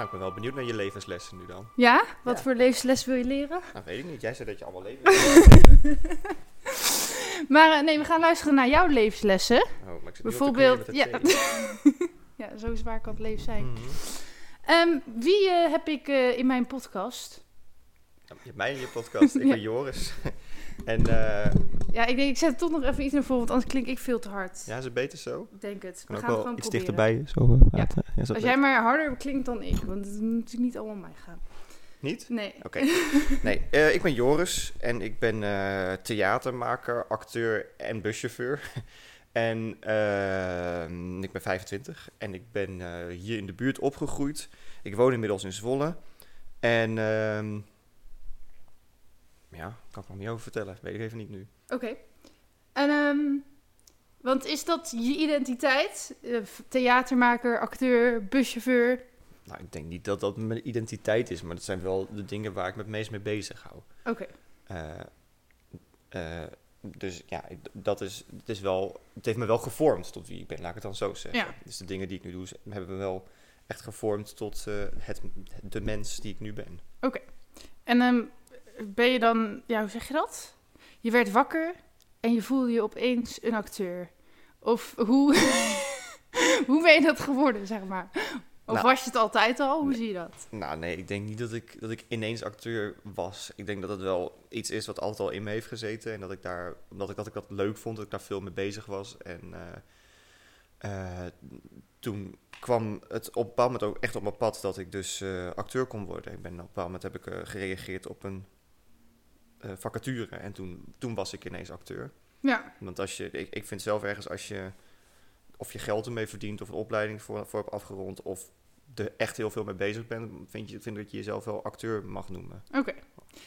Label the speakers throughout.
Speaker 1: Nou, ik ben wel benieuwd naar je levenslessen nu dan.
Speaker 2: Ja? Wat
Speaker 1: Ja.
Speaker 2: voor levensles wil je leren?
Speaker 1: Nou, weet ik niet. Jij zei dat je allemaal levenslessen
Speaker 2: Maar eh, nee, we gaan luisteren naar jouw levenslessen.
Speaker 1: Oh, maar ik zit nu op de
Speaker 2: Bijvoorbeeld, ja. Ja, zo zwaar kan het leven zijn.
Speaker 1: Mhm.
Speaker 2: Ehm, wie eh, heb ik eh, in mijn podcast?
Speaker 1: Ja, Je hebt mij in je podcast. Ik
Speaker 2: Ja.
Speaker 1: ben Joris. En eh,
Speaker 2: Ja, ik denk, ik zet er toch nog even iets naar voren, want anders klink ik veel te hard.
Speaker 1: ja, is het beter zo?
Speaker 2: Ik denk het.
Speaker 1: Kan
Speaker 2: We
Speaker 1: ook
Speaker 2: gaan het gewoon
Speaker 1: iets
Speaker 2: proberen.
Speaker 1: dichterbij zo eh, praten. Ja.
Speaker 2: Als jij
Speaker 1: beter?
Speaker 2: maar harder klinkt dan ik, want het moet natuurlijk niet allemaal om mij gaan.
Speaker 1: Niet?
Speaker 2: Nee.
Speaker 1: Oké. Nee, eh, ik ben Joris en ik ben eh, theatermaker, acteur en buschauffeur. en eh, ik ben 25 en ik ben eh, hier in de buurt opgegroeid. Ik woon inmiddels in Zwolle. En ehm, kan ik nog niet over vertellen. Weet ik even niet nu.
Speaker 2: Oké. En, ehm, want is dat je identiteit? Eh, theatermaker, acteur, buschauffeur?
Speaker 1: Nou, ik denk niet dat dat mijn identiteit is, maar dat zijn wel de dingen waar ik me het meest mee bezig hou.
Speaker 2: Oké.
Speaker 1: Eh, eh, dus ja, dat is, het is wel, het heeft me wel gevormd tot wie ik ben, laat ik het dan zo zeggen.
Speaker 2: Ja.
Speaker 1: Dus de dingen die ik nu doe, hebben me wel echt gevormd tot het, de mens die ik nu ben.
Speaker 2: En ehm, ben je dan, ja, hoe zeg je dat? Je werd wakker en je voelde je opeens een acteur. Of hoe, hoe ben je dat geworden, zeg maar? Of
Speaker 1: Nou,
Speaker 2: was je het altijd al? Hoe
Speaker 1: nee.
Speaker 2: zie je dat?
Speaker 1: Nou nee, ik denk niet dat ik, dat ik ineens acteur was. Ik denk dat het wel iets is wat altijd al in me heeft gezeten. En dat ik daar, omdat ik dat, ik dat leuk vond, dat ik daar veel mee bezig was. En eh, eh, toen kwam het op een bepaald moment ook echt op mijn pad dat ik dus eh, acteur kon worden. Ik ben op een bepaald moment heb ik gereageerd op een eh, vacature. En toen, toen was ik ineens acteur.
Speaker 2: Ja,
Speaker 1: Want als je, ik, ik vind zelf ergens als je of je geld ermee verdient of een opleiding voor, voor hebt afgerond of er echt heel veel mee bezig bent, vind, je, vind dat je jezelf wel acteur mag noemen.
Speaker 2: oké.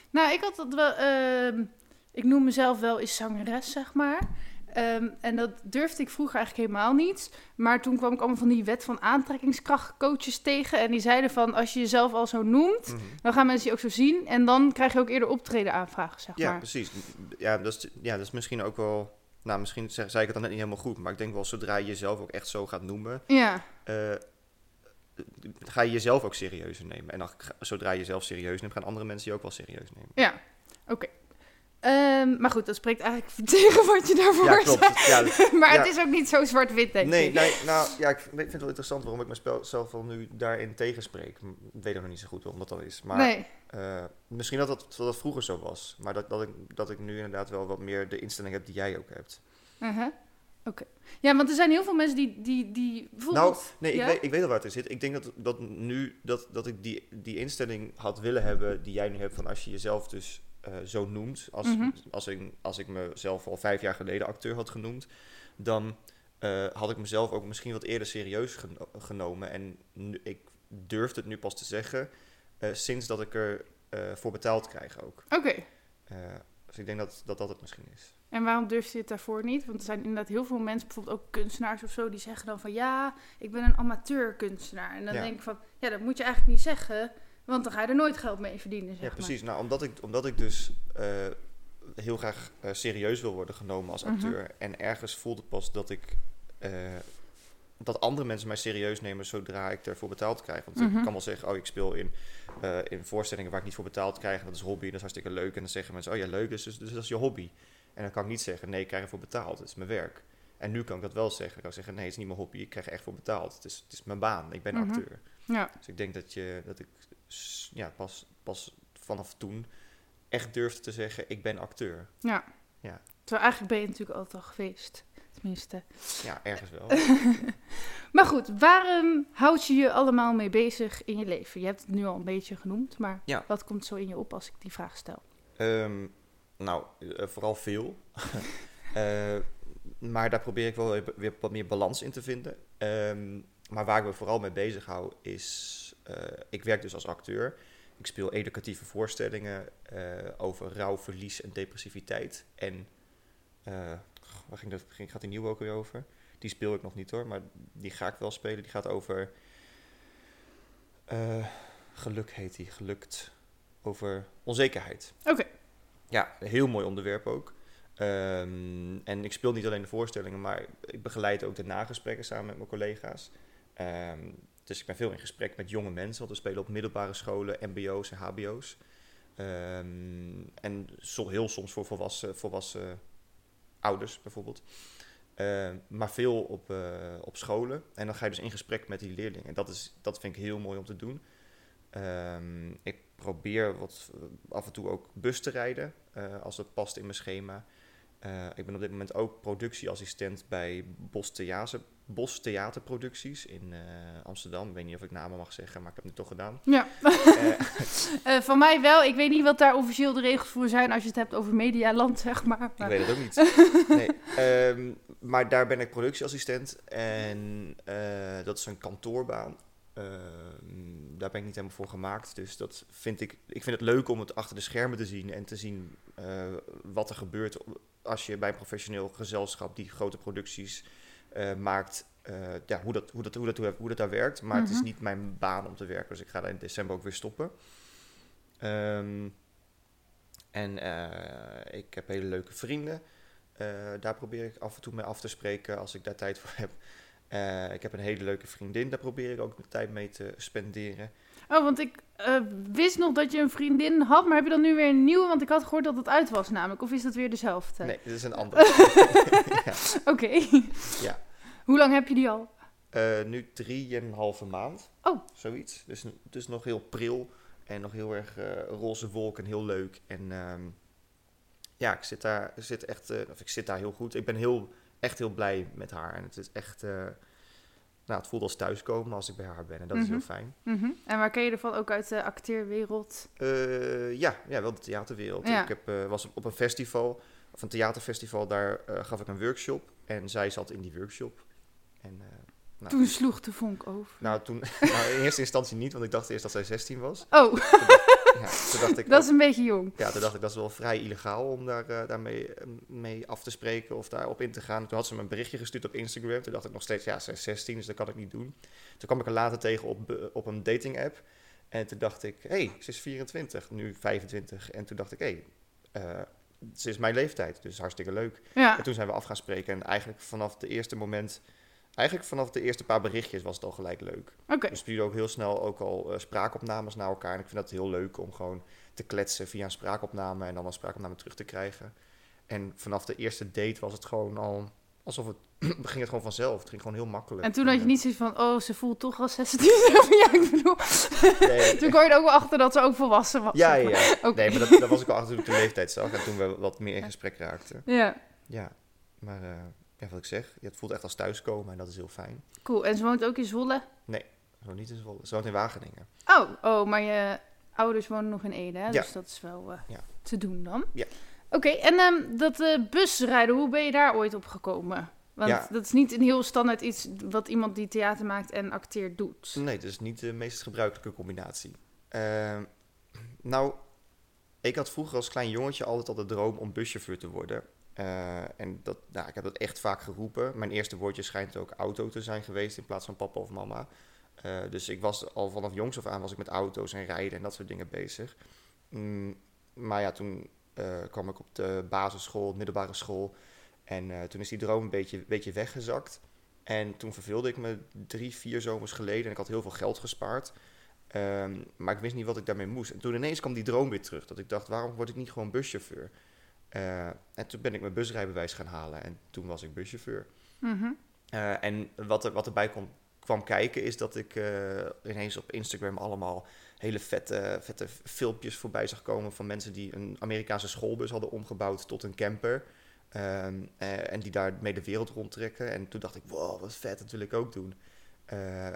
Speaker 2: Nou, ik had dat wel, ehm, ik noem mezelf wel eens zangeres, zeg maar. Ehm, en dat durfde ik vroeger eigenlijk helemaal niet. Maar toen kwam ik allemaal van die wet van aantrekkingskracht coaches tegen. En die zeiden van, als je jezelf al zo noemt, dan gaan mensen je ook zo zien. En dan krijg je ook eerder optreden aanvragen, zeg
Speaker 1: Ja,
Speaker 2: maar.
Speaker 1: precies. Ja dat, is, ja, dat is misschien ook wel. Nou, misschien zei ik het dan net niet helemaal goed, maar ik denk wel zodra je jezelf ook echt zo gaat noemen,
Speaker 2: Ja,
Speaker 1: eh, ga je jezelf ook serieuzer nemen. En dan, zodra je jezelf serieus neemt, gaan andere mensen je ook wel serieus nemen.
Speaker 2: ja. Oké. Ehm, maar goed, dat spreekt eigenlijk tegen wat je daarvoor
Speaker 1: Ja, klopt. Ja,
Speaker 2: Maar
Speaker 1: Ja.
Speaker 2: het is ook niet zo zwart-wit, denk
Speaker 1: Nee,
Speaker 2: ik.
Speaker 1: nee, nou ja, ik vind het wel interessant waarom ik mezelf wel nu daarin tegenspreek. Ik weet nog niet zo goed waarom dat dan is. Maar
Speaker 2: nee.
Speaker 1: eh, misschien dat dat, vroeger zo was. Maar dat, dat, ik, dat ik nu inderdaad wel wat meer de instelling heb die jij ook hebt.
Speaker 2: Uh-huh. Oké. Ja, want er zijn heel veel mensen die, die, die.
Speaker 1: Nou, nee, ik, weet, ik weet al waar het in zit. Ik denk dat, dat nu dat, dat ik die, die instelling had willen hebben die jij nu hebt van als je jezelf dus eh, zo noemt. Als,
Speaker 2: Mhm.
Speaker 1: als, ik, als ik mezelf al vijf jaar geleden acteur had genoemd, dan eh, had ik mezelf ook misschien wat eerder serieus geno- genomen. En nu, ik durf het nu pas te zeggen eh, sinds dat ik er voor betaald krijg ook.
Speaker 2: Oké.
Speaker 1: Dus ik denk dat, dat dat het misschien is.
Speaker 2: En waarom durf je het daarvoor niet? Want er zijn inderdaad heel veel mensen, bijvoorbeeld ook kunstenaars of zo, die zeggen dan van ja, ik ben een amateur kunstenaar. En dan
Speaker 1: Ja.
Speaker 2: denk ik van, ja, dat moet je eigenlijk niet zeggen, want dan ga je er nooit geld mee verdienen, zeg
Speaker 1: Ja,
Speaker 2: maar.
Speaker 1: precies. Nou, omdat ik, omdat ik dus eh, heel graag eh, serieus wil worden genomen als
Speaker 2: Mhm.
Speaker 1: acteur. En ergens voelde pas dat ik. eh, dat andere mensen mij serieus nemen zodra ik ervoor betaald krijg. Want
Speaker 2: Mhm.
Speaker 1: ik kan wel zeggen, oh, ik speel in, in voorstellingen waar ik niet voor betaald krijg. En dat is hobby, dat is hartstikke leuk. En dan zeggen mensen, oh ja, leuk, dus, dus, dus dat is je hobby. En dan kan ik niet zeggen, nee, ik krijg ervoor betaald. Het is mijn werk. En nu kan ik dat wel zeggen. Ik kan zeggen, nee, het is niet mijn hobby, ik krijg er echt voor betaald. Het is, het is mijn baan, ik ben
Speaker 2: Mhm.
Speaker 1: acteur.
Speaker 2: Ja.
Speaker 1: Dus ik denk dat, je, dat ik ja, pas, pas vanaf toen echt durfde te zeggen, ik ben acteur.
Speaker 2: ja.
Speaker 1: Ja.
Speaker 2: Terwijl eigenlijk ben je natuurlijk altijd al geweest, tenminste.
Speaker 1: Ja, ergens wel.
Speaker 2: Maar goed, waarom houd je je allemaal mee bezig in je leven? Je hebt het nu al een beetje genoemd, maar
Speaker 1: Ja.
Speaker 2: wat komt zo in je op als ik die vraag stel?
Speaker 1: Ehm, nou, eh, vooral veel. Eh, maar daar probeer ik wel weer- wat meer balans in te vinden. Ehm, maar waar ik me vooral mee bezig hou is... eh, ik werk dus als acteur. Ik speel educatieve voorstellingen eh, over rouw, verlies en depressiviteit. En eh, waar ging dat, ging, gaat die nieuwe ook weer over? Die speel ik nog niet hoor, maar die ga ik wel spelen. Die gaat over geluk heet die, gelukt. Over onzekerheid.
Speaker 2: Oké.
Speaker 1: Ja, een heel mooi onderwerp ook. Ehm, en ik speel niet alleen de voorstellingen, maar ik begeleid ook de nagesprekken samen met mijn collega's. Ehm, dus ik ben veel in gesprek met jonge mensen, want we spelen op middelbare scholen, mbo's en hbo's. Ehm, en zo, heel soms voor volwassen, volwassen ouders bijvoorbeeld. Ehm, maar veel op, eh, op scholen. En dan ga je dus in gesprek met die leerlingen. En dat, is, dat vind ik heel mooi om te doen. Ehm, ik probeer wat, af en toe ook bus te rijden, eh, als het past in mijn schema. Eh, ik ben op dit moment ook productieassistent bij Bos, Theater, Bos Theaterproducties in Amsterdam. Ik weet niet of ik namen mag zeggen, maar ik heb het toch gedaan.
Speaker 2: Ja. Eh, van mij wel. Ik weet niet wat daar officieel de regels voor zijn als je het hebt over medialand, zeg maar.
Speaker 1: Ik weet het ook niet. nee. Ehm, maar daar ben ik productieassistent en dat is een kantoorbaan. Ehm, daar ben ik niet helemaal voor gemaakt. Dus dat vind ik. Ik vind het leuk om het achter de schermen te zien en te zien wat er gebeurt als je bij een professioneel gezelschap die grote producties uh, maakt, uh, ja, hoe, dat, hoe, dat, hoe, dat, hoe, dat daar werkt. Maar het is
Speaker 2: Mhm.
Speaker 1: niet mijn baan om te werken, dus ik ga daar in december ook weer stoppen. Um, en uh, ik heb hele leuke vrienden. daar probeer ik af en toe mee af te spreken als ik daar tijd voor heb. Ik heb een hele leuke vriendin, daar probeer ik ook mijn tijd mee te spenderen.
Speaker 2: Oh, want ik uh, wist nog dat je een vriendin had, maar heb je dan nu weer een nieuwe? Want ik had gehoord dat het uit was namelijk. Of is dat weer dezelfde?
Speaker 1: Nee, dit is een andere.
Speaker 2: ja. Oké. Okay.
Speaker 1: Ja.
Speaker 2: Hoe lang heb je die al?
Speaker 1: Uh, nu drieënhalve maand.
Speaker 2: Oh.
Speaker 1: Zoiets. Dus het is nog heel pril en nog heel erg roze wolk en heel leuk. En um, ja, ik zit daar, zit echt, of ik zit daar heel goed. Ik ben heel, echt heel blij met haar. En het is echt nou, het voelt als thuiskomen als ik bij haar ben. En dat
Speaker 2: Mhm.
Speaker 1: mm -hmm. is heel fijn.
Speaker 2: Mm -hmm. En waar ken je ervan? Ook uit de acteerwereld?
Speaker 1: Uh, ja, ja, wel de theaterwereld.
Speaker 2: Ja.
Speaker 1: Ik heb, uh, was op een festival, of een theaterfestival, daar uh, gaf ik een workshop. En zij zat in die workshop. En, uh, nou,
Speaker 2: toen sloeg de vonk over.
Speaker 1: Nou, toen, nou, in eerste instantie niet, want ik dacht eerst dat zij 16 was.
Speaker 2: Oh,
Speaker 1: toen dacht, ja, toen dacht ik
Speaker 2: dat is een beetje jong.
Speaker 1: Ja, toen dacht ik dat is wel vrij illegaal om daar, uh, daarmee mee af te spreken of daarop in te gaan. Toen had ze me een berichtje gestuurd op Instagram. Toen dacht ik nog steeds, ja, zij is 16, dus dat kan ik niet doen. Toen kwam ik er later tegen op, op een dating app. En toen dacht ik, hé, hey, ze is 24, nu 25. En toen dacht ik, hé, hey, uh, ze is mijn leeftijd, dus hartstikke leuk.
Speaker 2: Ja.
Speaker 1: En toen zijn we af gaan spreken. En eigenlijk vanaf de eerste moment, eigenlijk vanaf de eerste paar berichtjes was het al gelijk leuk.
Speaker 2: Okay.
Speaker 1: We stuurden ook heel snel ook al uh, spraakopnames naar elkaar. En ik vind dat heel leuk om gewoon te kletsen via een spraakopname en dan een spraakopname terug te krijgen. En vanaf de eerste date was het gewoon al alsof het ging het gewoon vanzelf. Het ging gewoon heel makkelijk.
Speaker 2: En toen had je niet zoiets van, oh, ze voelt toch al 16. ja, ik bedoel.
Speaker 1: Nee,
Speaker 2: toen kwam je er ook wel achter dat ze ook volwassen was.
Speaker 1: Ja, ja. ja.
Speaker 2: Okay.
Speaker 1: Nee, maar dat, dat was ik al achter toen ik de leeftijd zag. En toen we wat meer in gesprek raakten.
Speaker 2: Ja.
Speaker 1: Ja, maar uh, ja, wat ik zeg, ja, het voelt echt als thuiskomen en dat is heel fijn.
Speaker 2: Cool. En ze woont ook in Zwolle?
Speaker 1: Nee, ze woont niet in Zwolle. Ze woont in Wageningen.
Speaker 2: Oh, oh maar je ouders wonen nog in Ede, hè?
Speaker 1: Ja.
Speaker 2: Dus dat is wel uh,
Speaker 1: ja.
Speaker 2: te doen dan.
Speaker 1: Ja.
Speaker 2: Oké, okay, en um, dat uh, busrijden, hoe ben je daar ooit op gekomen? Want
Speaker 1: Ja.
Speaker 2: dat is niet een heel standaard iets wat iemand die theater maakt en acteert doet.
Speaker 1: Nee, dat is niet de meest gebruikelijke combinatie. Uh, nou, ik had vroeger als klein jongetje altijd al de droom om buschauffeur te worden. Uh, en dat, nou, ik heb dat echt vaak geroepen. Mijn eerste woordje schijnt ook auto te zijn geweest in plaats van papa of mama. Uh, dus ik was al vanaf jongs af aan was ik met auto's en rijden en dat soort dingen bezig. Mm, maar ja, toen uh, kwam ik op de basisschool, middelbare school. En toen is die droom een beetje, beetje weggezakt. En toen verveelde ik me drie, vier zomers geleden. En ik had heel veel geld gespaard. Um, maar ik wist niet wat ik daarmee moest. En toen ineens kwam die droom weer terug. Dat ik dacht, waarom word ik niet gewoon buschauffeur? Uh, en toen ben ik mijn busrijbewijs gaan halen. En toen was ik buschauffeur.
Speaker 2: Mm -hmm.
Speaker 1: uh, en wat, er, wat erbij kon, kwam kijken is dat ik uh, ineens op Instagram allemaal hele vette, vette filmpjes voorbij zag komen van mensen die een Amerikaanse schoolbus hadden omgebouwd tot een camper. Um, uh, en die daarmee de wereld rondtrekken. En toen dacht ik, wow, wat vet, dat wil ik ook doen.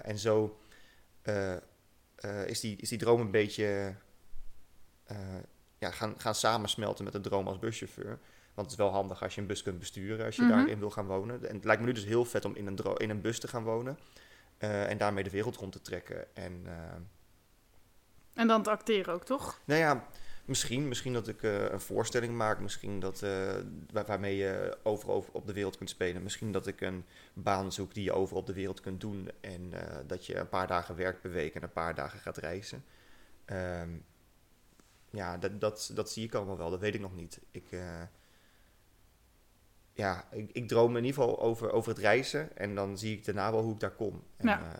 Speaker 1: En zo is, die, is die droom een beetje ja, gaan, gaan samensmelten met de droom als buschauffeur. Want het is wel handig als je een bus kunt besturen, als je
Speaker 2: Mhm.
Speaker 1: mm -hmm. daarin wil gaan wonen. En het lijkt me nu dus heel vet om in een, in een bus te gaan wonen. en daarmee de wereld rond te trekken. En
Speaker 2: En dan te acteren ook, toch?
Speaker 1: Nou ja, misschien, misschien dat ik eh, een voorstelling maak. Misschien dat, eh, waar- waarmee je overal op de wereld kunt spelen. Misschien dat ik een baan zoek die je overal op de wereld kunt doen. En eh, dat je een paar dagen werkt per week en een paar dagen gaat reizen. Ehm, ja, dat, dat, dat zie ik allemaal wel. Dat weet ik nog niet. Ik, eh, ja, ik, ik droom in ieder geval over, over het reizen. En dan zie ik daarna wel hoe ik daar kom. En,
Speaker 2: Ja.
Speaker 1: eh,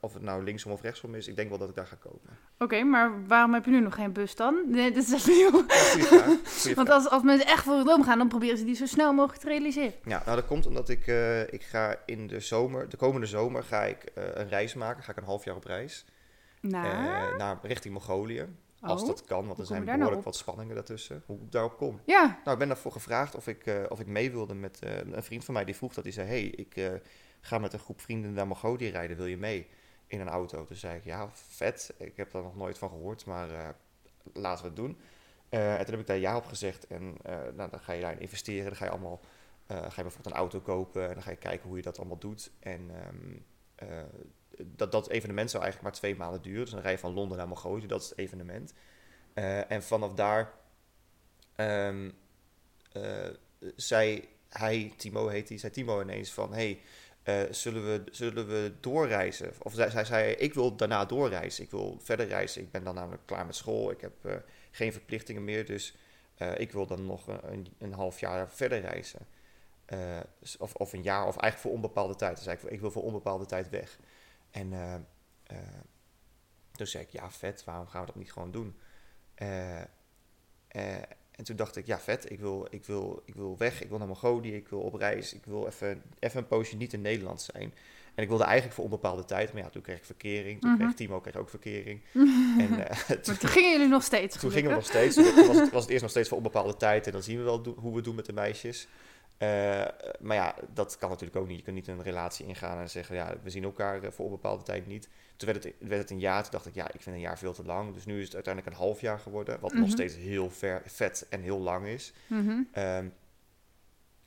Speaker 1: of het nou linksom of rechtsom is, ik denk wel dat ik daar ga komen.
Speaker 2: Oké, maar waarom heb je nu nog geen bus dan? Nee, dat is even nieuw.
Speaker 1: Ja,
Speaker 2: Want als, als mensen echt voor hun droom gaan, dan proberen ze die zo snel mogelijk te realiseren.
Speaker 1: Ja, nou dat komt omdat ik, eh, ik ga in de zomer, de komende zomer ga ik een reis maken. Ga ik een half jaar op reis.
Speaker 2: Nou,
Speaker 1: naar, richting Mongolië. Als
Speaker 2: Oh,
Speaker 1: dat kan, want er zijn
Speaker 2: nou
Speaker 1: behoorlijk wat spanningen daartussen. Hoe ik daarop kom.
Speaker 2: ja.
Speaker 1: Nou, ik ben daarvoor gevraagd of ik, eh, of ik mee wilde met eh, een vriend van mij. Die vroeg dat. Die zei, hey, ik eh, ga met een groep vrienden naar Mongolië rijden. Wil je mee in een auto? Toen zei ik, ja, vet. Ik heb daar nog nooit van gehoord, maar laten we het doen. En toen heb ik daar ja op gezegd. En nou, dan ga je daarin investeren. Dan ga je allemaal, ga je bijvoorbeeld een auto kopen. En dan ga je kijken hoe je dat allemaal doet. En ehm, eh, dat, dat evenement zou eigenlijk maar twee maanden duren. Dus dan rij van Londen naar Mongolië. Dat is het evenement. Eh, en vanaf daar ehm, eh, zei hij, Timo heet hij, zei Timo ineens van... Hey, eh, zullen, we, zullen we doorreizen? Of zij, zij zei, ik wil daarna doorreizen. Ik wil verder reizen. Ik ben dan namelijk klaar met school. Ik heb geen verplichtingen meer. Dus ik wil dan nog een, een, een half jaar verder reizen. Of, of een jaar, of eigenlijk voor onbepaalde tijd. Dus eigenlijk, ik wil voor onbepaalde tijd weg. En eh, eh, toen zei ik, ja vet, waarom gaan we dat niet gewoon doen? Eh, en toen dacht ik, ja vet, ik wil, ik, wil, ik wil weg, ik wil naar Mongolië, ik wil op reis, ik wil even, even een poosje niet in Nederland zijn. En ik wilde eigenlijk voor onbepaalde tijd, maar ja, toen kreeg ik verkering, toen
Speaker 2: Mhm.
Speaker 1: kreeg Timo kreeg ook verkering. en eh,
Speaker 2: Maar
Speaker 1: toen,
Speaker 2: toen gingen jullie nog steeds,
Speaker 1: toen gingen we nog steeds, toen was het, was het eerst nog steeds voor onbepaalde tijd en dan zien we wel hoe we doen met de meisjes. Eh, maar ja, dat kan natuurlijk ook niet. Je kunt niet een relatie ingaan en zeggen, ja, we zien elkaar eh, voor onbepaalde tijd niet. Toen werd het, werd het een jaar, toen dacht ik, ja, ik vind een jaar veel te lang. Dus nu is het uiteindelijk een half jaar geworden, wat nog
Speaker 2: Mhm.
Speaker 1: steeds heel ver, vet en heel lang is.
Speaker 2: Mhm.
Speaker 1: Ehm,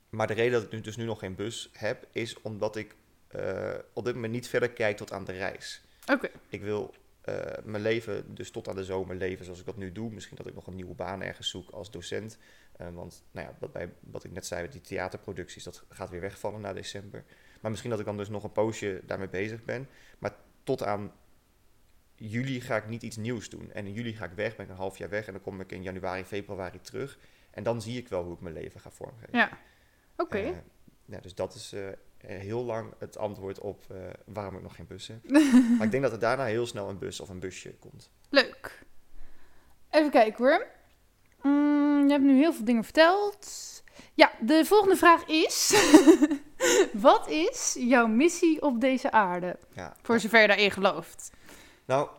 Speaker 1: maar de reden dat ik nu, dus nu nog geen bus heb, is omdat ik eh, op dit moment niet verder kijk tot aan de reis.
Speaker 2: Oké,
Speaker 1: Ik wil eh, mijn leven dus tot aan de zomer leven zoals ik dat nu doe. Misschien dat ik nog een nieuwe baan ergens zoek als docent. Eh, want nou ja, wat, bij, wat ik net zei, die theaterproducties, dat gaat weer wegvallen na december. Maar misschien dat ik dan dus nog een poosje daarmee bezig ben. Maar tot aan juli ga ik niet iets nieuws doen. En in juli ga ik weg, ben ik een half jaar weg. En dan kom ik in januari, februari terug. En dan zie ik wel hoe ik mijn leven ga vormgeven.
Speaker 2: ja. Oké.
Speaker 1: Eh, ja, dus dat is heel lang het antwoord op eh, waarom ik nog geen bus heb. maar ik denk dat er daarna heel snel een bus of een busje komt.
Speaker 2: Leuk. Even kijken hoor. Mm, je hebt nu heel veel dingen verteld. Ja, de volgende vraag is: Wat is jouw missie op deze aarde?
Speaker 1: Ja,
Speaker 2: Voor
Speaker 1: ja.
Speaker 2: zover je daarin gelooft.
Speaker 1: Nou,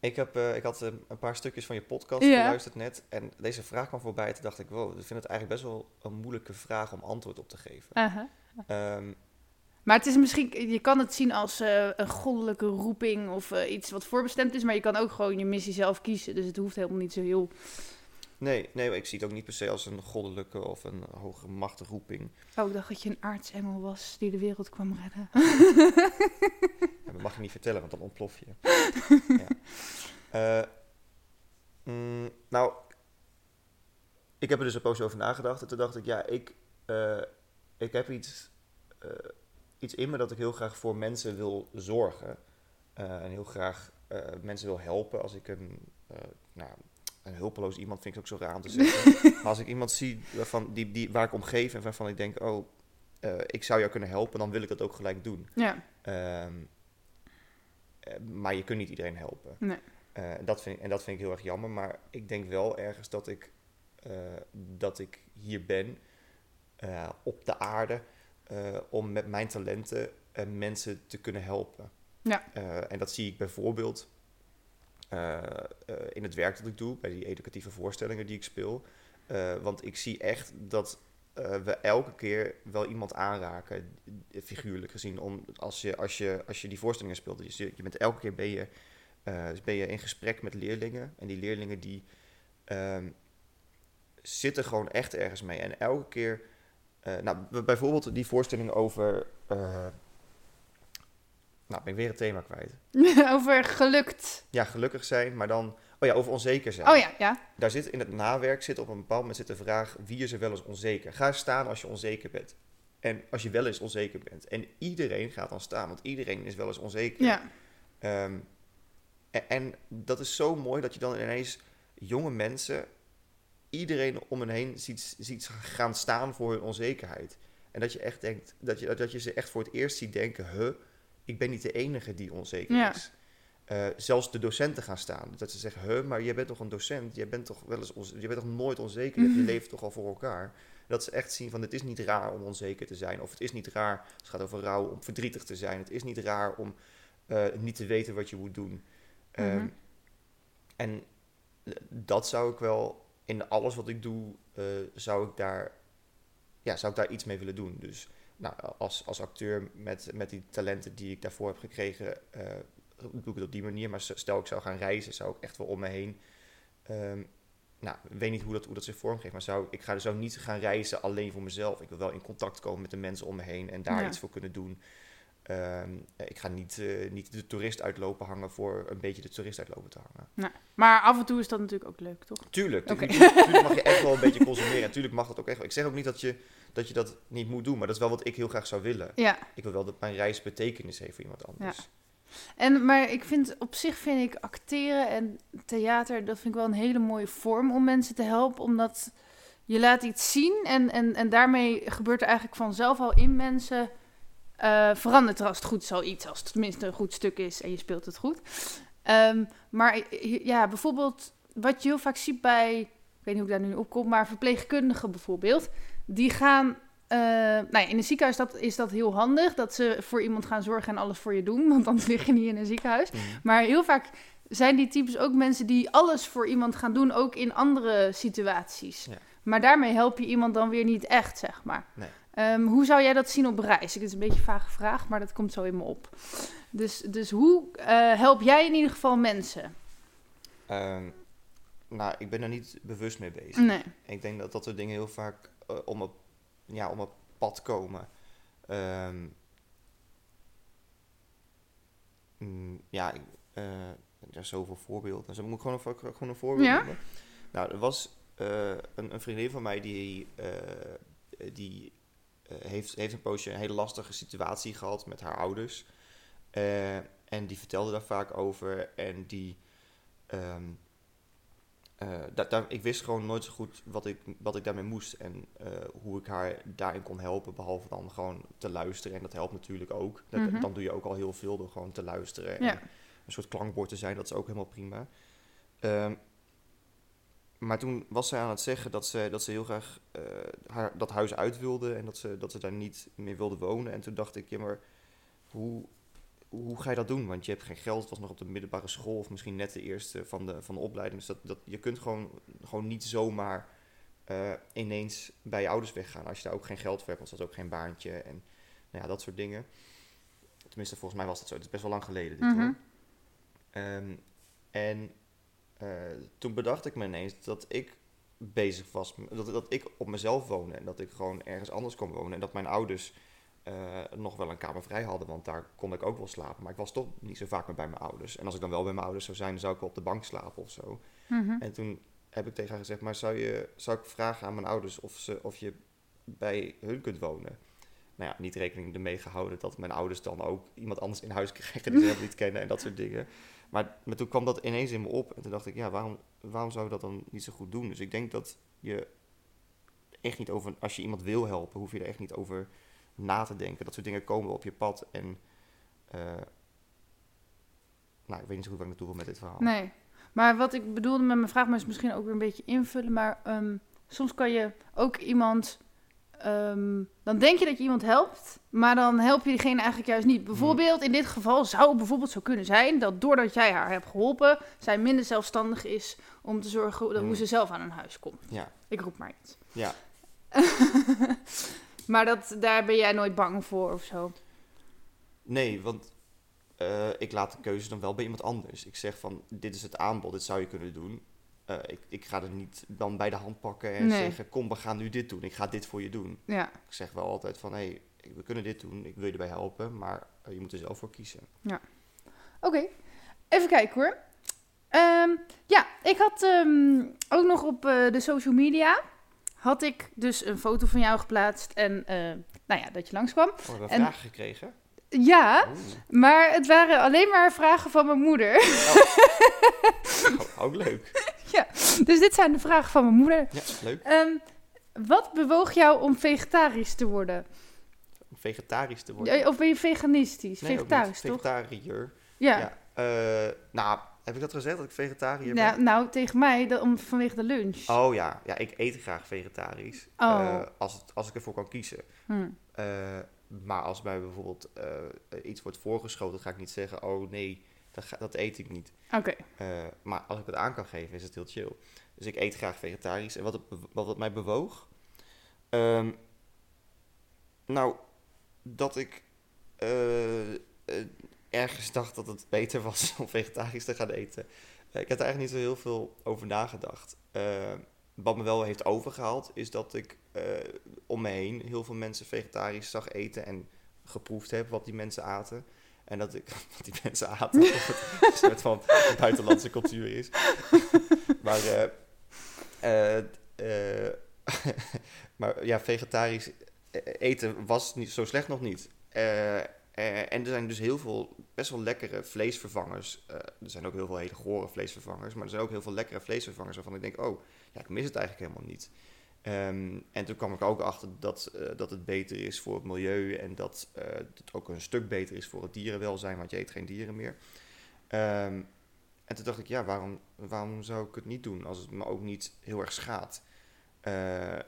Speaker 1: ik, heb, eh, ik had eh, een paar stukjes van je podcast
Speaker 2: Ja.
Speaker 1: geluisterd net. En deze vraag kwam voorbij. Toen dacht ik, wow, ik vind het eigenlijk best wel een moeilijke vraag om antwoord op te geven.
Speaker 2: Aha.
Speaker 1: Ehm,
Speaker 2: Maar het is misschien, je kan het zien als eh, een goddelijke roeping of eh, iets wat voorbestemd is, maar je kan ook gewoon je missie zelf kiezen. Dus het hoeft helemaal niet zo heel.
Speaker 1: nee, nee, maar ik zie het ook niet per se als een goddelijke of een hogere machtige roeping.
Speaker 2: Oh, ik dacht dat je een aartsengel was die de wereld kwam redden.
Speaker 1: Ja, dat mag je niet vertellen, want dan ontplof je. ja. Eh, mm, nou, ik heb er dus een poosje over nagedacht. En toen dacht ik, ja, ik, ik heb iets, eh, iets in me dat ik heel graag voor mensen wil zorgen. Eh, en heel graag eh, mensen wil helpen. Als ik een, nou, een hulpeloos iemand vind ik ook zo raar om te zeggen. maar als ik iemand zie waarvan, die, die, waar ik om geef en waarvan ik denk, oh, ik zou jou kunnen helpen, dan wil ik dat ook gelijk doen.
Speaker 2: Ja,
Speaker 1: Ehm, eh, maar je kunt niet iedereen helpen.
Speaker 2: Nee.
Speaker 1: Dat vind ik, en dat vind ik heel erg jammer. Maar ik denk wel ergens dat ik, dat ik hier ben eh, op de aarde eh, om met mijn talenten eh, mensen te kunnen helpen.
Speaker 2: Ja.
Speaker 1: En dat zie ik bijvoorbeeld in het werk dat ik doe, bij die educatieve voorstellingen die ik speel. Want ik zie echt dat we elke keer wel iemand aanraken, figuurlijk gezien. Om, als, je, als, je, als je die voorstellingen speelt, dus je, je bent elke keer ben je, eh, ben je in gesprek met leerlingen. En die leerlingen die ehm, zitten gewoon echt ergens mee. En elke keer, nou b- bijvoorbeeld die voorstelling over, eh, Nou, ben ik weer het thema kwijt.
Speaker 2: Over gelukt.
Speaker 1: Ja, gelukkig zijn, maar dan... Oh ja, over onzeker zijn.
Speaker 2: Oh ja, ja.
Speaker 1: Daar zit in het nawerk zit op een bepaald moment zit de vraag... wie is er wel eens onzeker? Ga staan als je onzeker bent. En als je wel eens onzeker bent. En iedereen gaat dan staan, want iedereen is wel eens onzeker.
Speaker 2: Ja.
Speaker 1: Ehm, en, en dat is zo mooi dat je dan ineens jonge mensen, iedereen om hen heen ziet, ziet gaan staan voor hun onzekerheid. En dat je echt denkt, dat je, dat je ze echt voor het eerst ziet denken, huh, ik ben niet de enige die onzeker
Speaker 2: Ja.
Speaker 1: is. Eh, zelfs de docenten gaan staan. Dat ze zeggen, huh, maar jij bent toch een docent? Je bent toch wel eens je bent toch nooit onzeker? Je hebt je leven toch al voor elkaar? Dat ze echt zien van, het is niet raar om onzeker te zijn. Of het is niet raar, als het gaat over rouw, om verdrietig te zijn. Het is niet raar om eh, niet te weten wat je moet doen. Ehm,
Speaker 2: Mhm.
Speaker 1: En eh, dat zou ik wel, in alles wat ik doe, eh, zou, ik daar, ja, zou ik daar iets mee willen doen. Dus nou, als, als acteur met, met die talenten die ik daarvoor heb gekregen, eh, doe ik het op die manier. Maar stel ik zou gaan reizen, zou ik echt wel om me heen. ehm, nou, ik weet niet hoe dat, hoe dat zich vormgeeft, maar zou, ik ga zou niet gaan reizen alleen voor mezelf. Ik wil wel in contact komen met de mensen om me heen en daar
Speaker 2: Ja.
Speaker 1: iets voor kunnen doen. Ehm, ik ga niet, eh, niet de toerist uitlopen hangen voor een beetje de toerist uitlopen te hangen.
Speaker 2: Nou, maar af en toe is dat natuurlijk ook leuk, toch?
Speaker 1: Tuurlijk, tuurlijk, tuurlijk mag je echt wel een beetje consumeren. En tuurlijk mag dat ook echt wel. Ik zeg ook niet dat je, dat je dat niet moet doen, maar dat is wel wat ik heel graag zou willen.
Speaker 2: Ja.
Speaker 1: Ik wil wel dat mijn reis betekenis heeft voor iemand anders.
Speaker 2: En, maar ik vind, op zich vind ik acteren en theater, dat vind ik wel een hele mooie vorm om mensen te helpen. Omdat je laat iets zien en, en, en daarmee gebeurt er eigenlijk vanzelf al in mensen, eh, verandert er als het goed is al iets. Als het tenminste een goed stuk is en je speelt het goed. Ehm, maar ja, bijvoorbeeld wat je heel vaak ziet bij, ik weet niet hoe ik daar nu op kom, maar verpleegkundigen bijvoorbeeld. Die gaan eh, nou ja, in een ziekenhuis dat, is dat heel handig, dat ze voor iemand gaan zorgen en alles voor je doen, want anders lig je niet in een ziekenhuis.
Speaker 1: Mhm.
Speaker 2: Maar heel vaak zijn die types ook mensen die alles voor iemand gaan doen, ook in andere situaties.
Speaker 1: Ja.
Speaker 2: Maar daarmee help je iemand dan weer niet echt, zeg maar.
Speaker 1: Nee.
Speaker 2: Ehm, hoe zou jij dat zien op reis? Het is een beetje een vage vraag, maar dat komt zo in me op. Dus, dus hoe eh, help jij in ieder geval mensen?
Speaker 1: Ehm, nou, ik ben er niet bewust mee bezig.
Speaker 2: Nee.
Speaker 1: Ik denk dat dat soort dingen heel vaak eh, om, op, ja, om op pad komen. Ehm, mm, ja, ik, eh, er zijn zoveel voorbeelden. Dus dan moet ik gewoon een, gewoon een voorbeeld
Speaker 2: Ja?
Speaker 1: noemen. Nou, er was een, een vriendin van mij die, die heeft, heeft een poosje een hele lastige situatie gehad met haar ouders. Eh, en die vertelde daar vaak over. En die. ehm, eh, daar, ik wist gewoon nooit zo goed wat ik, wat ik daarmee moest en eh, hoe ik haar daarin kon helpen, behalve dan gewoon te luisteren. En dat helpt natuurlijk ook. Dat,
Speaker 2: Mhm.
Speaker 1: Dan doe je ook al heel veel door gewoon te luisteren.
Speaker 2: Ja.
Speaker 1: En een soort klankbord te zijn, dat is ook helemaal prima. Ehm, maar toen was zij aan het zeggen dat ze, dat ze heel graag eh, haar, dat huis uit wilde en dat ze, dat ze daar niet meer wilde wonen. En toen dacht ik, ja maar hoe, hoe ga je dat doen? Want je hebt geen geld, het was nog op de middelbare school of misschien net de eerste van de, van de opleiding. Dus dat, dat, je kunt gewoon, gewoon niet zomaar eh, ineens bij je ouders weggaan als je daar ook geen geld voor hebt, want ze had ook geen baantje en nou ja, dat soort dingen. Tenminste, volgens mij was dat zo. Het is best wel lang geleden dit
Speaker 2: Mhm.
Speaker 1: hoor. Ehm, en eh, toen bedacht ik me ineens dat ik bezig was, dat, dat ik op mezelf woonde en dat ik gewoon ergens anders kon wonen. En dat mijn ouders eh, nog wel een kamer vrij hadden, want daar kon ik ook wel slapen. Maar ik was toch niet zo vaak meer bij mijn ouders. En als ik dan wel bij mijn ouders zou zijn, dan zou ik wel op de bank slapen of zo.
Speaker 2: Mhm.
Speaker 1: En toen heb ik tegen haar gezegd, maar zou, je, zou ik vragen aan mijn ouders of, ze, of je bij hun kunt wonen? Nou ja, niet rekening ermee gehouden dat mijn ouders dan ook iemand anders in huis krijgen die ze helemaal niet kennen en dat soort dingen. Maar, maar toen kwam dat ineens in me op en toen dacht ik, ja, waarom, waarom zou ik dat dan niet zo goed doen? Dus ik denk dat je echt niet over, als je iemand wil helpen, hoef je er echt niet over na te denken. Dat soort dingen komen op je pad en, eh, nou, ik weet niet zo goed waar ik naartoe wil met dit verhaal.
Speaker 2: Nee. Maar wat ik bedoelde met mijn vraag, maar is misschien ook weer een beetje invullen. Maar ehm, soms kan je ook iemand. Ehm, dan denk je dat je iemand helpt, maar dan help je diegene eigenlijk juist niet. Bijvoorbeeld, in dit geval zou het bijvoorbeeld zo kunnen zijn dat doordat jij haar hebt geholpen, zij minder zelfstandig is om te zorgen dat- hoe ze zelf aan een huis komt.
Speaker 1: Ja,
Speaker 2: Ik roep maar iets.
Speaker 1: ja.
Speaker 2: maar dat, daar ben jij nooit bang voor of zo.
Speaker 1: Nee, want eh, ik laat de keuze dan wel bij iemand anders. Ik zeg van, dit is het aanbod, dit zou je kunnen doen. Eh, ik, ik ga er niet dan bij de hand pakken en
Speaker 2: Nee.
Speaker 1: zeggen, kom, we gaan nu dit doen. Ik ga dit voor je doen.
Speaker 2: Ja.
Speaker 1: Ik zeg wel altijd van, hé, hey, we kunnen dit doen, ik wil je erbij helpen. Maar eh, je moet er zelf voor kiezen.
Speaker 2: Oké, even kijken hoor. Ehm, ja, ik had ehm, ook nog op eh, de social media... had ik dus een foto van jou geplaatst en... nou ja, dat je langskwam.
Speaker 1: Oh, we
Speaker 2: En-
Speaker 1: vragen gekregen.
Speaker 2: Ja, maar het waren alleen maar vragen van mijn moeder.
Speaker 1: oh, ook leuk.
Speaker 2: Dus dit zijn de vragen van mijn moeder.
Speaker 1: Ja, leuk.
Speaker 2: Ehm, wat bewoog jou om vegetarisch te worden?
Speaker 1: Om vegetarisch te worden.
Speaker 2: Of ben je veganistisch?
Speaker 1: Nee,
Speaker 2: vegetarisch, toch?
Speaker 1: Vegetariër.
Speaker 2: Ja.
Speaker 1: Ja. eh, nou, heb ik dat gezegd, dat ik vegetariër
Speaker 2: Ja,
Speaker 1: ben?
Speaker 2: nou, tegen mij dat, om, vanwege de lunch.
Speaker 1: Oh ja. ja, ik eet graag vegetarisch.
Speaker 2: Oh.
Speaker 1: eh, als, het, als ik ervoor kan kiezen.
Speaker 2: Hm.
Speaker 1: Eh, maar als mij bijvoorbeeld iets wordt voorgeschoten, ga ik niet zeggen, oh nee, dat, ga- dat eet ik niet.
Speaker 2: Oké.
Speaker 1: Eh, maar als ik het aan kan geven, is het heel chill. Dus ik eet graag vegetarisch. En wat het, wat mij bewoog? Ehm, nou, dat ik eh, eh, ergens dacht dat het beter was om vegetarisch te gaan eten. Ik heb er eigenlijk niet zo heel veel over nagedacht. Eh, wat me wel heeft overgehaald, is dat ik om me heen heel veel mensen vegetarisch zag eten en geproefd heb wat die mensen aten. En dat ik die mensen aten, of het een soort van buitenlandse cultuur is. maar, eh, eh, eh, maar ja, vegetarisch eten was niet, zo slecht nog niet. En er zijn dus heel veel best wel lekkere vleesvervangers. Er zijn ook heel veel hele gore vleesvervangers. Maar er zijn ook heel veel lekkere vleesvervangers waarvan ik denk, oh, ja, ik mis het eigenlijk helemaal niet. Ehm, en toen kwam ik ook achter dat, eh, dat het beter is voor het milieu en dat eh, het ook een stuk beter is voor het dierenwelzijn, want je eet geen dieren meer. Ehm, en toen dacht ik, ja, waarom, waarom zou ik het niet doen als het me ook niet heel erg schaadt? Eh,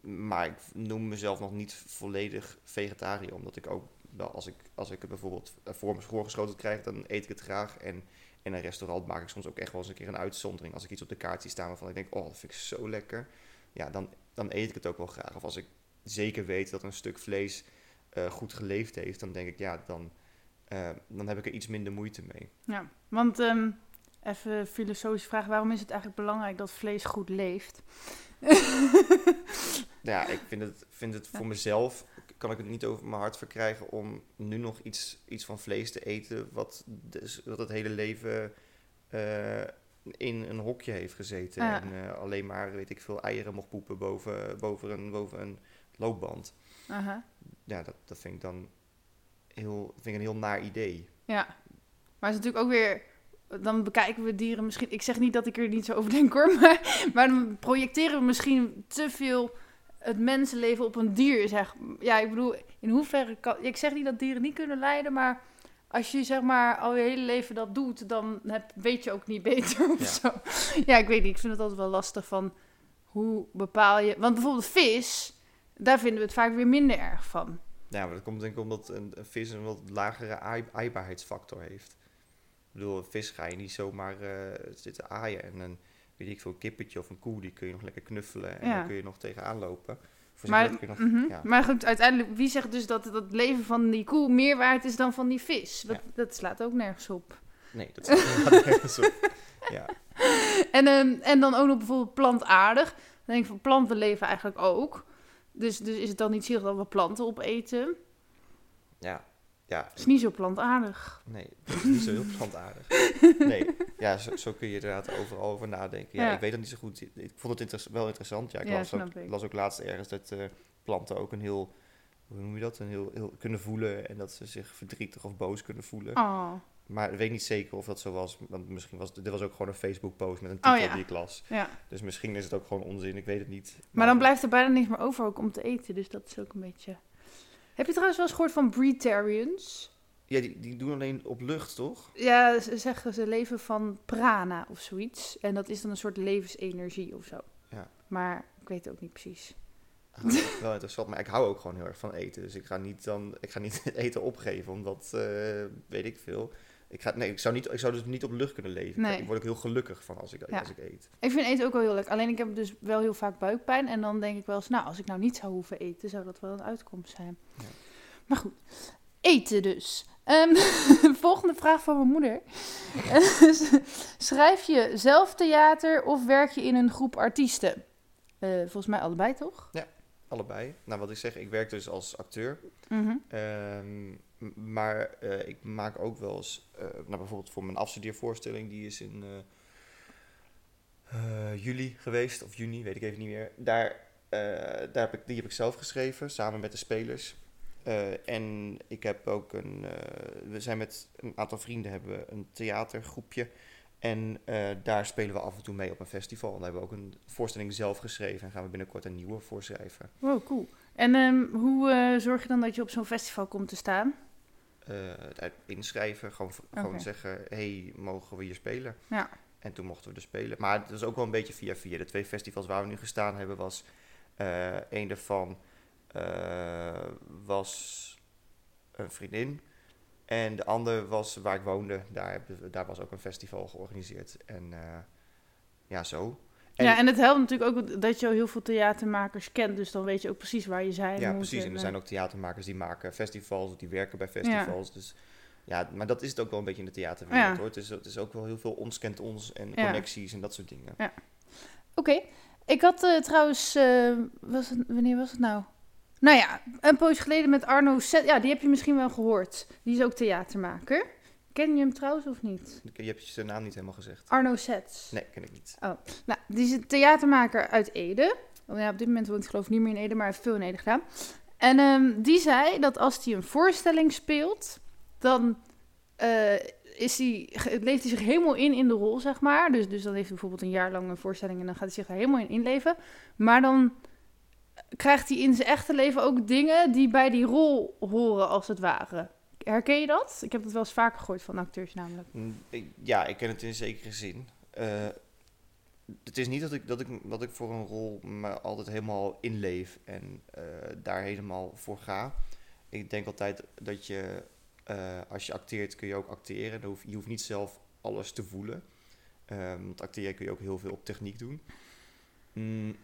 Speaker 1: maar ik noem mezelf nog niet volledig vegetariër, omdat ik ook wel, als ik, als ik het bijvoorbeeld voor me voorgeschoten krijg, dan eet ik het graag. En in een restaurant maak ik soms ook echt wel eens een keer een uitzondering. Als ik iets op de kaart zie staan waarvan ik denk, oh, dat vind ik zo lekker. Ja, dan, dan eet ik het ook wel graag. Of als ik zeker weet dat een stuk vlees eh, goed geleefd heeft, dan denk ik, ja, dan, eh, dan heb ik er iets minder moeite mee.
Speaker 2: Ja, want ehm, even een filosofische vraag. Waarom is het eigenlijk belangrijk dat vlees goed leeft?
Speaker 1: Ja, ik vind het, vind het voor mezelf, kan ik het niet over mijn hart verkrijgen om nu nog iets, iets van vlees te eten wat, dus, wat het hele leven eh, in een hokje heeft gezeten.
Speaker 2: Ja.
Speaker 1: En eh, alleen maar, weet ik veel, eieren mocht poepen boven, boven, een, boven een loopband. Ja, dat, dat vind ik dan heel, vind ik een heel naar idee.
Speaker 2: Ja, maar het is natuurlijk ook weer... Dan bekijken we dieren misschien... Ik zeg niet dat ik er niet zo over denk hoor, maar, maar dan projecteren we misschien te veel het mensenleven op een dier. Zeg. Ja, ik bedoel, in hoeverre kan... Ik zeg niet dat dieren niet kunnen lijden, maar als je zeg maar al je hele leven dat doet, dan heb, weet je ook niet beter of
Speaker 1: Ja.
Speaker 2: zo. Ja, ik weet niet. Ik vind het altijd wel lastig van hoe bepaal je... Want bijvoorbeeld vis, daar vinden we het vaak weer minder erg van.
Speaker 1: Ja, maar dat komt denk ik omdat een, een vis een wat lagere aai- aaibaarheidsfactor heeft. Ik bedoel, een vis ga je niet zomaar eh, zitten aaien. En een, weet ik veel, kippetje of een koe, die kun je nog lekker knuffelen. En
Speaker 2: Ja.
Speaker 1: dan kun je nog tegenaan lopen.
Speaker 2: Maar, mhm.
Speaker 1: ja.
Speaker 2: maar goed, uiteindelijk, wie zegt dus dat het leven van die koe meer waard is dan van die vis? Dat,
Speaker 1: Ja.
Speaker 2: dat slaat ook nergens op.
Speaker 1: Nee, dat inderdaad nergens op. Ja,
Speaker 2: En, ehm, en dan ook nog bijvoorbeeld plantaardig. Dan denk ik van planten leven eigenlijk ook. Dus, dus is het dan niet zielig dat we planten opeten?
Speaker 1: ja, ja.
Speaker 2: Dat is niet zo plantaardig.
Speaker 1: Nee, dat is niet zo heel plantaardig. Nee, ja, zo, zo kun je inderdaad overal over nadenken. Ja,
Speaker 2: Ja.
Speaker 1: ik weet dat niet zo goed. Ik vond het inter- wel interessant. Ja, ik
Speaker 2: Ja,
Speaker 1: las, ook,
Speaker 2: snap ik.
Speaker 1: las ook laatst ergens dat eh, planten ook een heel, hoe noem je dat, een heel, heel kunnen voelen. En dat ze zich verdrietig of boos kunnen voelen.
Speaker 2: Oh,
Speaker 1: Maar ik weet niet zeker of dat zo was. Want misschien was dit was ook gewoon een Facebook post met een titel
Speaker 2: Oh,
Speaker 1: die ik las. Dus misschien is het ook gewoon onzin, ik weet het niet.
Speaker 2: Maar dan blijft er bijna niks meer over ook om te eten. Dus dat is ook een beetje... Heb je trouwens wel eens gehoord van breatarians?
Speaker 1: Ja, die, die doen alleen op lucht, toch?
Speaker 2: Ja, ze zeggen ze leven van prana of zoiets. En dat is dan een soort levensenergie of zo.
Speaker 1: Ja.
Speaker 2: Maar ik weet het ook niet precies.
Speaker 1: Ah, wel interessant, maar ik hou ook gewoon heel erg van eten. Dus ik ga niet, dan, ik ga niet eten opgeven, omdat, eh, weet ik veel. Ik, ga, nee, ik, zou niet, ik zou dus niet op lucht kunnen leven.
Speaker 2: Nee.
Speaker 1: Ik word ook heel gelukkig van als ik,
Speaker 2: Ja.
Speaker 1: als ik eet.
Speaker 2: Ik vind eten ook wel heel leuk. Alleen ik heb dus wel heel vaak buikpijn. En dan denk ik wel eens, nou, als ik nou niet zou hoeven eten, zou dat wel een uitkomst zijn.
Speaker 1: Ja.
Speaker 2: Maar goed, eten dus. Ehm, volgende vraag van mijn moeder. Schrijf je zelf theater of werk je in een groep artiesten? Eh, volgens mij allebei, toch?
Speaker 1: Allebei. Nou, wat ik zeg, ik werk dus als acteur.
Speaker 2: Mhm.
Speaker 1: Ehm, M- Maar eh, ik maak ook wel eens, eh, nou bijvoorbeeld voor mijn afstudeervoorstelling, die is in eh, juli geweest, of juni, weet ik even niet meer. Daar, daar heb ik, die heb ik zelf geschreven, samen met de spelers. En ik heb ook een, we zijn met een aantal vrienden hebben een theatergroepje. En daar spelen we af en toe mee op een festival. En daar hebben we ook een voorstelling zelf geschreven en gaan we binnenkort een nieuwe voorschrijven.
Speaker 2: Wow, cool. En ehm, hoe zorg je dan dat je op zo'n festival komt te staan?
Speaker 1: Eh, het inschrijven. Gewoon, gewoon zeggen, hey, mogen we hier spelen?
Speaker 2: Ja.
Speaker 1: En toen mochten we er spelen. Maar het was ook wel een beetje via via. De twee festivals waar we nu gestaan hebben was... eh een daarvan eh, was een vriendin. En de ander was waar ik woonde. Daar, daar was ook een festival georganiseerd. En ja, zo. En-
Speaker 2: ja, en het helpt natuurlijk ook dat je al heel veel theatermakers kent. Dus dan weet je ook precies waar je zijn
Speaker 1: Ja, precies. En er
Speaker 2: eh,
Speaker 1: zijn ook theatermakers die maken festivals, of die werken bij festivals. Dus ja, maar dat is het ook wel een beetje in de theaterwereld
Speaker 2: Ja.
Speaker 1: hoor. Het is, het is ook wel heel veel ons kent ons en
Speaker 2: Ja.
Speaker 1: connecties en dat soort dingen.
Speaker 2: Oké. Ik had eh, trouwens... eh, was het, wanneer was het nou? Nou ja, een poos geleden met Arno Set. Ja, die heb je misschien wel gehoord. Die is ook theatermaker. Ken je hem trouwens of niet?
Speaker 1: Je hebt zijn naam niet helemaal gezegd.
Speaker 2: Arno Sets.
Speaker 1: Nee, ken ik niet.
Speaker 2: Nou, die is een theatermaker uit Ede. Oh, ja, op dit moment woont hij geloof ik niet meer in Ede, maar hij heeft veel in Ede gedaan. En ehm, die zei dat als hij een voorstelling speelt, dan eh, is hij, leeft hij zich helemaal in in de rol, zeg maar. Dus, dus dan heeft hij bijvoorbeeld een jaar lang een voorstelling en dan gaat hij zich daar helemaal in inleven. Maar dan krijgt hij in zijn echte leven ook dingen die bij die rol horen, als het ware. Herken je dat? Ik heb dat wel eens vaker gehoord van acteurs namelijk.
Speaker 1: Mm, ja, ik ken het in zekere zin. Eh, het is niet dat ik, dat, ik, dat ik voor een rol me altijd helemaal inleef en eh, daar helemaal voor ga. Ik denk altijd dat je, eh, als je acteert, kun je ook acteren. Je hoeft niet zelf alles te voelen. Ehm, want acteren kun je ook heel veel op techniek doen. Mm,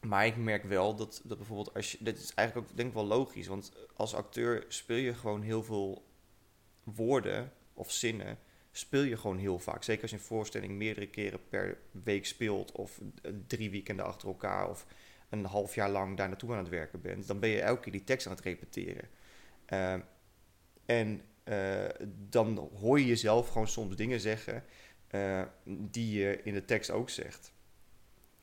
Speaker 1: maar ik merk wel dat, dat bijvoorbeeld als je... Dit is eigenlijk ook denk ik wel logisch. Want als acteur speel je gewoon heel veel woorden of zinnen speel je gewoon heel vaak. Zeker als je een voorstelling meerdere keren per week speelt, of eh, drie weekenden achter elkaar, of een half jaar lang daar naartoe aan het werken bent, dan ben je elke keer die tekst aan het repeteren. Ehm, en eh, dan hoor je jezelf gewoon soms dingen zeggen eh, die je in de tekst ook zegt.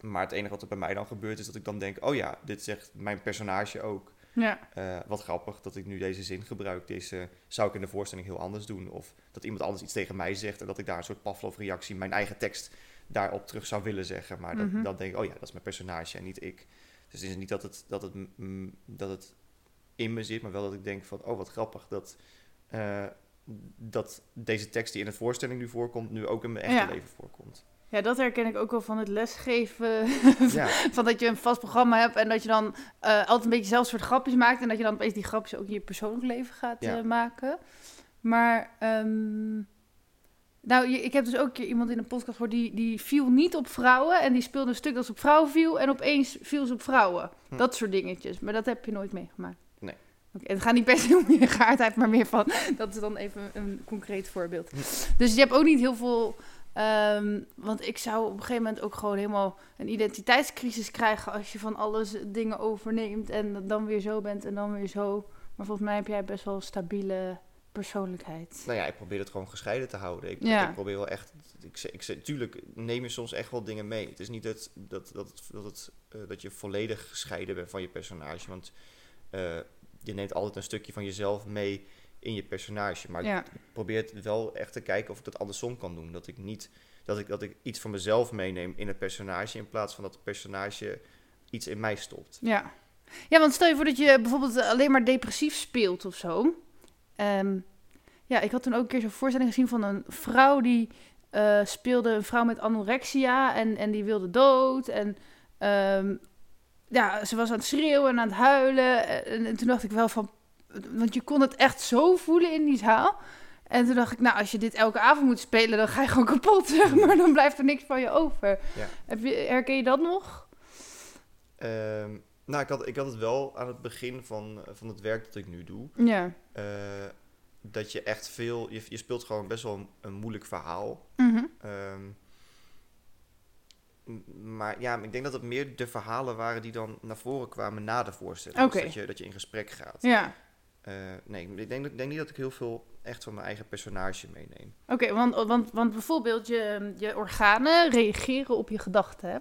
Speaker 1: Maar het enige wat er bij mij dan gebeurt is dat ik dan denk, oh ja, dit zegt mijn personage ook.
Speaker 2: Ja,
Speaker 1: Eh, wat grappig dat ik nu deze zin gebruik. Deze zou ik in de voorstelling heel anders doen. Of dat iemand anders iets tegen mij zegt en dat ik daar een soort Pavlov-reactie, mijn eigen tekst daarop terug zou willen zeggen. Maar dat,
Speaker 2: Mhm.
Speaker 1: dan denk ik, oh ja, dat is mijn personage en niet ik. Dus het is niet dat het, dat het, mm, dat het in me zit, maar wel dat ik denk van, oh wat grappig dat, eh, dat deze tekst die in de voorstelling nu voorkomt, nu ook in mijn echte
Speaker 2: Ja.
Speaker 1: leven voorkomt.
Speaker 2: Ja, dat herken ik ook wel van het lesgeven.
Speaker 1: Ja,
Speaker 2: Van dat je een vast programma hebt en dat je dan eh, altijd een beetje zelf soort grapjes maakt. En dat je dan opeens die grapjes ook in je persoonlijk leven gaat
Speaker 1: Ja.
Speaker 2: eh, maken. Maar, ehm, nou, je- ik heb dus ook een keer iemand in een podcast gehoord die, die viel niet op vrouwen. En die speelde een stuk dat ze op vrouwen viel en opeens viel ze op vrouwen.
Speaker 1: Hm.
Speaker 2: Dat soort dingetjes. Maar dat heb je nooit meegemaakt.
Speaker 1: Nee.
Speaker 2: Oké, het gaat niet per se om je geaardheid, maar meer van, dat is dan even een concreet voorbeeld.
Speaker 1: Hm.
Speaker 2: Dus je hebt ook niet heel veel Ehm, want ik zou op een gegeven moment ook gewoon helemaal een identiteitscrisis krijgen als je van alles dingen overneemt en dan weer zo bent en dan weer zo. Maar volgens mij heb jij best wel een stabiele persoonlijkheid.
Speaker 1: Nou ja, ik probeer het gewoon gescheiden te houden. Ik,
Speaker 2: Ja.
Speaker 1: ik probeer wel echt. Ik, ik, tuurlijk neem je soms echt wel dingen mee. Het is niet dat, dat, dat, dat, het, eh, dat je volledig gescheiden bent van je personage. Want eh, je neemt altijd een stukje van jezelf mee in je personage. Maar
Speaker 2: Ja,
Speaker 1: ik probeer het wel echt te kijken of ik dat andersom kan doen. Dat ik niet dat ik, dat ik iets van mezelf meeneem in het personage. In plaats van dat het personage iets in mij stopt.
Speaker 2: ja. Ja, want stel je voor dat je bijvoorbeeld alleen maar depressief speelt of zo. Ehm, ja, ik had toen ook een keer zo'n voorstelling gezien van een vrouw die eh, speelde een vrouw met anorexia en, en die wilde dood. En ehm, ja, ze was aan het schreeuwen en aan het huilen. En, en toen dacht ik wel van, want je kon het echt zo voelen in die zaal. En toen dacht ik, nou, als je dit elke avond moet spelen, dan ga je gewoon kapot, zeg maar. Dan blijft er niks van je over.
Speaker 1: Ja.
Speaker 2: Heb je, herken je dat nog?
Speaker 1: Ehm, nou, ik had, ik had het wel aan het begin van, van het werk dat ik nu doe.
Speaker 2: Ja.
Speaker 1: eh, dat je echt veel. Je, je speelt gewoon best wel een, een moeilijk verhaal.
Speaker 2: Mhm.
Speaker 1: Ehm, maar ja, ik denk dat het meer de verhalen waren die dan naar voren kwamen na de voorstelling. Dus dat, je, dat je in gesprek gaat.
Speaker 2: Ja.
Speaker 1: Eh, nee, ik denk, denk niet dat ik heel veel echt van mijn eigen personage meeneem.
Speaker 2: Oké, want, want, want bijvoorbeeld je, je organen reageren op je gedachten hè?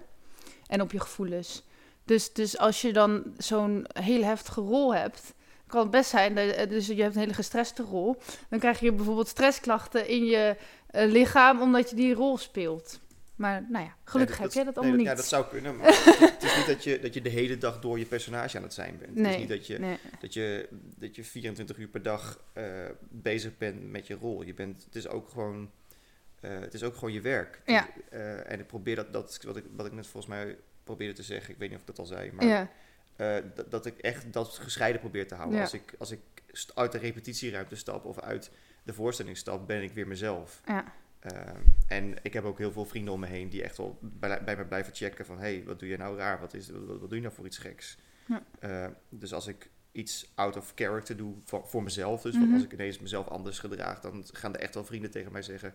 Speaker 2: en op je gevoelens. Dus, dus als je dan zo'n hele heftige rol hebt, kan het best zijn, dat, eh, dus je hebt een hele gestreste rol, dan krijg je bijvoorbeeld stressklachten in je eh, lichaam omdat je die rol speelt. Maar nou ja, gelukkig
Speaker 1: Nee,
Speaker 2: heb jij dat
Speaker 1: nee,
Speaker 2: allemaal niet.
Speaker 1: Ja, dat zou kunnen, maar het is niet dat je, dat je de hele dag door je personage aan het zijn bent. Het
Speaker 2: Nee,
Speaker 1: is niet dat je,
Speaker 2: nee.
Speaker 1: dat je, dat je 24 uur per dag eh, bezig bent met je rol. Je bent, het, is ook gewoon, eh, het is ook gewoon je werk.
Speaker 2: Ja.
Speaker 1: Eh, en ik probeer dat, dat wat, ik, wat ik net volgens mij probeerde te zeggen, ik weet niet of ik dat al zei, maar
Speaker 2: Ja,
Speaker 1: dat, dat ik echt dat gescheiden probeer te houden.
Speaker 2: Ja.
Speaker 1: Als, ik, als ik uit de repetitieruimte stap of uit de voorstelling stap, ben ik weer mezelf.
Speaker 2: ja,
Speaker 1: Ehm, en ik heb ook heel veel vrienden om me heen die echt wel bij, bij me blijven checken van... hé, hey, wat doe je nou raar? Wat, is, wat, wat doe je nou voor iets geks?
Speaker 2: Ja.
Speaker 1: Eh, dus als ik iets out of character doe voor, voor mezelf... dus
Speaker 2: Mhm.
Speaker 1: als ik ineens mezelf anders gedraag... dan gaan er echt wel vrienden tegen mij zeggen...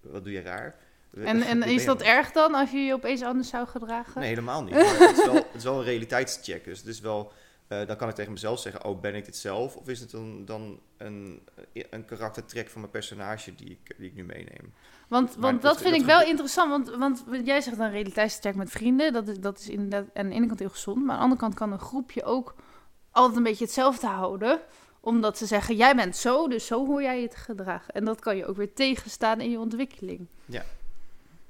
Speaker 1: wat doe je raar?
Speaker 2: En, en is dat erg dan als je je opeens anders zou gedragen?
Speaker 1: Nee, helemaal niet. Het, is wel, het is wel een realiteitscheck. Dus het is wel, eh, dan kan ik tegen mezelf zeggen: Oh, ben ik dit zelf? Of is het dan, dan een, een karaktertrek van mijn personage die ik, die ik nu meeneem?
Speaker 2: Want,
Speaker 1: Maar
Speaker 2: want
Speaker 1: dat-
Speaker 2: dat, vind
Speaker 1: dat
Speaker 2: ik wel interessant, want, want jij zegt dan realiteitscheck met vrienden, dat is, dat is inderdaad aan de ene kant heel gezond, maar aan de andere kant kan een groepje ook altijd een beetje hetzelfde houden, omdat ze zeggen, jij bent zo, dus zo hoor jij je te gedragen. En dat kan je ook weer tegenstaan in je ontwikkeling.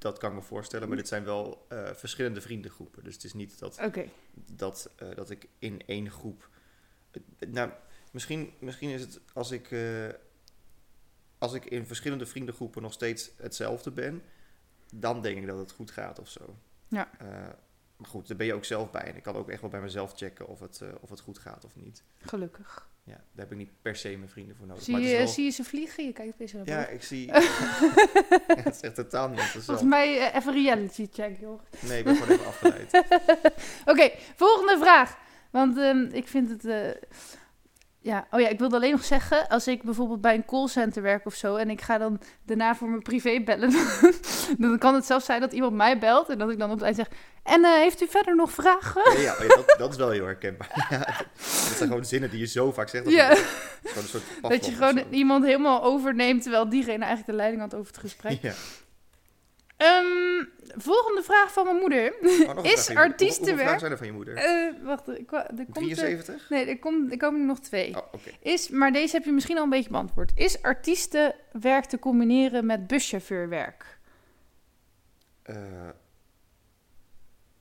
Speaker 1: Dat kan ik me voorstellen, maar dit zijn wel eh, verschillende vriendengroepen. Dus het is niet dat, dat, eh, dat ik in één groep. eh, nou, misschien, misschien is het als ik, als ik in verschillende vriendengroepen nog steeds hetzelfde ben, dan denk ik dat het goed gaat of zo.
Speaker 2: Ja.
Speaker 1: Maar goed, daar ben je ook zelf bij. En ik kan ook echt wel bij mezelf checken of het, of het goed gaat of niet.
Speaker 2: gelukkig.
Speaker 1: Ja, daar heb ik niet per se mijn vrienden voor nodig.
Speaker 2: Zie
Speaker 1: maar
Speaker 2: je,
Speaker 1: wel-
Speaker 2: zie je ze vliegen? Je kijkt opeens naar
Speaker 1: Ja, ik zie. het is echt totaal niet interessant.
Speaker 2: Volgens mij eh, even reality check, joh.
Speaker 1: Nee, ik ben gewoon even afgeleid.
Speaker 2: Oké, volgende vraag. Want ehm, ik vind het. eh, ja, oh ja, ik wilde alleen nog zeggen, als ik bijvoorbeeld bij een callcenter werk of zo en ik ga dan daarna voor mijn privé bellen, dan kan het zelfs zijn dat iemand mij belt en dat ik dan op het eind zeg: En eh, heeft u verder nog vragen?
Speaker 1: Ja, ja, oh ja, dat, dat is wel heel herkenbaar. Ja, dat zijn gewoon zinnen die je zo vaak zegt. Dat
Speaker 2: Ja.
Speaker 1: gewoon een soort
Speaker 2: Dat je gewoon iemand helemaal overneemt terwijl diegene eigenlijk de leiding had over het gesprek.
Speaker 1: Ja.
Speaker 2: Ehm, volgende vraag van mijn moeder.
Speaker 1: Oh,
Speaker 2: Is artiestenwerk-
Speaker 1: zijn er van je moeder?
Speaker 2: Eh, wacht, er komt er,
Speaker 1: 73?
Speaker 2: nee, er, komt, er komen er nog twee.
Speaker 1: Oh.
Speaker 2: Is, maar deze heb je misschien al een beetje beantwoord. Is artiestenwerk te combineren met buschauffeurwerk?
Speaker 1: Eh,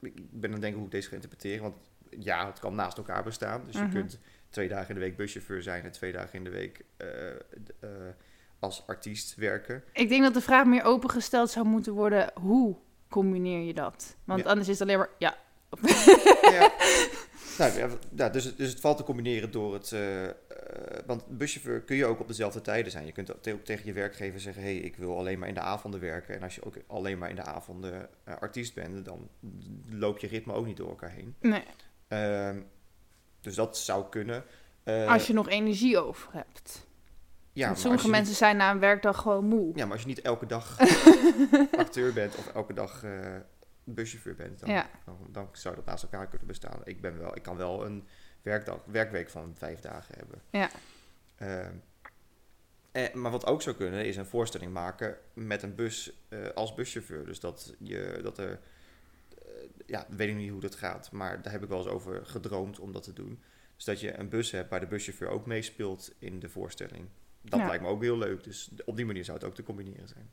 Speaker 1: ik ben aan het denken hoe ik deze ga interpreteren. Want ja, het kan naast elkaar bestaan. Dus
Speaker 2: Mhm.
Speaker 1: je kunt twee dagen in de week buschauffeur zijn en twee dagen in de week eh, als artiest werken.
Speaker 2: Ik denk dat de vraag meer opengesteld zou moeten worden: hoe combineer je dat? Want
Speaker 1: Ja.
Speaker 2: anders is het alleen maar ja.
Speaker 1: ja. Nou, ja, dus, het- dus het valt te combineren door het. eh, want buschauffeur kun je ook op dezelfde tijden zijn. Je kunt ook te- ook tegen je werkgever zeggen: hé, hey, ik wil alleen maar in de avonden werken. En als je ook alleen maar in de avonden eh, artiest bent, dan loop je ritme ook niet door elkaar heen.
Speaker 2: Nee,
Speaker 1: Ehm, dus dat zou kunnen.
Speaker 2: Als je nog energie over hebt.
Speaker 1: Ja,
Speaker 2: Want sommige mensen zijn na een werkdag gewoon moe.
Speaker 1: Ja, maar als je niet elke dag acteur bent of elke dag eh buschauffeur bent, dan,
Speaker 2: Ja.
Speaker 1: dan, dan zou dat naast elkaar kunnen bestaan. Ik, ben wel, ik kan wel een werkdag, werkweek van vijf dagen hebben.
Speaker 2: Ja.
Speaker 1: Ehm, eh, maar wat ook zou kunnen, is een voorstelling maken met een bus eh, als buschauffeur. Dus dat, je, dat er, ja, weet ik niet hoe dat gaat, maar daar heb ik wel eens over gedroomd om dat te doen. Dus dat je een bus hebt waar de buschauffeur ook meespeelt in de voorstelling. Dat
Speaker 2: Ja.
Speaker 1: lijkt me ook heel leuk. Dus op die manier zou het ook te combineren zijn.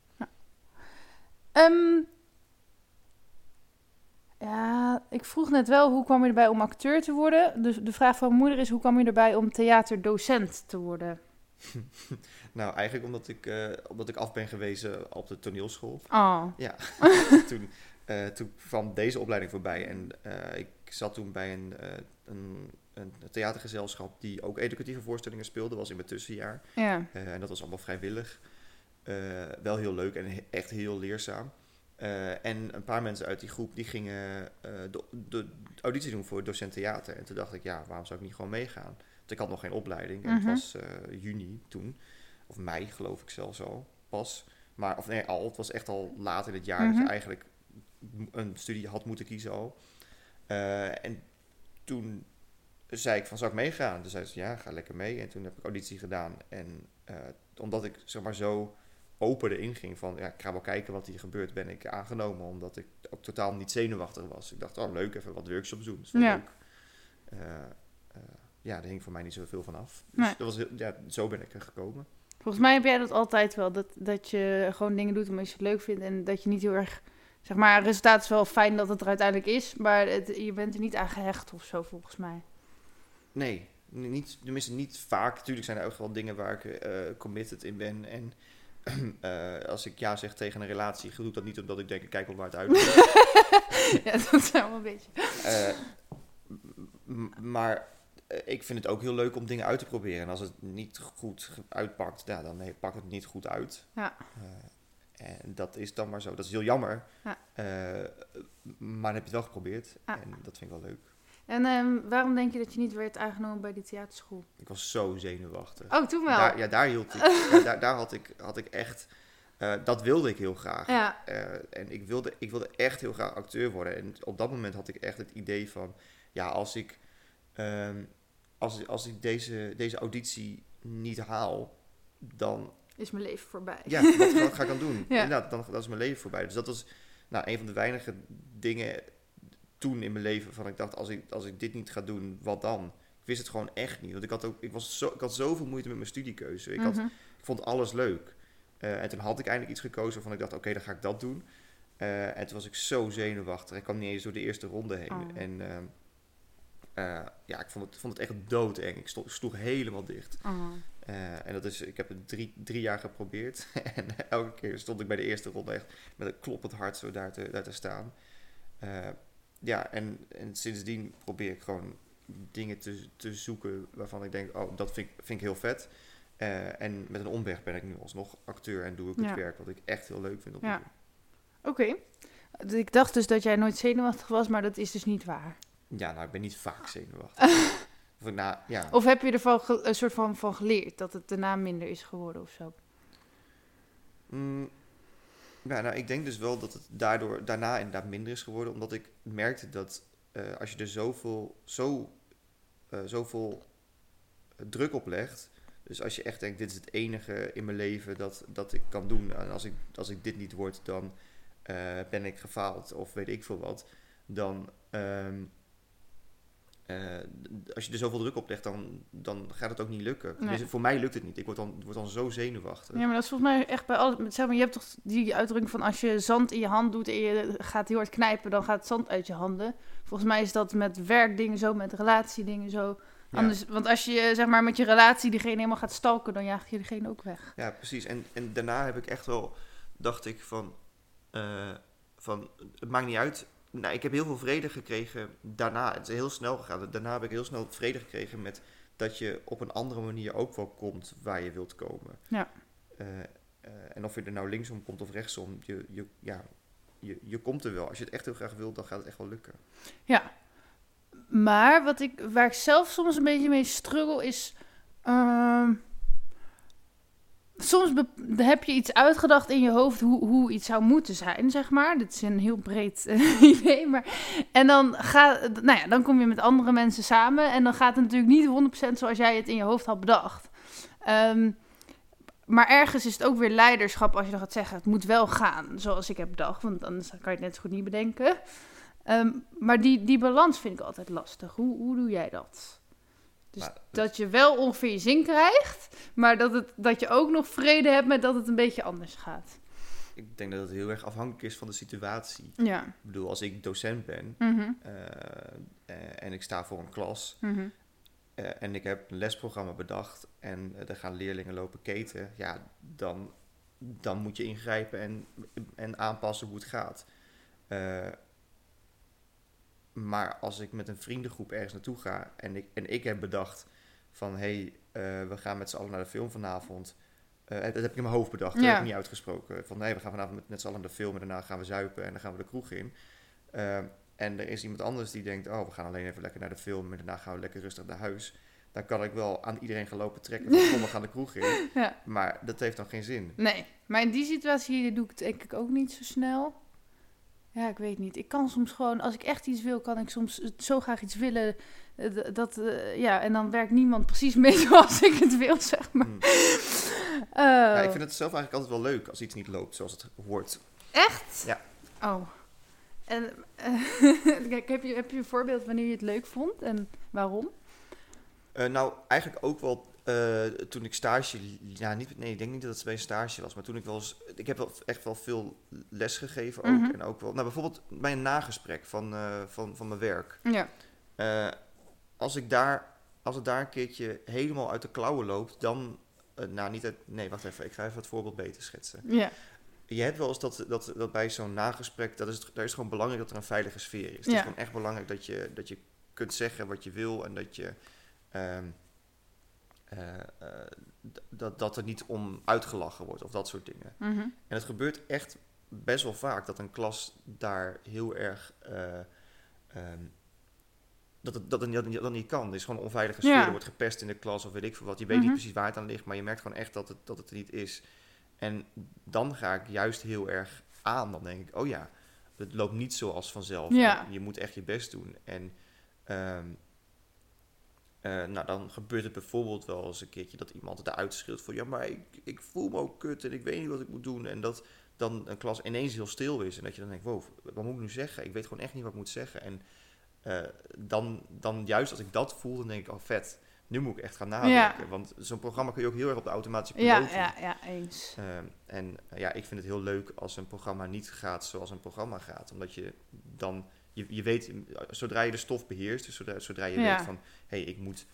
Speaker 2: Ehm, ja, ik vroeg net wel hoe kwam je erbij om acteur te worden. Dus de vraag van mijn moeder is: hoe kwam je erbij om theaterdocent te worden?
Speaker 1: Nou, eigenlijk omdat ik, eh, omdat ik af ben gewezen op de toneelschool.
Speaker 2: Oh,
Speaker 1: Ja, toen, eh, toen kwam deze opleiding voorbij. En eh, ik zat toen bij een, een, een theatergezelschap die ook educatieve voorstellingen speelde. was in mijn tussenjaar.
Speaker 2: ja.
Speaker 1: Eh, en dat was allemaal vrijwillig. Eh, wel heel leuk en he- echt heel leerzaam. Eh, en een paar mensen uit die groep die gingen de, de auditie doen voor docent theater. En toen dacht ik, ja, waarom zou ik niet gewoon meegaan? Want ik had nog geen opleiding. En
Speaker 2: Mhm.
Speaker 1: het was eh, juni toen. Of mei geloof ik zelfs al. Pas. Maar, of nee, al. Het was echt al laat in het jaar dat
Speaker 2: Mhm.
Speaker 1: je eigenlijk een studie had moeten kiezen al. En toen zei ik van, zou ik meegaan? Toen zei ze, ja, ga lekker mee. En toen heb ik auditie gedaan. En eh, omdat ik, zeg maar, zo open erin ging van, ja, ik ga wel kijken wat hier gebeurt, ben ik aangenomen. Omdat ik ook totaal niet zenuwachtig was. Ik dacht, oh, leuk, even wat workshops doen. Dat
Speaker 2: Ja.
Speaker 1: leuk. Eh, eh, ja, daar hing voor mij niet zoveel van af. Dus
Speaker 2: Nee.
Speaker 1: dat was heel, ja, zo ben ik er gekomen.
Speaker 2: Volgens mij heb jij dat altijd wel. Dat, dat je gewoon dingen doet omdat je het leuk vindt. En dat je niet heel erg. Zeg maar, resultaat is wel fijn dat het er uiteindelijk is. Maar het, je bent er niet aan gehecht of zo, volgens mij.
Speaker 1: Nee, niet, tenminste niet vaak. Natuurlijk zijn er ook wel dingen waar ik eh, committed in ben. En eh, als ik ja zeg tegen een relatie, doe ik dat niet omdat ik denk, kijk wel waar het uitkomt.
Speaker 2: ja, dat is wel een beetje.
Speaker 1: Eh, maar ik vind het ook heel leuk om dingen uit te proberen. En als het niet goed uitpakt, ja, dan nee, pakt het niet goed uit.
Speaker 2: Ja.
Speaker 1: En dat is dan maar zo. Dat is heel jammer.
Speaker 2: Ja.
Speaker 1: Maar dan heb je het wel geprobeerd.
Speaker 2: Ja.
Speaker 1: En dat vind ik wel leuk.
Speaker 2: En ehm, waarom denk je dat je niet werd aangenomen bij die theaterschool?
Speaker 1: Ik was zo zenuwachtig.
Speaker 2: Oh, toen wel.
Speaker 1: Daar, ja, daar hield ik. ja, daar, daar had ik, had ik echt. eh, dat wilde ik heel graag.
Speaker 2: ja.
Speaker 1: Eh, en ik wilde, ik wilde echt heel graag acteur worden. En op dat moment had ik echt het idee van, ja, als ik, ehm, als, als ik deze, deze auditie niet haal, dan,
Speaker 2: is mijn leven voorbij.
Speaker 1: ja, wat ga, ga ik dan doen?
Speaker 2: Ja.
Speaker 1: Inderdaad, dan dat is mijn leven voorbij. Dus dat was nou, een van de weinige dingen toen in mijn leven van ik dacht, als ik, als ik dit niet ga doen, wat dan? Ik wist het gewoon echt niet. Want ik had ook, ik was zo, ik had zoveel moeite met mijn studiekeuze. Ik had
Speaker 2: Mhm.
Speaker 1: ik vond alles leuk. Eh, en toen had ik eindelijk iets gekozen waarvan ik dacht, oké, dan ga ik dat doen. Eh, en toen was ik zo zenuwachtig. Ik kwam niet eens door de eerste ronde heen.
Speaker 2: Oh.
Speaker 1: En ehm, eh, ja, ik vond het, vond het echt doodeng. Ik sto- sloeg helemaal dicht.
Speaker 2: Oh.
Speaker 1: En dat is, ik heb het drie, drie jaar geprobeerd. en elke keer stond ik bij de eerste ronde echt met een kloppend hart zo daar te, daar te staan. Ja, en, en sindsdien probeer ik gewoon dingen te, te zoeken waarvan ik denk, oh, dat vind ik, vind ik heel vet. Eh, en met een omweg ben ik nu alsnog acteur en doe ik
Speaker 2: Ja.
Speaker 1: het werk wat ik echt heel leuk vind om
Speaker 2: Ja. Oké. Ik dacht dus dat jij nooit zenuwachtig was, maar dat is dus niet waar.
Speaker 1: Ja, nou, ik ben niet vaak zenuwachtig. of nou, ja.
Speaker 2: Of heb je ervan een soort van, van geleerd dat het daarna minder is geworden of zo?
Speaker 1: Mm, ja, nou, ik denk dus wel dat het daardoor, daarna inderdaad minder is geworden. Omdat ik merkte dat eh, als je er zoveel, zo, eh, zoveel druk op legt. Dus als je echt denkt, dit is het enige in mijn leven dat, dat ik kan doen. En als ik, als ik dit niet word, dan eh, ben ik gefaald of weet ik veel wat. Dan, ehm, eh, als je er zoveel druk op legt, dan, dan gaat het ook niet lukken. Voor mij lukt het niet. Ik word dan, word dan zo zenuwachtig.
Speaker 2: Ja, maar dat is volgens mij echt bij alles. Zeg maar, je hebt toch die uitdrukking van als je zand in je hand doet en je gaat heel hard knijpen, dan gaat het zand uit je handen. Volgens mij is dat met werkdingen zo, met relatiedingen zo.
Speaker 1: Ja.
Speaker 2: Anders, Want als je zeg maar met je relatie diegene helemaal gaat stalken, dan jaag je diegene ook weg.
Speaker 1: Ja, precies. En, en daarna heb ik echt wel, dacht ik van, eh, van, het maakt niet uit. Nou, ik heb heel veel vrede gekregen daarna. Het is heel snel gegaan. Daarna heb ik heel snel vrede gekregen met dat je op een andere manier ook wel komt waar je wilt komen.
Speaker 2: Ja.
Speaker 1: Eh, eh, en of je er nou linksom komt of rechtsom, je, je, ja, je, je komt er wel. Als je het echt heel graag wilt, dan gaat het echt wel lukken.
Speaker 2: Ja. Maar wat ik, waar ik zelf soms een beetje mee struggle is. ehm, soms heb je iets uitgedacht in je hoofd hoe, hoe iets zou moeten zijn, zeg maar. Dit is een heel breed eh, idee. Maar, en dan, ga, nou ja, dan kom je met andere mensen samen. En dan gaat het natuurlijk niet 100% zoals jij het in je hoofd had bedacht. Ehm, maar ergens is het ook weer leiderschap als je dan gaat zeggen: het moet wel gaan zoals ik heb bedacht. Want anders kan je het net zo goed niet bedenken. Ehm, maar die, die balans vind ik altijd lastig. Hoe, hoe doe jij dat? Dus dat je wel ongeveer je zin krijgt, maar dat, het, dat je ook nog vrede hebt met dat het een beetje anders gaat.
Speaker 1: Ik denk dat het heel erg afhankelijk is van de situatie.
Speaker 2: Ja.
Speaker 1: Ik bedoel, als ik docent ben
Speaker 2: Mhm,
Speaker 1: eh, eh, en ik sta voor een klas
Speaker 2: mhm.
Speaker 1: eh, en ik heb een lesprogramma bedacht en er gaan leerlingen lopen keten, ja, dan, dan moet je ingrijpen en, en aanpassen hoe het gaat. Eh, maar als ik met een vriendengroep ergens naartoe ga en ik, en ik heb bedacht van hé, hey, eh, we gaan met z'n allen naar de film vanavond. Eh, dat heb ik in mijn hoofd bedacht, dat
Speaker 2: Ja.
Speaker 1: heb ik niet uitgesproken. Van nee, we gaan vanavond met, met z'n allen naar de film en daarna gaan we zuipen en dan gaan we de kroeg in. Eh, en er is iemand anders die denkt, oh, we gaan alleen even lekker naar de film en daarna gaan we lekker rustig naar huis. Dan kan ik wel aan iedereen gaan lopen trekken van kom, we gaan de kroeg in.
Speaker 2: Ja.
Speaker 1: Maar dat heeft dan geen zin.
Speaker 2: Nee, maar in die situatie doe ik het denk ik ook niet zo snel. Ja, ik weet niet. Ik kan soms gewoon, als ik echt iets wil, kan ik soms zo graag iets willen. eh, Dat, eh, ja, en dan werkt niemand precies mee zoals ik het wil, zeg maar.
Speaker 1: Hmm.
Speaker 2: Oh.
Speaker 1: Ja, ik vind het zelf eigenlijk altijd wel leuk als iets niet loopt zoals het hoort.
Speaker 2: Echt?
Speaker 1: Ja.
Speaker 2: Oh. En eh, kijk, heb, je, heb je een voorbeeld wanneer je het leuk vond en waarom?
Speaker 1: Eh, nou, eigenlijk ook wel eh, toen ik stage... Ja, niet, nee, ik denk niet dat het bij een stage was. Maar toen ik wel eens... Ik heb wel echt wel veel les gegeven ook.
Speaker 2: Mhm.
Speaker 1: En ook wel... Nou, bijvoorbeeld bij een nagesprek van, eh, van, van mijn werk.
Speaker 2: Ja.
Speaker 1: Eh, als, ik daar, als het daar een keertje helemaal uit de klauwen loopt, dan... nou, niet uit... Nee, wacht even. Ik ga even het voorbeeld beter schetsen.
Speaker 2: Ja.
Speaker 1: Je hebt wel eens dat, dat, dat bij zo'n nagesprek, dat is, het- daar is het gewoon belangrijk dat er een veilige sfeer is. Het
Speaker 2: Ja.
Speaker 1: is gewoon echt belangrijk dat je, dat je kunt zeggen wat je wil en dat je... ehm, eh, eh, dat, dat er niet om uitgelachen wordt of dat soort dingen.
Speaker 2: Mhm.
Speaker 1: En het gebeurt echt best wel vaak dat een klas daar heel erg. eh, ehm, dat het dat, het dat, dat niet kan. Er is gewoon een onveilige sfeer.
Speaker 2: Ja.
Speaker 1: Er wordt gepest in de klas of weet ik veel wat. Je weet
Speaker 2: Mhm.
Speaker 1: niet precies waar het aan ligt, maar je merkt gewoon echt dat het, dat het er niet is. En dan ga ik juist heel erg aan. Dan denk ik, oh ja, het loopt niet zoals vanzelf.
Speaker 2: Ja.
Speaker 1: Je moet echt je best doen. En ehm, eh, nou, dan gebeurt het bijvoorbeeld wel eens een keertje dat iemand eruit schreeuwt van... Ja, maar ik, ik voel me ook kut en ik weet niet wat ik moet doen. En dat dan een klas ineens heel stil is. En dat je dan denkt, wow, wat moet ik nu zeggen? Ik weet gewoon echt niet wat ik moet zeggen. En eh, dan, dan juist als ik dat voel, dan denk ik, oh vet, nu moet ik echt gaan nadenken. Want zo'n programma kun je ook heel erg op de automatische piloot
Speaker 2: Ja, ja, ja, eens.
Speaker 1: Ehm, en ja, ik vind het heel leuk als een programma niet gaat zoals een programma gaat. Omdat je dan, je, je weet, zodra je de stof beheerst, dus zodra, zodra je
Speaker 2: Ja.
Speaker 1: weet van, hé, hey, ik moet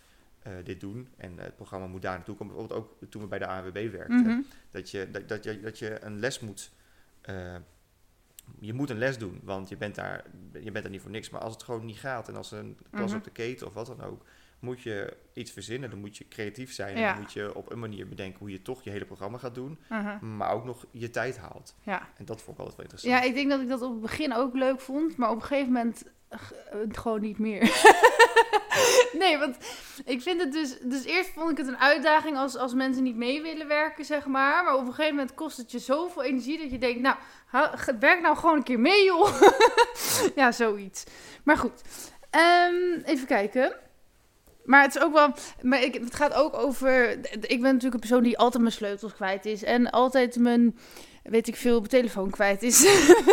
Speaker 1: eh, dit doen en het programma moet daar naartoe komen. Bijvoorbeeld ook toen we bij de ANWB werkten,
Speaker 2: Mhm.
Speaker 1: dat, je, dat, dat, je, dat je een les moet, eh, je moet een les doen, want je bent, daar, je bent daar niet voor niks. Maar als het gewoon niet gaat en als een klas
Speaker 2: Mhm.
Speaker 1: op de keten of wat dan ook, moet je iets verzinnen. Dan moet je creatief zijn en dan moet je op een manier bedenken hoe je toch je hele programma gaat doen
Speaker 2: Mhm.
Speaker 1: maar ook nog je tijd haalt.
Speaker 2: Ja.
Speaker 1: En dat vond ik altijd wel interessant.
Speaker 2: ja, ik denk dat ik dat op het begin ook leuk vond, maar op een gegeven moment eh, gewoon niet meer. nee, want ik vind het dus... Dus eerst vond ik het een uitdaging als, als mensen niet mee willen werken, zeg maar. Maar op een gegeven moment kost het je zoveel energie dat je denkt... Nou, werk nou gewoon een keer mee, joh. ja, zoiets. Maar goed. Ehm, even kijken. Maar het is ook wel. Maar ik, het gaat ook over. Ik ben natuurlijk een persoon die altijd mijn sleutels kwijt is. En altijd mijn. Weet ik veel, telefoon kwijt is.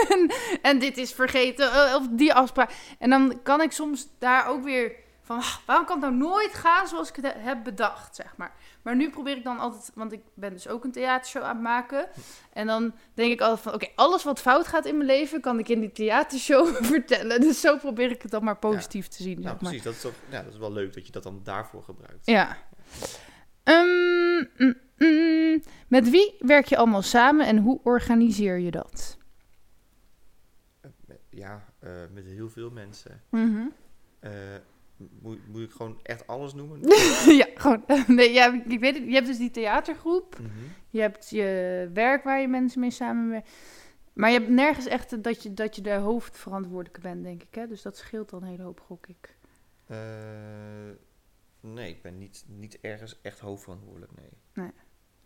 Speaker 2: en, en dit is vergeten. eh, Of die afspraak. En dan kan ik soms daar ook weer van. "Ah, Waarom kan het nou nooit gaan zoals ik het heb bedacht, zeg maar. Maar nu probeer ik dan altijd. Want ik ben dus ook een theatershow aan het maken. En dan denk ik altijd van. Oké, alles wat fout gaat in mijn leven. kan ik in die theatershow vertellen. Dus zo probeer ik het dan maar positief te zien.
Speaker 1: nou,
Speaker 2: zeg maar.
Speaker 1: precies. Dat is, toch, ja, dat is wel leuk dat je dat dan daarvoor gebruikt.
Speaker 2: Ja. Ehm, mm, mm. met wie werk je allemaal samen en hoe organiseer je dat?
Speaker 1: Eh, Ja, eh, met heel veel mensen.
Speaker 2: Mhm.
Speaker 1: Eh, moet, moet ik gewoon echt alles noemen?
Speaker 2: ja, gewoon. Nee, ja, ik weet het. Je hebt dus die theatergroep.
Speaker 1: Mhm.
Speaker 2: Je hebt je werk waar je mensen mee samenwerkt. Maar je hebt nergens echt dat je, dat je de hoofdverantwoordelijke bent, denk ik. Hè? Dus dat scheelt dan een hele hoop, gok ik.
Speaker 1: Eh, nee, ik ben niet, niet ergens echt hoofdverantwoordelijk, nee.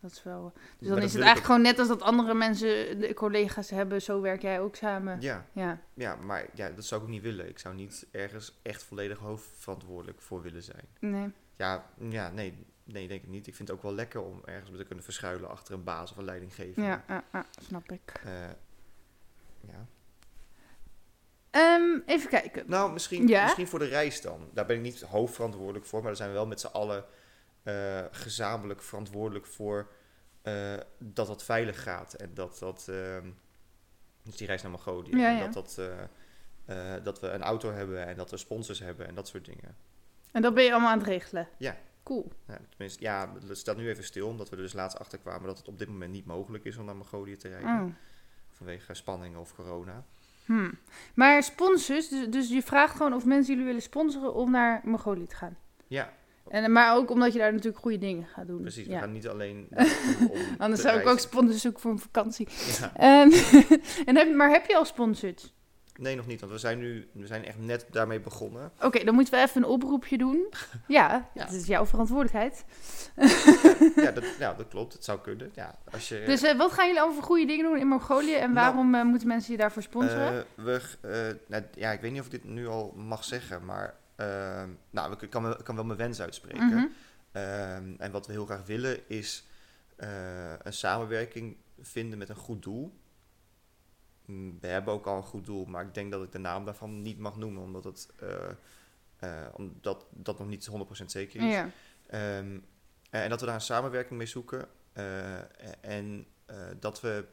Speaker 2: Dat is wel... Dus dan is het eigenlijk gewoon net als dat andere mensen, de collega's hebben. Zo werk jij ook samen.
Speaker 1: Ja,
Speaker 2: Ja.
Speaker 1: ja, maar ja, dat zou ik ook niet willen. Ik zou niet ergens echt volledig hoofdverantwoordelijk voor willen zijn.
Speaker 2: Nee.
Speaker 1: Ja, ja nee, nee, denk ik niet. Ik vind het ook wel lekker om ergens te kunnen verschuilen achter een baas of een leidinggever.
Speaker 2: Ja, ja, ja, snap ik.
Speaker 1: Eh, ja.
Speaker 2: Ehm, even kijken.
Speaker 1: Nou, misschien,
Speaker 2: Ja?
Speaker 1: misschien voor de reis dan. Daar ben ik niet hoofdverantwoordelijk voor, maar daar zijn we wel met z'n allen eh, gezamenlijk verantwoordelijk voor eh, dat dat veilig gaat. En dat dat, dus die reis naar Mongolië,
Speaker 2: Ja,
Speaker 1: en
Speaker 2: ja.
Speaker 1: Dat, dat, eh, dat we een auto hebben en dat we sponsors hebben en dat soort dingen.
Speaker 2: En dat ben je allemaal aan het regelen?
Speaker 1: Ja.
Speaker 2: Cool.
Speaker 1: Ja, tenminste, ja, het staat nu even stil, omdat we er dus laatst achter kwamen dat het op dit moment niet mogelijk is om naar Mongolië te rijden.
Speaker 2: Oh.
Speaker 1: Vanwege spanningen of corona.
Speaker 2: Hm. Maar sponsors, dus, dus je vraagt gewoon of mensen jullie willen sponsoren om naar Mongolië te gaan.
Speaker 1: Ja,
Speaker 2: En, maar ook omdat je daar natuurlijk goede dingen gaat doen.
Speaker 1: precies. We
Speaker 2: Ja.
Speaker 1: gaan niet alleen
Speaker 2: Anders zou ik ook sponsors zoeken voor een vakantie.
Speaker 1: Ja.
Speaker 2: En, en heb, maar heb je al sponsors?
Speaker 1: Nee, nog niet, want we zijn nu we zijn echt net daarmee begonnen.
Speaker 2: Oké, dan moeten we even een oproepje doen. Ja,
Speaker 1: Ja.
Speaker 2: dat is jouw verantwoordelijkheid.
Speaker 1: ja, dat, ja, dat klopt. Het zou kunnen. Ja, als je,
Speaker 2: Dus eh, wat gaan jullie allemaal voor goede dingen doen in Mongolië? En
Speaker 1: Nou,
Speaker 2: waarom eh, moeten mensen je daarvoor sponsoren?
Speaker 1: Eh, we, eh, nou, ja, ik weet niet of ik dit nu al mag zeggen, maar eh, nou, ik kan, ik kan wel mijn wens uitspreken.
Speaker 2: Mhm.
Speaker 1: Ehm, en wat we heel graag willen is eh, een samenwerking vinden met een goed doel. Mm, We hebben ook al een goed doel, maar ik denk dat ik de naam daarvan niet mag noemen, omdat het eh, eh, omdat dat nog niet 100% zeker is.
Speaker 2: Ja.
Speaker 1: Ehm, en dat we daar een samenwerking mee zoeken. en dat we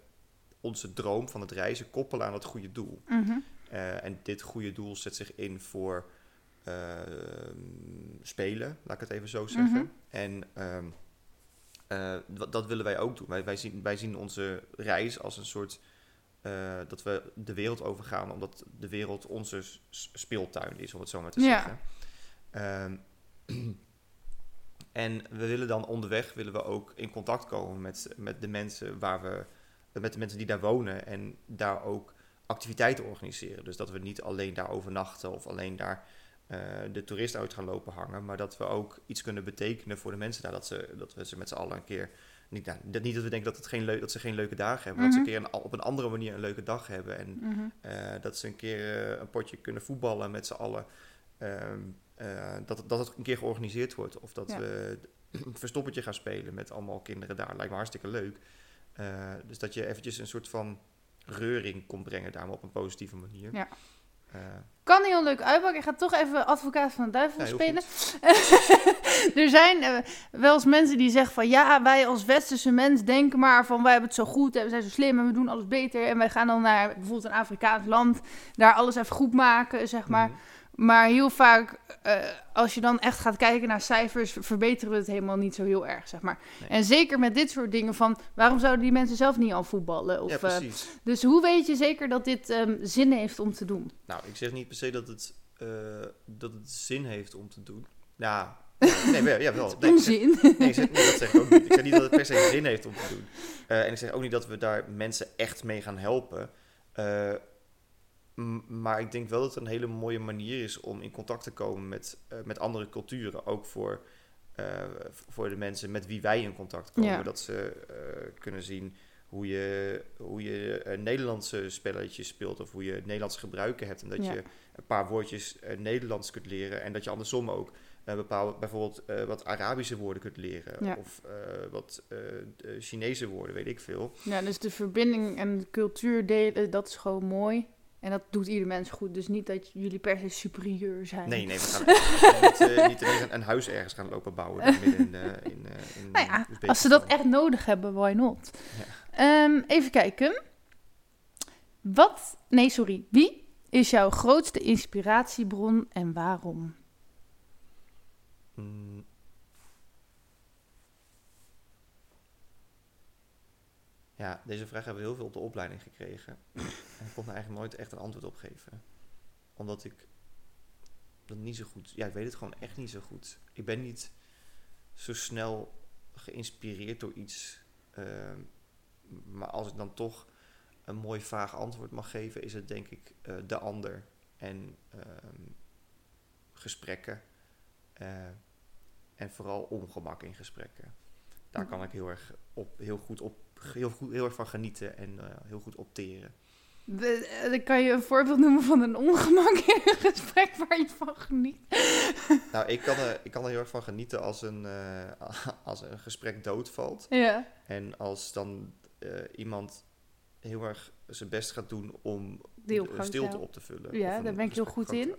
Speaker 1: onze droom van het reizen koppelen aan het goede doel.
Speaker 2: Mhm.
Speaker 1: En dit goede doel zet zich in voor ehm, spelen, laat ik het even zo zeggen.
Speaker 2: Mhm.
Speaker 1: En ehm, eh, dat willen wij ook doen. Wij, wij, zien, wij zien onze reis als een soort eh, dat we de wereld overgaan, omdat de wereld onze speeltuin is, om het zo maar te
Speaker 2: Ja.
Speaker 1: zeggen. Ehm, en we willen dan onderweg willen we ook in contact komen met, met de mensen waar we, met de mensen die daar wonen en daar ook activiteiten organiseren. Dus dat we niet alleen daar overnachten of alleen daar eh, de toeristen uit gaan lopen hangen, maar dat we ook iets kunnen betekenen voor de mensen daar. Dat, ze, dat we ze met z'n allen een keer. Niet, nou, dat, niet dat we denken dat, het geen leuk, dat ze geen leuke dagen hebben, maar dat ze een keer een, op een andere manier een leuke dag hebben. En
Speaker 2: Mhm.
Speaker 1: eh, dat ze een keer eh, een potje kunnen voetballen met z'n allen. Ehm, eh, dat, dat het een keer georganiseerd wordt. Of dat
Speaker 2: Ja.
Speaker 1: we een verstoppertje gaan spelen met allemaal kinderen daar. Lijkt me hartstikke leuk. Dus dat je eventjes een soort van reuring kon brengen daar, maar op een positieve manier.
Speaker 2: Ja.
Speaker 1: Eh,
Speaker 2: Kan heel leuk uitpakken. Ik ga toch even advocaat van de duivel
Speaker 1: Ja,
Speaker 2: spelen. er zijn eh, wel eens mensen die zeggen van... ja, wij als westerse mens denken maar van... wij hebben het zo goed en we zijn zo slim en we doen alles beter... en wij gaan dan naar bijvoorbeeld een Afrikaans land... daar alles even goed maken, zeg maar.
Speaker 1: mhm.
Speaker 2: Maar heel vaak, eh, als je dan echt gaat kijken naar cijfers... verbeteren we het helemaal niet zo heel erg, zeg maar.
Speaker 1: Nee.
Speaker 2: En zeker met dit soort dingen van... waarom zouden die mensen zelf niet al voetballen? Of,
Speaker 1: ja,
Speaker 2: eh,
Speaker 1: precies.
Speaker 2: dus hoe weet je zeker dat dit ehm, zin heeft om te doen?
Speaker 1: Nou, ik zeg niet per se dat het, eh, dat het zin heeft om te doen. Ja, nee, wel, ja, wel. Nee, zeg-. Nee, ik zeg, nee, dat zeg ik ook niet. Ik zeg niet dat het per se zin heeft om te doen. En ik zeg ook niet dat we daar mensen echt mee gaan helpen. Maar ik denk wel dat het een hele mooie manier is om in contact te komen met, eh, met andere culturen. Ook voor, eh, voor de mensen met wie wij in contact komen.
Speaker 2: Ja.
Speaker 1: Dat ze eh, kunnen zien hoe je, hoe je Nederlandse spelletjes speelt. Of hoe je Nederlandse gebruiken hebt. En dat
Speaker 2: Ja.
Speaker 1: je een paar woordjes Nederlands kunt leren. En dat je andersom ook bepaalde, bijvoorbeeld wat Arabische woorden kunt leren.
Speaker 2: Ja.
Speaker 1: Of wat Chinese woorden, weet ik veel.
Speaker 2: Ja, dus de verbinding en de cultuur delen, dat is gewoon mooi. En dat doet ieder mens goed. Dus niet dat jullie per se superieur zijn.
Speaker 1: Nee, nee, we gaan, we gaan niet, eh, niet een, een huis ergens gaan lopen bouwen. midden in, eh, in, eh, in
Speaker 2: Nou ja, als ze dat echt nodig hebben, why not? Ehm, even kijken. Wat, nee sorry, wie is jouw grootste inspiratiebron en waarom?
Speaker 1: Mm. Ja, deze vraag hebben we heel veel op de opleiding gekregen. en ik kon er eigenlijk nooit echt een antwoord op geven. Omdat ik dat niet zo goed... Ja, ik weet het gewoon echt niet zo goed. Ik ben niet zo snel geïnspireerd door iets. ehm, maar als ik dan toch een mooi vaag antwoord mag geven, is het denk ik eh, de ander. En ehm, gesprekken. eh, en vooral ongemak in gesprekken. Daar kan ik heel erg, op, heel goed, op, heel goed, heel erg van genieten en eh, heel goed opteren.
Speaker 2: Eh, dan kan je een voorbeeld noemen van een ongemak in een gesprek waar je van geniet.
Speaker 1: Nou, ik kan, er, ik kan er heel erg van genieten als een, eh, als een gesprek doodvalt.
Speaker 2: Ja,
Speaker 1: En als dan iemand heel erg zijn best gaat doen om de stilte op te vullen.
Speaker 2: Ja, daar ben ik heel goed
Speaker 1: te-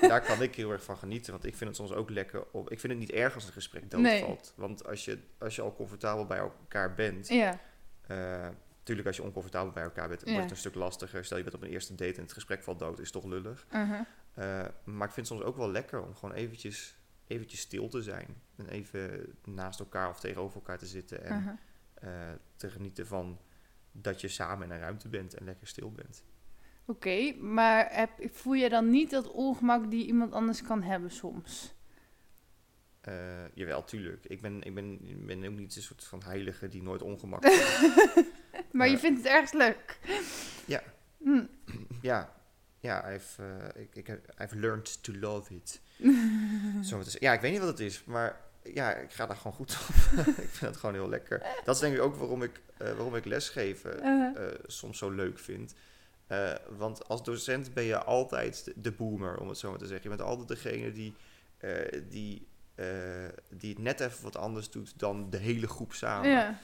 Speaker 1: Daar kan ik heel erg van genieten, want ik vind het soms ook lekker. Op, ik vind het niet erg als een gesprek
Speaker 2: Nee.
Speaker 1: doodvalt. Want als je, als je al comfortabel bij elkaar bent,
Speaker 2: ja,
Speaker 1: eh, Tuurlijk, als je oncomfortabel bij elkaar bent,
Speaker 2: Ja.
Speaker 1: wordt het een stuk lastiger. Stel je bent op een eerste date en het gesprek valt dood, is toch lullig.
Speaker 2: uh-huh.
Speaker 1: Eh, maar ik vind het soms ook wel lekker om gewoon eventjes, eventjes stil te zijn. En even naast elkaar of tegenover elkaar te zitten. En
Speaker 2: uh-huh.
Speaker 1: eh, te genieten van dat je samen in een ruimte bent en lekker stil bent.
Speaker 2: Oké, maar heb, voel je dan niet dat ongemak die iemand anders kan hebben soms?
Speaker 1: Eh, jawel, tuurlijk. Ik ben, ik, ben, ik ben ook niet een soort van heilige die nooit ongemak.
Speaker 2: Maar je
Speaker 1: Ja.
Speaker 2: vindt het ergens leuk.
Speaker 1: Ja.
Speaker 2: Hm.
Speaker 1: ja, ja I've, eh, ik, I've learned to love it. Zo. Ja, ik weet niet wat het is, maar ja, ik ga daar gewoon goed op. ik vind het gewoon heel lekker. Dat is denk ik ook waarom ik, eh, waarom ik lesgeven eh, soms zo leuk vind. Want als docent ben je altijd de, boomer, om het zo maar te zeggen. Je bent altijd degene die, die, die het net even wat anders doet dan de hele groep samen.
Speaker 2: ja.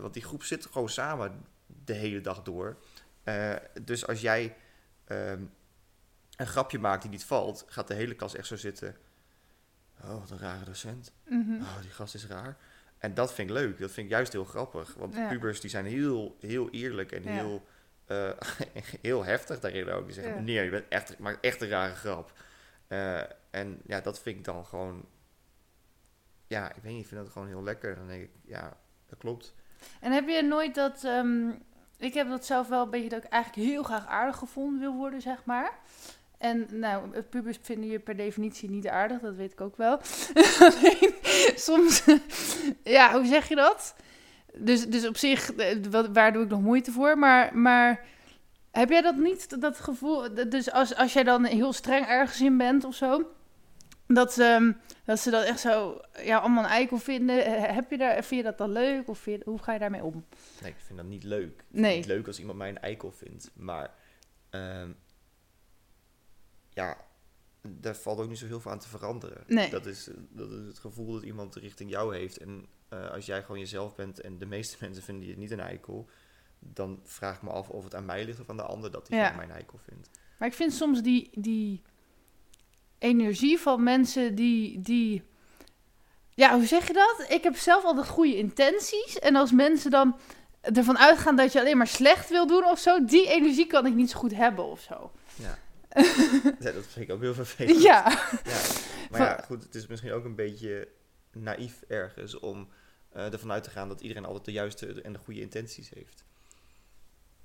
Speaker 1: Want die groep zit gewoon samen de hele dag door. Dus als jij ehm, een grapje maakt die niet valt, gaat de hele klas echt zo zitten. Oh, wat een rare docent.
Speaker 2: Mhm.
Speaker 1: Oh, die gast is raar. En dat vind ik leuk. Dat vind ik juist heel grappig. Want
Speaker 2: Ja.
Speaker 1: pubers die zijn heel, heel eerlijk en
Speaker 2: Ja.
Speaker 1: heel, eh, heel heftig daarin ook. Die zeggen,
Speaker 2: Ja.
Speaker 1: meneer, je bent echt, maakt echt een rare grap. Eh, en ja, dat vind ik dan gewoon... Ja, ik weet niet, ik vind dat gewoon heel lekker. Dan denk ik, ja, dat klopt.
Speaker 2: En heb je nooit dat... ehm, ik heb dat zelf wel een beetje dat ik eigenlijk heel graag aardig gevonden wil worden, zeg maar. En nou, pubers vinden je per definitie niet aardig, dat weet ik ook wel. Alleen, soms... ja, hoe zeg je dat? Dus, dus op zich, eh, wat, waar doe ik nog moeite voor? Maar, maar heb jij dat niet, dat gevoel? Dus als, als jij dan heel streng ergens in bent of zo... Dat, ehm, dat ze dat echt zo ja, allemaal een eikel vinden. Eh, Heb je daar, vind je dat dan leuk? Of je- hoe ga je daarmee om?
Speaker 1: Nee, ik vind dat niet leuk.
Speaker 2: Nee.
Speaker 1: het niet leuk als iemand mij een eikel vindt. Maar ehm, ja, daar valt ook niet zo heel veel aan te veranderen.
Speaker 2: Nee.
Speaker 1: Dat, is, dat is het gevoel dat iemand richting jou heeft. En eh, als jij gewoon jezelf bent en de meeste mensen vinden je niet een eikel, dan vraag ik me af of het aan mij ligt of aan de ander dat
Speaker 2: Ja.
Speaker 1: hij mij een eikel vindt.
Speaker 2: Maar ik vind soms die, die energie van mensen die, die... Ja, hoe zeg je dat? Ik heb zelf altijd goede intenties. En als mensen dan ervan uitgaan dat je alleen maar slecht wil doen of zo... Die energie kan ik niet zo goed hebben of zo.
Speaker 1: Ja. ja, dat vind ik ook heel vervelend.
Speaker 2: Ja.
Speaker 1: Ja, maar ja, goed, het is misschien ook een beetje naïef ergens om eh, ervan uit te gaan dat iedereen altijd de juiste en de goede intenties heeft.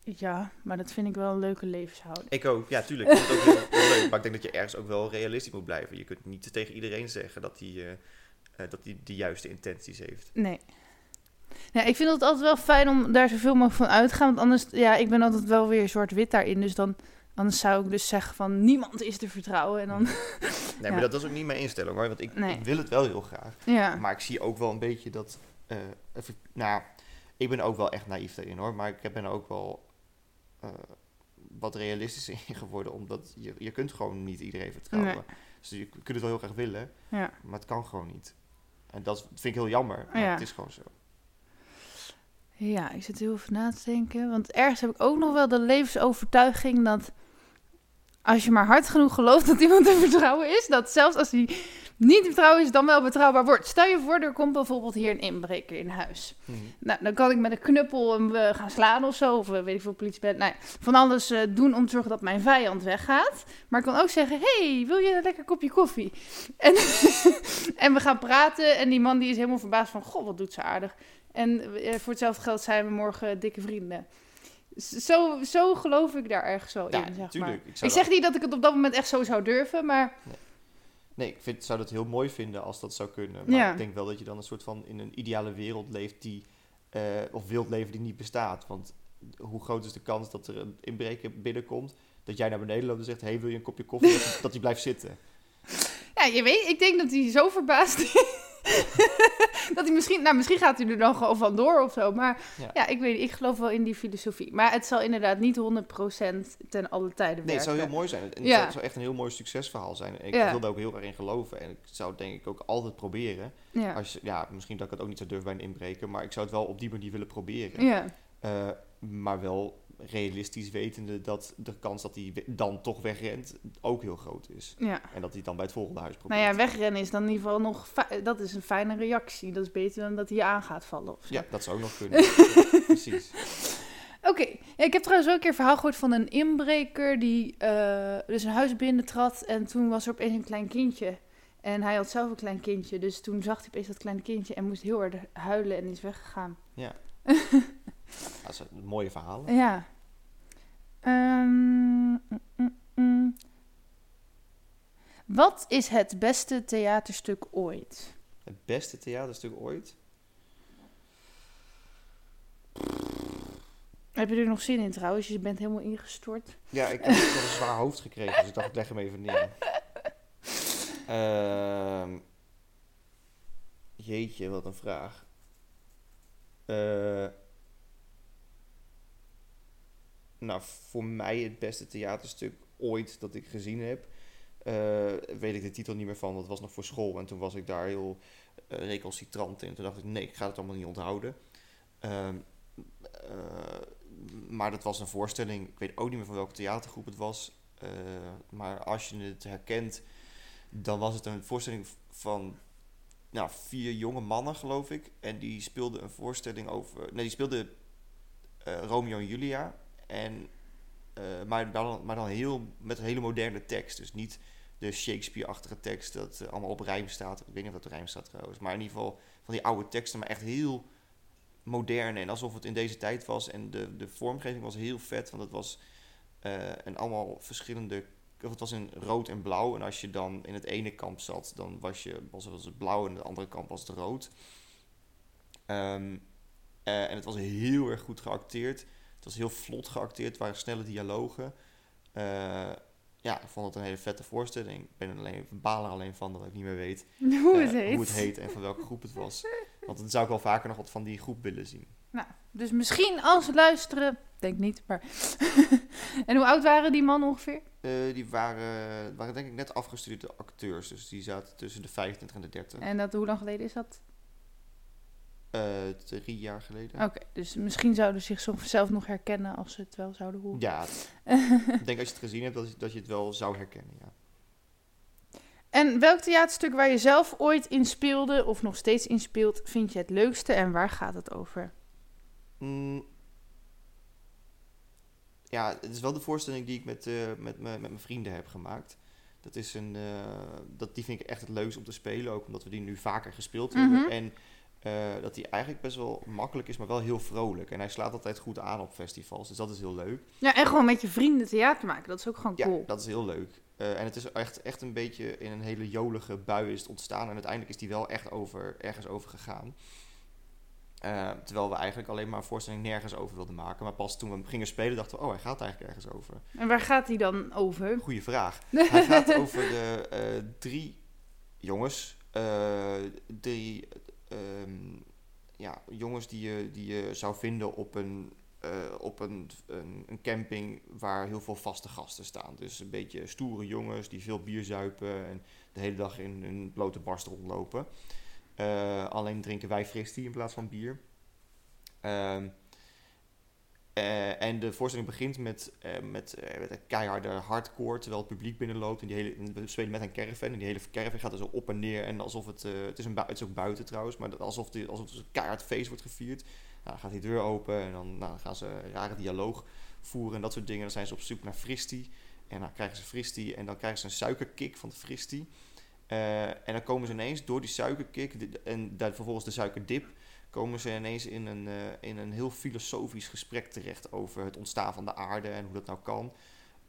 Speaker 2: Ja, maar dat vind ik wel een leuke levenshouding.
Speaker 1: Ik ook, ja, tuurlijk. Ik vind het ook heel, heel leuk, maar ik denk dat je ergens ook wel realistisch moet blijven. Je kunt niet tegen iedereen zeggen dat hij eh, eh, dat die de juiste intenties heeft.
Speaker 2: Nee. Ik vind het altijd wel fijn om daar zoveel mogelijk van uit te gaan. Want anders, ja, ik ben altijd wel weer zwart-wit daarin. Dus dan, anders zou ik dus zeggen van niemand is te vertrouwen. En dan,
Speaker 1: Nee,
Speaker 2: Ja.
Speaker 1: maar dat is ook niet mijn instelling hoor, want ik,
Speaker 2: Nee.
Speaker 1: ik wil het wel heel graag.
Speaker 2: ja.
Speaker 1: Maar ik zie ook wel een beetje dat. eh, even, nou, ik ben ook wel echt naïef daarin hoor. Maar ik ben er ook wel eh, wat realistischer in geworden. Omdat je, je kunt gewoon niet iedereen vertrouwen.
Speaker 2: Nee.
Speaker 1: Dus je kunt het wel heel graag willen,
Speaker 2: ja.
Speaker 1: maar het kan gewoon niet. En dat vind ik heel jammer. Maar het is gewoon zo.
Speaker 2: Ja, ik zit heel even na te denken. Want ergens heb ik ook nog wel de levensovertuiging dat als je maar hard genoeg gelooft dat iemand te vertrouwen is, dat zelfs als hij niet vertrouwen is, dan wel betrouwbaar wordt. Stel je voor, er komt bijvoorbeeld hier een inbreker in huis. Nou, dan kan ik met een knuppel hem eh, gaan slaan of zo. Of eh, weet ik veel, politie bent. Nou, van alles eh, doen om te zorgen dat mijn vijand weggaat. Maar ik kan ook zeggen, hey, wil je een lekker kopje koffie? En, en we gaan praten. En die man die is helemaal verbaasd van, goh, wat doet ze aardig. En voor hetzelfde geld zijn we morgen dikke vrienden. Zo, zo geloof ik daar ergens wel
Speaker 1: Ja,
Speaker 2: in, zeg
Speaker 1: natuurlijk.
Speaker 2: maar.
Speaker 1: Ik
Speaker 2: Ik zeg niet dat ik het op dat moment echt zo zou durven, maar
Speaker 1: Nee, ik vind, zou dat heel mooi vinden als dat zou kunnen. Maar
Speaker 2: Ja.
Speaker 1: ik denk wel dat je dan een soort van in een ideale wereld leeft die, eh, of wilt leven die niet bestaat. Want hoe groot is de kans dat er een inbreker binnenkomt, dat jij naar beneden loopt en zegt, hey, wil je een kopje koffie? dat, dat hij blijft zitten.
Speaker 2: Ja, je weet, ik denk dat hij zo verbaasd is. dat hij misschien, nou, misschien gaat hij er dan gewoon vandoor of zo. Maar ja.
Speaker 1: Ja.
Speaker 2: ik weet, ik geloof wel in die filosofie. Maar het zal inderdaad niet 100% ten alle tijden
Speaker 1: Nee, het
Speaker 2: werken.
Speaker 1: zou heel mooi zijn. En het
Speaker 2: Ja.
Speaker 1: zou, zou echt een heel mooi succesverhaal zijn. En ik
Speaker 2: Ja.
Speaker 1: wil daar ook heel erg in geloven. En ik zou het denk ik ook altijd proberen.
Speaker 2: Ja.
Speaker 1: Als, ja, misschien dat ik het ook niet zou durven bij een inbreker, maar ik zou het wel op die manier willen proberen.
Speaker 2: ja.
Speaker 1: Eh, maar wel realistisch wetende dat de kans dat hij dan toch wegrent ook heel groot is.
Speaker 2: ja.
Speaker 1: En dat hij dan bij het volgende huis probeert.
Speaker 2: Nou ja, wegrennen is dan in ieder geval nog... Dat is een fijne reactie. Dat is beter dan dat hij je aan gaat vallen of zo.
Speaker 1: Ja, dat zou ook nog kunnen. Ja, precies.
Speaker 2: Oké, ja, ik heb trouwens ook een keer een verhaal gehoord van een inbreker die eh, dus een huis binnentrad en toen was er opeens een klein kindje. En hij had zelf een klein kindje, dus toen zag hij opeens dat kleine kindje en moest heel hard huilen en is weggegaan.
Speaker 1: Dat is een mooie verhaal.
Speaker 2: Ja. Ehm, mm, mm, mm. Wat is het beste theaterstuk ooit?
Speaker 1: Het beste theaterstuk ooit?
Speaker 2: Heb je er nog zin in trouwens? Je bent helemaal ingestort.
Speaker 1: Ja, ik heb wel een zwaar hoofd gekregen, dus ik dacht ik leg hem even neer. Ehm, jeetje, wat een vraag. Eh, nou, voor mij het beste theaterstuk ooit dat ik gezien heb. eh, weet ik de titel niet meer van, dat was nog voor school. En toen was ik daar heel eh, recalcitrant in. Toen dacht ik, nee, ik ga het allemaal niet onthouden. Ehm, eh, maar dat was een voorstelling, ik weet ook niet meer van welke theatergroep het was. maar als je het herkent, dan was het een voorstelling van nou, vier jonge mannen, geloof ik. En die speelden een voorstelling over. Nee, die speelden Romeo en Julia. En, eh, maar, dan, maar dan heel, met een hele moderne tekst. Dus niet de Shakespeare-achtige tekst dat eh, allemaal op rijm staat. Ik weet niet of dat op rijm staat trouwens. Maar in ieder geval van die oude teksten, maar echt heel modern. En alsof het in deze tijd was. En de, de vormgeving was heel vet, want het was eh, en allemaal verschillende. Het was in rood en blauw. En als je dan in het ene kamp zat, dan was, je, was, het blauw. En in de andere kamp was het rood. Ehm, eh, en het was heel erg goed geacteerd. Het was heel vlot geacteerd. Het waren snelle dialogen. Eh, ja, ik vond het een hele vette voorstelling. Ik ben er alleen, baal er alleen van dat ik niet meer weet
Speaker 2: Hoe het
Speaker 1: eh, hoe het heet en van welke groep het was. Want dan zou ik wel vaker nog wat van die groep willen zien.
Speaker 2: Nou, dus misschien als ze luisteren, denk niet, maar. en hoe oud waren die mannen ongeveer?
Speaker 1: Eh, die waren, waren denk ik net afgestudeerde acteurs. Dus die zaten tussen de 25 en de 30.
Speaker 2: En dat, hoe lang geleden is dat?
Speaker 1: Eh, drie jaar geleden.
Speaker 2: Oké, dus misschien zouden ze zichzelf nog herkennen als ze het wel zouden horen.
Speaker 1: Ja, ik denk als je het gezien hebt dat je, dat je het wel zou herkennen. Ja.
Speaker 2: En welk theaterstuk waar je zelf ooit in speelde of nog steeds in speelt, vind je het leukste en waar gaat het over?
Speaker 1: Mm. ja, het is wel de voorstelling die ik met, eh, met, me- met mijn vrienden heb gemaakt. Dat is een, eh, dat, die vind ik echt het leukst om te spelen, ook omdat we die nu vaker gespeeld
Speaker 2: Mhm.
Speaker 1: hebben. En eh, dat die eigenlijk best wel makkelijk is, maar wel heel vrolijk. En hij slaat altijd goed aan op festivals, dus dat is heel leuk.
Speaker 2: Ja, en gewoon met je vrienden theater maken, dat is ook gewoon
Speaker 1: Ja,
Speaker 2: cool.
Speaker 1: dat is heel leuk. Eh, en het is echt, echt een beetje in een hele jolige bui is het ontstaan. En uiteindelijk is die wel echt over, ergens over gegaan. Eh, terwijl we eigenlijk alleen maar een voorstelling nergens over wilden maken. Maar pas toen we gingen spelen dachten we, oh, hij gaat eigenlijk ergens over.
Speaker 2: En waar gaat die dan over?
Speaker 1: Goeie vraag. Hij gaat over de drie jongens. drie ehm, ja, jongens die je, die je zou vinden op een, eh, op een, een, camping waar heel veel vaste gasten staan. Dus een beetje stoere jongens die veel bier zuipen en de hele dag in een blote barst rondlopen. Eh, alleen drinken wij fristie in plaats van bier. Ehm, eh, en de voorstelling begint met, eh, met, eh, met een keiharde hardcore, terwijl het publiek binnenloopt. En die hele, we spelen met een caravan. En die hele caravan gaat er zo op en neer. En alsof het, het, is een het is ook buiten trouwens, maar alsof, die, alsof er een keihard feest wordt gevierd. Nou, dan gaat die deur open en dan, nou, dan gaan ze een rare dialoog voeren en dat soort dingen. Dan zijn ze op zoek naar fristie. En dan krijgen ze fristie en dan krijgen ze een suikerkick van de fristie. Eh, en dan komen ze ineens door die suikerkick en vervolgens de suikerdip komen ze ineens in een, eh, in een heel filosofisch gesprek terecht over het ontstaan van de aarde en hoe dat nou kan.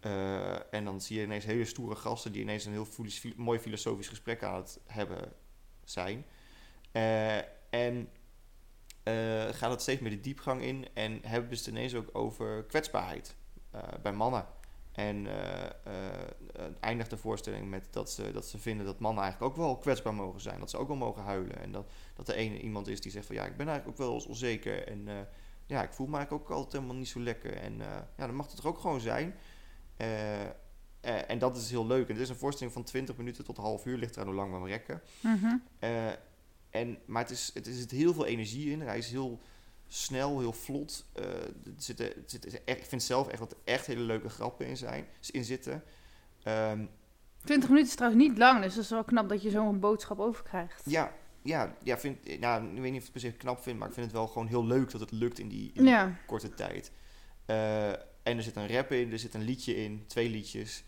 Speaker 1: Eh, en dan zie je ineens hele stoere gasten die ineens een heel mooi filosofisch gesprek aan het hebben zijn. Eh, en gaat het steeds meer de diepgang in en hebben ze het ineens ook over kwetsbaarheid bij mannen. En eh, eh, eindigt de voorstelling met dat ze, dat ze vinden dat mannen eigenlijk ook wel kwetsbaar mogen zijn. Dat ze ook wel mogen huilen. En dat, dat er ene iemand is die zegt van ja, ik ben eigenlijk ook wel eens onzeker. En eh, ja, ik voel me eigenlijk ook altijd helemaal niet zo lekker. En ja, dan mag het er ook gewoon zijn. En dat is heel leuk. En het is een voorstelling van 20 minuten tot een half uur, ligt eraan hoe lang we hem rekken.
Speaker 2: Mhm.
Speaker 1: En, maar het is, het is, zit heel veel energie in. Hij is heel snel, heel vlot. Eh, er zitten, het zit, echt, ik vind zelf echt dat er echt hele leuke grappen in, zijn, in zitten. Ehm,
Speaker 2: 20 minuten is trouwens niet lang, dus dat is wel knap dat je zo'n boodschap overkrijgt.
Speaker 1: ja, ja, ja vind, nou, ik weet niet of ik het per se knap vind, maar ik vind het wel gewoon heel leuk dat het lukt in die, in die
Speaker 2: Ja.
Speaker 1: korte tijd. Eh, en er zit een rap in, er zit een liedje in, twee liedjes.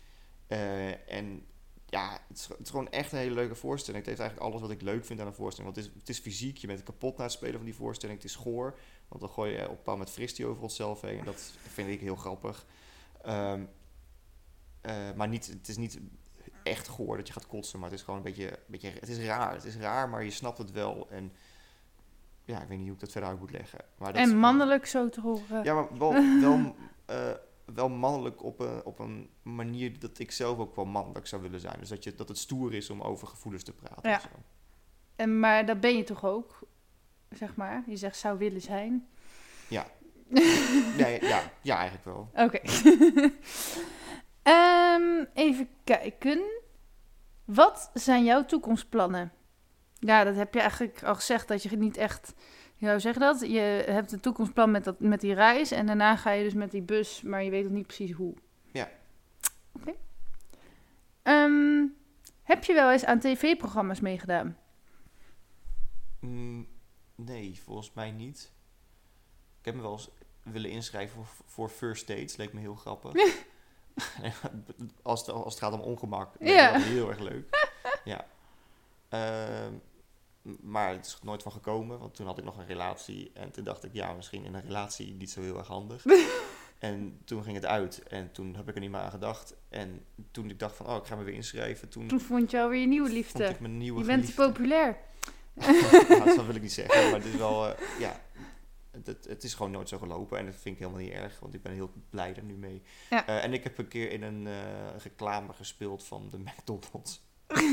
Speaker 1: Eh, en ja, het is, het is gewoon echt een hele leuke voorstelling. Het heeft eigenlijk alles wat ik leuk vind aan een voorstelling. Want het is, het is fysiek, je bent kapot na het spelen van die voorstelling. Het is goor, want dan gooi je op een bepaald met fristie over onszelf heen. En dat vind ik heel grappig. Ehm, eh, maar niet, het is niet echt goor dat je gaat kotsen, maar het is gewoon een beetje, een beetje... Het is raar, het is raar, maar je snapt het wel. En ja, ik weet niet hoe ik dat verder uit moet leggen. Maar dat,
Speaker 2: En mannelijk zo te horen.
Speaker 1: Ja, maar wel, wel, eh, wel mannelijk op een, op een manier dat ik zelf ook wel mannelijk zou willen zijn. Dus dat, je, dat het stoer is om over gevoelens te praten.
Speaker 2: Ja.
Speaker 1: En,
Speaker 2: maar dat ben je toch ook, zeg maar? Je zegt zou willen zijn.
Speaker 1: Nee, ja, ja, eigenlijk wel.
Speaker 2: Oké. Ehm, even kijken. Wat zijn jouw toekomstplannen? Ja, dat heb je eigenlijk al gezegd dat je niet echt. Hoe zeg je dat? Je hebt een toekomstplan met, dat, met die reis en daarna ga je dus met die bus, maar je weet nog niet precies hoe.
Speaker 1: Ja.
Speaker 2: Oké. Ehm, heb je wel eens aan tv-programma's meegedaan?
Speaker 1: Mm, nee, volgens mij niet. Ik heb me wel eens willen inschrijven voor, voor First Dates. Leek me heel grappig. als, het, als het gaat om ongemak.
Speaker 2: Ja.
Speaker 1: dat heel erg leuk. ja. Ehm, maar het is nooit van gekomen. Want toen had ik nog een relatie. En toen dacht ik, ja, misschien in een relatie niet zo heel erg handig. en toen ging het uit. En toen heb ik er niet meer aan gedacht. En toen ik dacht van, oh, ik ga me weer inschrijven. Toen
Speaker 2: Toen vond je alweer je nieuwe
Speaker 1: vond
Speaker 2: liefde.
Speaker 1: ik mijn nieuwe
Speaker 2: Je bent populair.
Speaker 1: Nou, dat wil ik niet zeggen, maar het is wel, eh, ja, het, het is gewoon nooit zo gelopen en dat vind ik helemaal niet erg, want ik ben heel blij er nu mee.
Speaker 2: Ja.
Speaker 1: Eh, en ik heb een keer in een eh, reclame gespeeld van de McDonald's.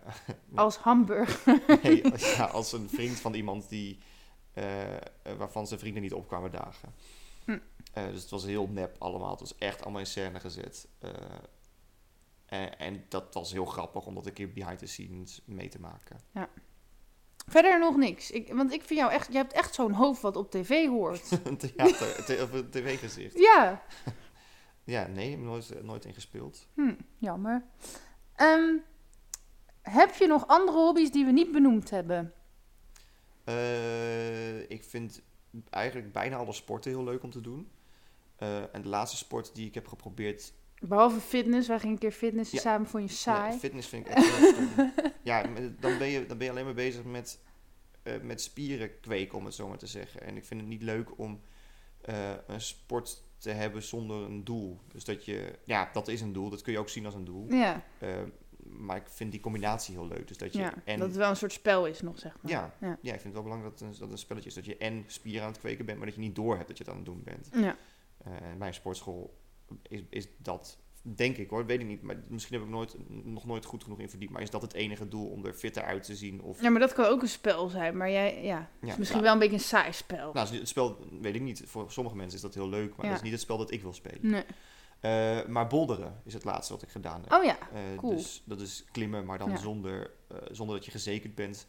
Speaker 2: Als hamburger.
Speaker 1: nee, als, ja, als een vriend van iemand die, waarvan zijn vrienden niet opkwamen dagen.
Speaker 2: Hm.
Speaker 1: Dus het was heel nep allemaal, het was echt allemaal in scène gezet. En, en dat was heel grappig om dat een keer behind the scenes mee te maken.
Speaker 2: Verder nog niks. Ik, want ik vind jou echt, je hebt echt zo'n hoofd wat op tv hoort.
Speaker 1: een theater, te- of een tv-gezicht.
Speaker 2: ja.
Speaker 1: Ja, nee, ik heb nooit, nooit in gespeeld.
Speaker 2: Hm, jammer. Ehm, heb je nog andere hobby's die we niet benoemd hebben?
Speaker 1: Eh, ik vind eigenlijk bijna alle sporten heel leuk om te doen. Eh, en de laatste sport die ik heb geprobeerd...
Speaker 2: Behalve fitness, wij gingen een keer fitnessen
Speaker 1: Ja.
Speaker 2: samen, vond je saai.
Speaker 1: Nee, fitness vind ik echt stom. Ja, dan ben, je, dan ben je alleen maar bezig met, eh, met spieren kweken, om het zo maar te zeggen. En ik vind het niet leuk om eh, een sport te hebben zonder een doel. Dus dat je... Ja, dat is een doel. Dat kun je ook zien als een doel.
Speaker 2: ja,
Speaker 1: Eh, maar ik vind die combinatie heel leuk. Dus dat je
Speaker 2: ja
Speaker 1: en
Speaker 2: dat het wel een soort spel is nog, zeg maar.
Speaker 1: Ja,
Speaker 2: Ja.
Speaker 1: ja. ik vind het wel belangrijk dat het, een, dat een spelletje is. Dat je en spieren aan het kweken bent, maar dat je niet door hebt dat je het aan het doen bent.
Speaker 2: Ja.
Speaker 1: En bij een sportschool is, is dat, denk ik hoor, weet ik niet. Maar misschien heb ik nooit, nog nooit goed genoeg in verdiept. Maar is dat het enige doel om er fitter uit te zien? Of,
Speaker 2: ja, maar dat kan ook een spel zijn. Maar jij, ja, is misschien
Speaker 1: nou.
Speaker 2: wel een beetje een saai spel.
Speaker 1: Nou, het spel, weet ik niet. Voor sommige mensen is dat heel leuk, maar
Speaker 2: Ja.
Speaker 1: dat is niet het spel dat ik wil spelen.
Speaker 2: Nee.
Speaker 1: Eh, maar bolderen is het laatste wat ik gedaan heb.
Speaker 2: Oh ja,
Speaker 1: Eh,
Speaker 2: cool.
Speaker 1: Dus dat is klimmen, maar dan
Speaker 2: Ja.
Speaker 1: zonder, eh, zonder dat je gezekerd bent.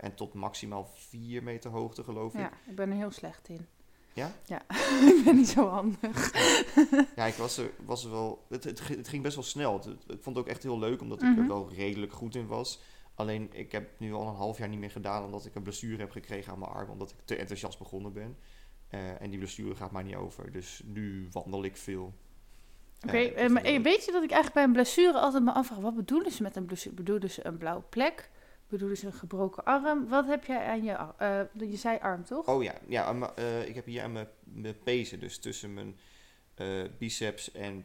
Speaker 1: En tot maximaal 4 meter hoogte, geloof ik.
Speaker 2: ja, ik ben er heel slecht in.
Speaker 1: Ja?
Speaker 2: Ja, ik ben niet zo handig.
Speaker 1: Ja, ik was er, was er wel. Het, het, ging- het ging best wel snel. Het- ik vond het ook echt heel leuk, omdat ik
Speaker 2: Mhm.
Speaker 1: er wel redelijk goed in was. Alleen ik heb nu al een half jaar niet meer gedaan, omdat ik een blessure heb gekregen aan mijn arm, omdat ik te enthousiast begonnen ben. Eh, en die blessure gaat maar niet over. Dus nu wandel ik veel.
Speaker 2: Oké,
Speaker 1: Eh,
Speaker 2: eh, maar weet je dat ik eigenlijk bij een blessure altijd me afvraag... wat bedoelen ze met een blessure? Bedoelen ze een blauwe plek? Bedoelen ze een gebroken arm? Wat heb jij aan je? Eh, je zei arm, toch?
Speaker 1: Oh ja, ja aan eh, ik heb hier aan mijn, mijn pezen, dus tussen mijn eh, biceps en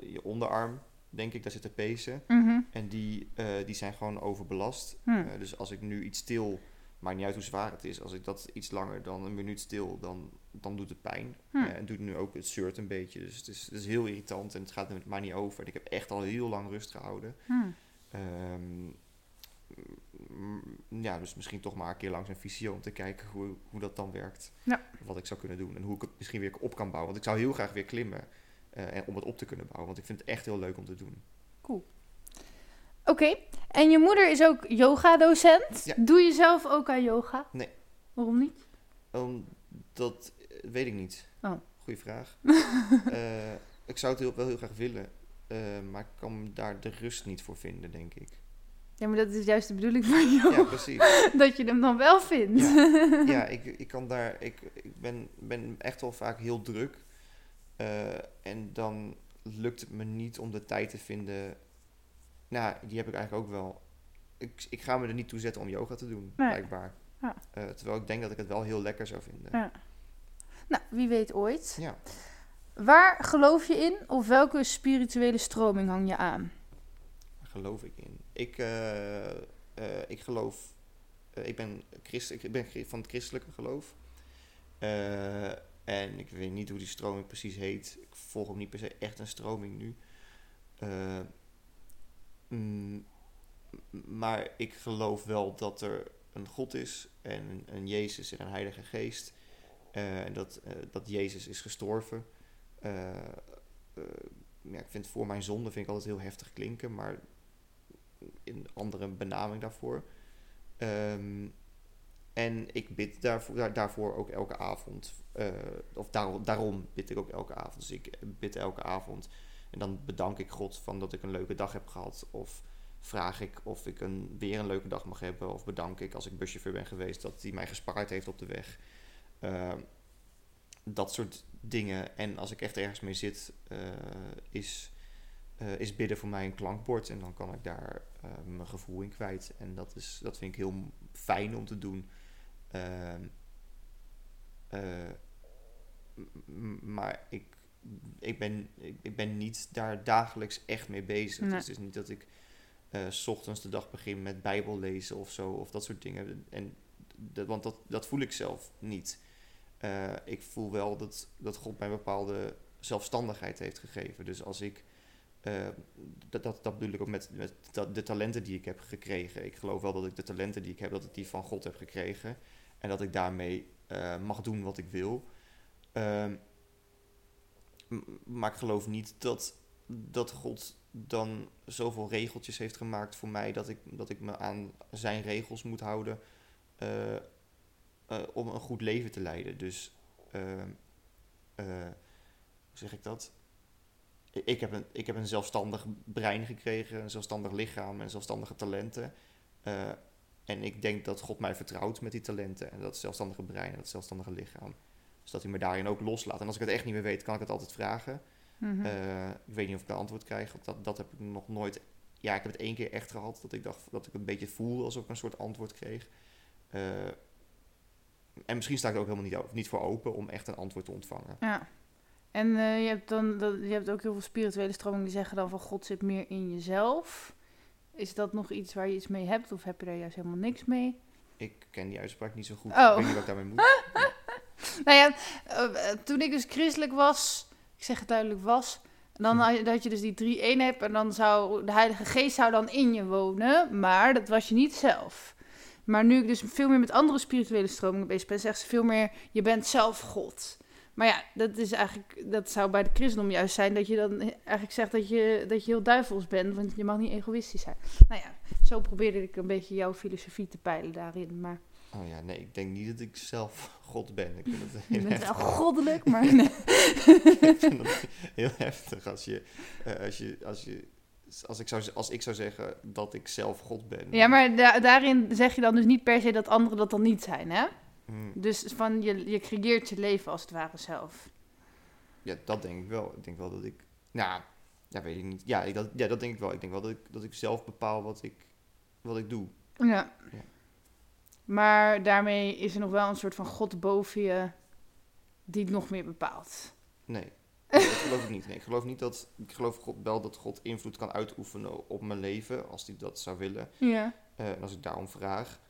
Speaker 1: je onderarm, denk ik, daar zitten pezen.
Speaker 2: Mhm.
Speaker 1: En die, die zijn gewoon overbelast.
Speaker 2: Hm.
Speaker 1: Dus als ik nu iets stil, maakt niet uit hoe zwaar het is, als ik dat iets langer dan een minuut stil, dan, dan doet het pijn.
Speaker 2: Hm.
Speaker 1: En doet nu ook het shirt een beetje. Dus het is, het is heel irritant en het gaat er maar niet over. En ik heb echt al heel lang rust gehouden.
Speaker 2: Hm.
Speaker 1: Ja, dus misschien toch maar een keer langs een fysio om te kijken hoe, hoe dat dan werkt.
Speaker 2: Ja.
Speaker 1: Wat ik zou kunnen doen en hoe ik het misschien weer op kan bouwen. Want ik zou heel graag weer klimmen en om het op te kunnen bouwen. Want ik vind het echt heel leuk om te doen.
Speaker 2: Oké, en je moeder is ook yoga-docent.
Speaker 1: Ja.
Speaker 2: Doe je zelf ook aan yoga?
Speaker 1: Nee.
Speaker 2: Waarom niet?
Speaker 1: Um, dat eh, weet ik niet.
Speaker 2: Oh.
Speaker 1: Goeie vraag. Eh, ik zou het heel, wel heel graag willen. maar ik kan daar de rust niet voor vinden, denk ik.
Speaker 2: Ja, maar dat is juist de bedoeling van yoga.
Speaker 1: Ja, precies.
Speaker 2: Dat je hem dan wel vindt.
Speaker 1: ja, ik, ik kan daar. Ik, ik ben, ben echt wel vaak heel druk. Eh, en dan lukt het me niet om de tijd te vinden. Nou, die heb ik eigenlijk ook wel. Ik, ik ga me er niet toe zetten om yoga te doen,
Speaker 2: Nee.
Speaker 1: blijkbaar.
Speaker 2: Ja.
Speaker 1: Eh, terwijl ik denk dat ik het wel heel lekker zou vinden.
Speaker 2: Ja. Nou, wie weet ooit.
Speaker 1: Ja.
Speaker 2: Waar geloof je in of welke spirituele stroming hang je aan?
Speaker 1: Daar geloof ik in. Ik, eh, eh, ik geloof eh, ik ben, christ, ik ben van het christelijke geloof. En ik weet niet hoe die stroming precies heet. Ik volg ook niet per se echt een stroming nu. Mm, maar ik geloof wel dat er een God is en een, Jezus en een Heilige Geest. en dat, dat Jezus is gestorven. Ja, ik vind voor mijn zonde vind ik altijd heel heftig klinken, maar een andere benaming daarvoor. Ehm, en ik bid daarvoor, daar, daarvoor ook elke avond. eh, of daar, daarom bid ik ook elke avond. Dus ik bid elke avond. En dan bedank ik God van dat ik een leuke dag heb gehad. Of vraag ik of ik een, weer een leuke dag mag hebben. Of bedank ik als ik buschauffeur ben geweest dat hij mij gespaard heeft op de weg. Ehm, dat soort dingen. En als ik echt ergens mee zit, eh, is, eh, is bidden voor mij een klankbord. En dan kan ik daar eh, mijn gevoel in kwijt. En dat, is, dat vind ik heel fijn om te doen. Ehm, eh, maar ik, ik, ben, ik, ik ben niet daar dagelijks echt mee bezig.
Speaker 2: Nee.
Speaker 1: Dus het is niet dat ik s ochtends de dag begin met Bijbel lezen of zo. Of dat soort dingen. En, dat, want dat, dat voel ik zelf niet. Ik voel wel dat, dat God mij een bepaalde zelfstandigheid heeft gegeven. Dus als ik. Eh, dat, dat, dat bedoel ik ook met, met de talenten die ik heb gekregen. Ik geloof wel dat ik de talenten die ik heb, dat ik die van God heb gekregen. En dat ik daarmee eh, mag doen wat ik wil. Ehm, maar ik geloof niet dat, dat God dan zoveel regeltjes heeft gemaakt voor mij dat ik, dat ik me aan zijn regels moet houden eh, om een goed leven te leiden. Dus, ehm, eh, hoe zeg ik dat? Ik heb, een, ik heb een zelfstandig brein gekregen, een zelfstandig lichaam en zelfstandige talenten. Eh, en ik denk dat God mij vertrouwt met die talenten en dat zelfstandige brein en dat zelfstandige lichaam. Dus dat hij me daarin ook loslaat. En als ik het echt niet meer weet, kan ik het altijd vragen.
Speaker 2: Mhm.
Speaker 1: Eh, ik weet niet of ik een antwoord krijg. Dat, dat heb ik nog nooit. Ja, ik heb het één keer echt gehad. Dat ik dacht dat ik een beetje voelde alsof ik een soort antwoord kreeg. Eh, en misschien sta ik er ook helemaal niet, niet voor open om echt een antwoord te ontvangen.
Speaker 2: Ja. En eh, je, hebt dan, dat, je hebt ook heel veel spirituele stromingen die zeggen dan van God zit meer in jezelf. Is dat nog iets waar je iets mee hebt of heb je daar juist helemaal niks mee?
Speaker 1: Ik ken die uitspraak niet zo goed.
Speaker 2: Oh.
Speaker 1: Ik weet niet wat ik daarmee moet.
Speaker 2: Nou ja, eh, eh, toen ik dus christelijk was, ik zeg het duidelijk was, dan
Speaker 1: Hm.
Speaker 2: had je, dat je dus die drie één hebt en dan zou de Heilige Geest zou dan in je wonen, maar dat was je niet zelf. Maar nu ik dus veel meer met andere spirituele stromingen bezig ben, zegt ze veel meer, je bent zelf God. Maar ja, dat is eigenlijk, dat zou bij de christendom juist zijn dat je dan eigenlijk zegt dat je, dat je heel duivels bent, want je mag niet egoïstisch zijn. Nou ja, zo probeerde ik een beetje jouw filosofie te peilen daarin, maar
Speaker 1: Oh ja, nee, ik denk niet dat ik zelf God ben. Ik vind het
Speaker 2: je bent wel goddelijk, maar nee.
Speaker 1: ik vind het heel heftig als je, eh, als je, als je, als ik zou, als ik zou zeggen dat ik zelf God ben.
Speaker 2: Ja, maar da- daarin zeg je dan dus niet per se dat anderen dat dan niet zijn, hè?
Speaker 1: Hmm,
Speaker 2: Dus van je, je creëert je leven als het ware zelf.
Speaker 1: ja, dat denk ik wel. Ik denk wel dat ik, nou, ja, weet ik niet. Ja, ik, dat, ja, dat denk ik wel. Ik denk wel dat ik, dat ik zelf bepaal wat ik, wat ik doe.
Speaker 2: Ja.
Speaker 1: Ja.
Speaker 2: Maar daarmee is er nog wel een soort van God boven je die het nog meer bepaalt.
Speaker 1: Nee, nee, dat geloof ik niet. Nee, ik geloof niet dat, ik geloof God, wel dat God invloed kan uitoefenen op mijn leven, als hij dat zou willen.
Speaker 2: Ja.
Speaker 1: Eh, en als ik daarom vraag,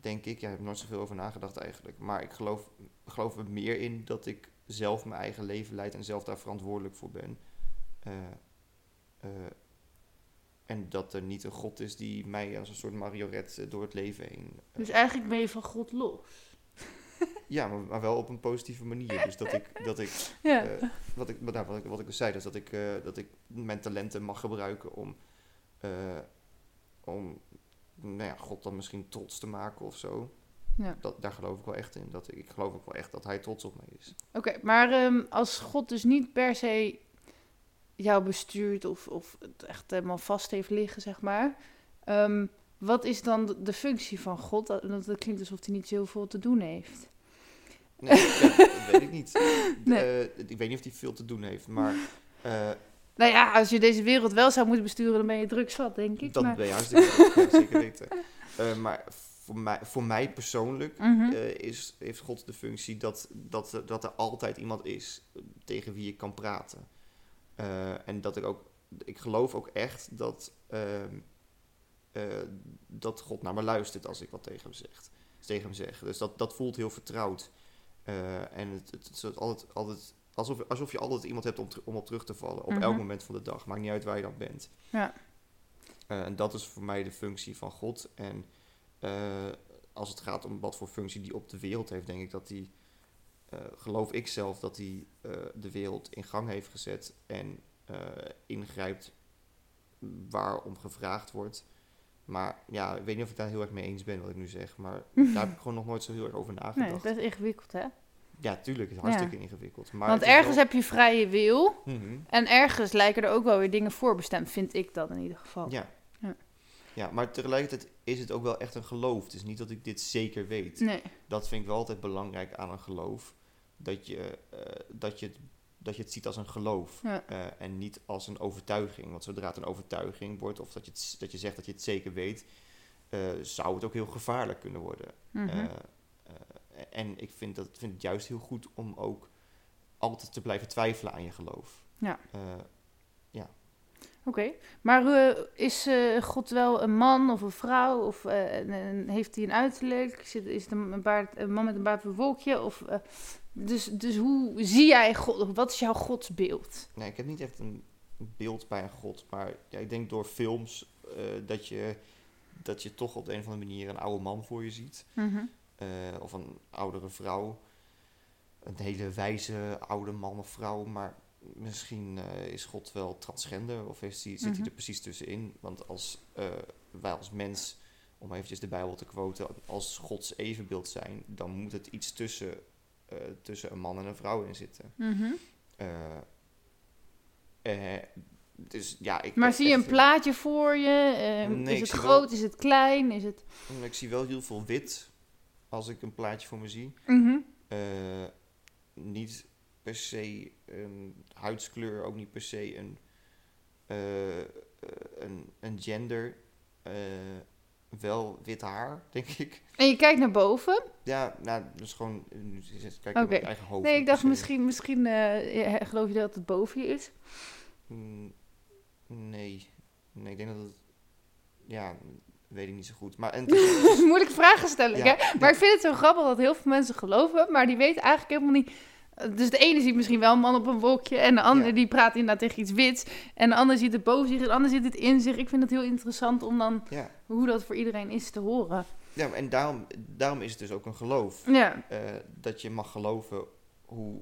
Speaker 1: denk ik, ja, ik heb nooit zoveel over nagedacht eigenlijk. Maar ik geloof, geloof er meer in dat ik zelf mijn eigen leven leid en zelf daar verantwoordelijk voor ben. Eh, eh, en dat er niet een God is die mij als een soort marionet eh, door het leven heen.
Speaker 2: Dus eigenlijk ben je van God los.
Speaker 1: ja, maar, maar wel op een positieve manier. Dus dat ik, dat ik
Speaker 2: Ja.
Speaker 1: wat, ik, nou, wat, ik, wat ik dus zei, dus dat ik, dat ik mijn talenten mag gebruiken om, om nou ja, God dan misschien trots te maken of zo.
Speaker 2: ja.
Speaker 1: Dat, daar geloof ik wel echt in. Dat, ik- geloof ook wel echt dat hij trots op mij is.
Speaker 2: Oké, maar ehm, als God dus niet per se jou bestuurt of, of het echt helemaal vast heeft liggen, zeg maar. ehm, wat is dan de, functie van God? Dat, dat klinkt alsof hij niet zoveel te doen heeft.
Speaker 1: Nee, dat weet ik niet.
Speaker 2: Nee.
Speaker 1: Eh, ik weet niet of hij veel te doen heeft, maar eh,
Speaker 2: Nou ja, als je deze wereld wel zou moeten besturen, dan ben je drugsvat, denk ik.
Speaker 1: dat
Speaker 2: maar...
Speaker 1: ben je hartstikke ja, zeker weten. Eh, maar voor mij, voor mij persoonlijk
Speaker 2: Mhm.
Speaker 1: eh, is, heeft God de functie dat, dat, er- dat er altijd iemand is eh, tegen wie ik kan praten. En dat ik ook, ik geloof ook echt dat, ehm, eh, dat God naar me luistert als ik wat tegen hem, zegt, tegen hem zeg. Dus dat, dat voelt heel vertrouwd. En het, het, het is altijd, altijd alsof, alsof je altijd iemand hebt om, om op terug te vallen. Op
Speaker 2: Mhm.
Speaker 1: elk moment van de dag. Maakt niet uit waar je dan bent.
Speaker 2: Ja.
Speaker 1: Eh, en dat is voor mij de functie van God. En eh, als het gaat om wat voor functie die op de wereld heeft, denk ik dat die, eh, geloof ik zelf, dat die de wereld in gang heeft gezet en ingrijpt waarom gevraagd wordt. Maar ja, ik weet niet of ik daar heel erg mee eens ben wat ik nu zeg, maar daar heb ik gewoon nog nooit zo heel erg over
Speaker 2: Nee,
Speaker 1: nagedacht.
Speaker 2: best ingewikkeld, hè?
Speaker 1: Ja, tuurlijk, het is hartstikke ingewikkeld. Maar
Speaker 2: Want ergens
Speaker 1: wel-
Speaker 2: heb je vrije wil.
Speaker 1: Mhm.
Speaker 2: En ergens lijken er ook wel weer dingen voorbestemd, vind ik dat in ieder geval.
Speaker 1: Ja.
Speaker 2: Ja.
Speaker 1: ja, maar tegelijkertijd is het ook wel echt een geloof. Het is niet dat ik dit zeker weet.
Speaker 2: Nee.
Speaker 1: Dat vind ik wel altijd belangrijk aan een geloof. Dat je, eh, dat je, het, dat je het ziet als een geloof.
Speaker 2: Ja.
Speaker 1: eh, en niet als een overtuiging. Want zodra het een overtuiging wordt, of dat je, het, dat je zegt dat je het zeker weet, eh, zou het ook heel gevaarlijk kunnen worden. Eh, en ik vind, dat, vind het juist heel goed om ook altijd te blijven twijfelen aan je geloof.
Speaker 2: Ja.
Speaker 1: Eh,
Speaker 2: Oké, maar eh, is eh, God wel een man of een vrouw? Of eh, heeft hij een uiterlijk? Zit, is het een, een baard, een man met een baard een wolkje? Of, eh, dus, dus hoe zie jij God? Wat is jouw godsbeeld?
Speaker 1: Nee, ik heb niet echt een beeld bij een god. Maar ja, ik denk door films eh, dat, je, dat je toch op de een of andere manier een oude man voor je ziet.
Speaker 2: Mhm.
Speaker 1: Eh, of een oudere vrouw. Een hele wijze oude man of vrouw. Maar misschien eh, is God wel transgender of heeft hij, zit
Speaker 2: Mhm.
Speaker 1: hij er precies tussenin. Want als eh, wij als mens, om eventjes de Bijbel te quoten, als Gods evenbeeld zijn, dan moet het iets tussen, tussen een man en een vrouw in zitten.
Speaker 2: Mhm.
Speaker 1: Dus ja, ik
Speaker 2: Maar zie je een plaatje voor je?
Speaker 1: Nee,
Speaker 2: is het groot?
Speaker 1: wel-
Speaker 2: Is het klein? Is het...
Speaker 1: Ik zie wel heel veel wit als ik een plaatje voor me zie.
Speaker 2: Mhm.
Speaker 1: Eh, niet per se een huidskleur, ook niet per se een, eh, een, een gender. Eh, wel wit haar, denk ik.
Speaker 2: En je kijkt naar boven?
Speaker 1: Ja, nou, dus gewoon, kijk naar mijn eigen hoofd.
Speaker 2: Nee, ik dacht
Speaker 1: se.
Speaker 2: misschien, misschien geloof je dat het boven je is?
Speaker 1: Mm, Nee, nee, ik denk dat het, ja, weet ik niet zo goed. Maar en,
Speaker 2: moeilijke vragen stellen,
Speaker 1: Ja,
Speaker 2: hè?
Speaker 1: ja.
Speaker 2: Maar ik vind het zo grappig dat heel veel mensen geloven, maar die weten eigenlijk helemaal niet... Dus de ene ziet misschien wel een man op een wolkje en de andere
Speaker 1: Ja.
Speaker 2: die praat inderdaad tegen iets wits. En de ander ziet het boven zich en de ander ziet het in zich. Ik vind het heel interessant om dan hoe dat voor iedereen is te horen.
Speaker 1: ja, en daarom, daarom is het dus ook een geloof.
Speaker 2: Ja,
Speaker 1: eh, dat je mag geloven hoe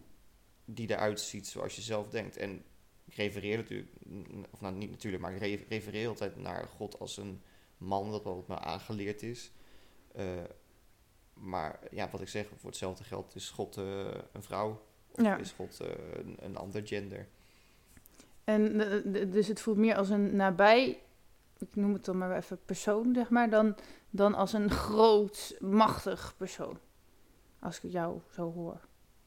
Speaker 1: die eruit ziet zoals je zelf denkt. En ik refereer natuurlijk, of nou niet natuurlijk, maar ik re- refereer altijd naar God als een man, dat wat me aangeleerd is. Eh, maar ja, wat ik zeg, voor hetzelfde geld is God eh, een vrouw of
Speaker 2: Ja.
Speaker 1: is God eh, een, een ander gender.
Speaker 2: en dus het voelt meer als een nabij, ik noem het dan maar even persoon, zeg maar, dan, dan als een groot, machtig persoon. Als ik jou zo hoor.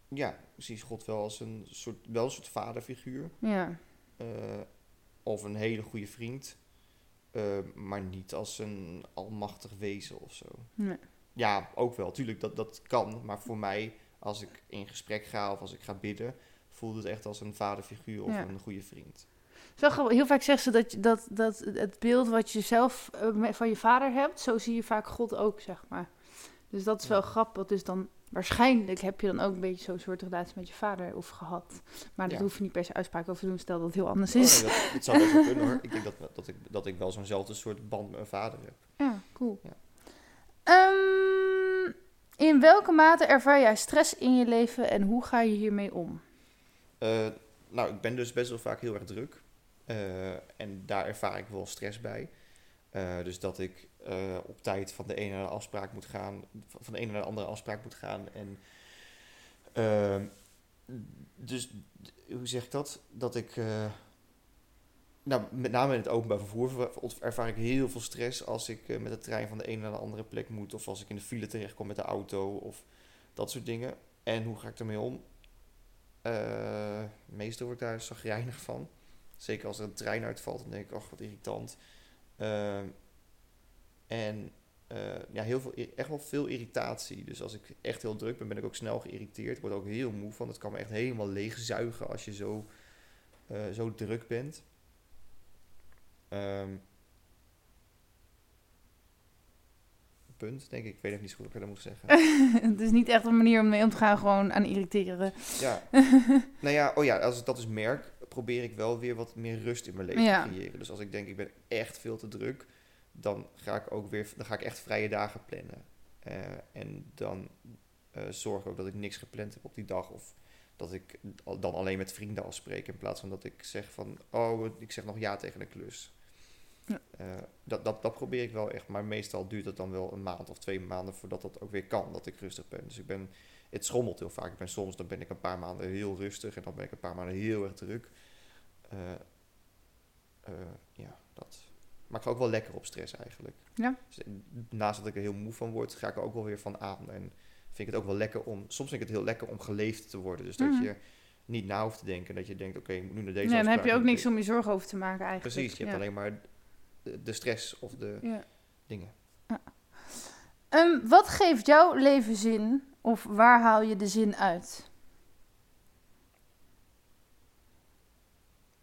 Speaker 1: Ja, zie God wel als een soort, wel een soort vaderfiguur.
Speaker 2: Ja,
Speaker 1: of een hele goede vriend. Eh, maar niet als een almachtig wezen of zo.
Speaker 2: nee.
Speaker 1: Ja, ook wel. Tuurlijk, dat, dat kan. Maar voor mij, als ik in gesprek ga of als ik ga bidden, voelt het echt als een vaderfiguur of
Speaker 2: Ja.
Speaker 1: een goede vriend.
Speaker 2: Zo grappig. Heel vaak zegt ze dat, dat, dat het beeld wat je zelf eh, van je vader hebt, zo zie je vaak God ook, zeg maar. Dus dat is wel
Speaker 1: Ja.
Speaker 2: grappig. Dus dan waarschijnlijk heb je dan ook een beetje zo'n soort relatie met je vader of gehad. Maar daar
Speaker 1: Ja.
Speaker 2: hoef je niet per se uitspraak over te doen, stel dat het heel anders
Speaker 1: Oh,
Speaker 2: is.
Speaker 1: nee, dat, dat zou wel kunnen hoor. Ik denk dat, dat, ik, dat ik wel zo'nzelfde soort band met mijn vader heb.
Speaker 2: Ja, cool.
Speaker 1: Ja.
Speaker 2: Ehm, in welke mate ervaar jij stress in je leven en hoe ga je hiermee om?
Speaker 1: Eh, nou, ik ben dus best wel vaak heel erg druk. Eh, en daar ervaar ik wel stress bij. Eh, dus dat ik eh, op tijd van de ene naar de afspraak moet gaan, van de ene naar de andere afspraak moet gaan. En ehm, dus hoe zeg ik dat? Dat ik, eh, nou, met name in het openbaar vervoer ver- ervaar ik heel veel stress als ik eh, met de trein van de ene naar de andere plek moet, of als ik in de file terechtkom met de auto, of dat soort dingen. En hoe ga ik ermee om? Meestal word ik daar zagrijnig van. Zeker als er een trein uitvalt, dan denk ik, ach, wat irritant. Ehm, en eh, ja, heel veel, echt wel veel irritatie. Dus als ik echt heel druk ben, ben ik ook snel geïrriteerd. Ik word ook heel moe van. Het kan me echt helemaal leegzuigen als je zo, eh, zo druk bent. Ehm, punt, denk ik. Ik weet even niet zo goed wat ik dat moet zeggen.
Speaker 2: het is niet echt een manier om mee om te gaan, gewoon aan irriteren.
Speaker 1: Ja. nou ja, oh ja, als ik dat dus merk, probeer ik wel weer wat meer rust in mijn leven
Speaker 2: Ja.
Speaker 1: te creëren. Dus als ik denk, ik ben echt veel te druk, dan ga ik ook weer, dan ga ik echt vrije dagen plannen. Eh, en dan eh, zorg ik ook dat ik niks gepland heb op die dag. Of dat ik dan alleen met vrienden afspreek. In plaats van dat ik zeg van, oh, ik zeg nog ja tegen een klus.
Speaker 2: Ja.
Speaker 1: Eh, dat, dat, dat probeer ik wel echt. Maar meestal duurt het dan wel een maand of twee maanden voordat dat ook weer kan. Dat ik rustig ben. Dus ik ben, het schommelt heel vaak. Ik ben soms, dan ben ik een paar maanden heel rustig. En dan ben ik een paar maanden heel erg druk. Ja, dat. Maar ik ga ook wel lekker op stress eigenlijk.
Speaker 2: Ja.
Speaker 1: Dus, eh, naast dat ik er heel moe van word, ga ik er ook wel weer van aan. En vind ik het ook wel lekker om... Soms vind ik het heel lekker om geleefd te worden. Dus dat
Speaker 2: Mhm.
Speaker 1: je niet na hoeft te denken. Dat je denkt, oké, ik moet nu naar deze
Speaker 2: Nee, dan heb je ook niks
Speaker 1: ik-
Speaker 2: om je zorgen over te maken eigenlijk.
Speaker 1: Precies, je hebt alleen maar de, de stress of de
Speaker 2: Ja.
Speaker 1: dingen.
Speaker 2: Ehm, wat geeft jouw leven zin? Of waar haal je de zin uit?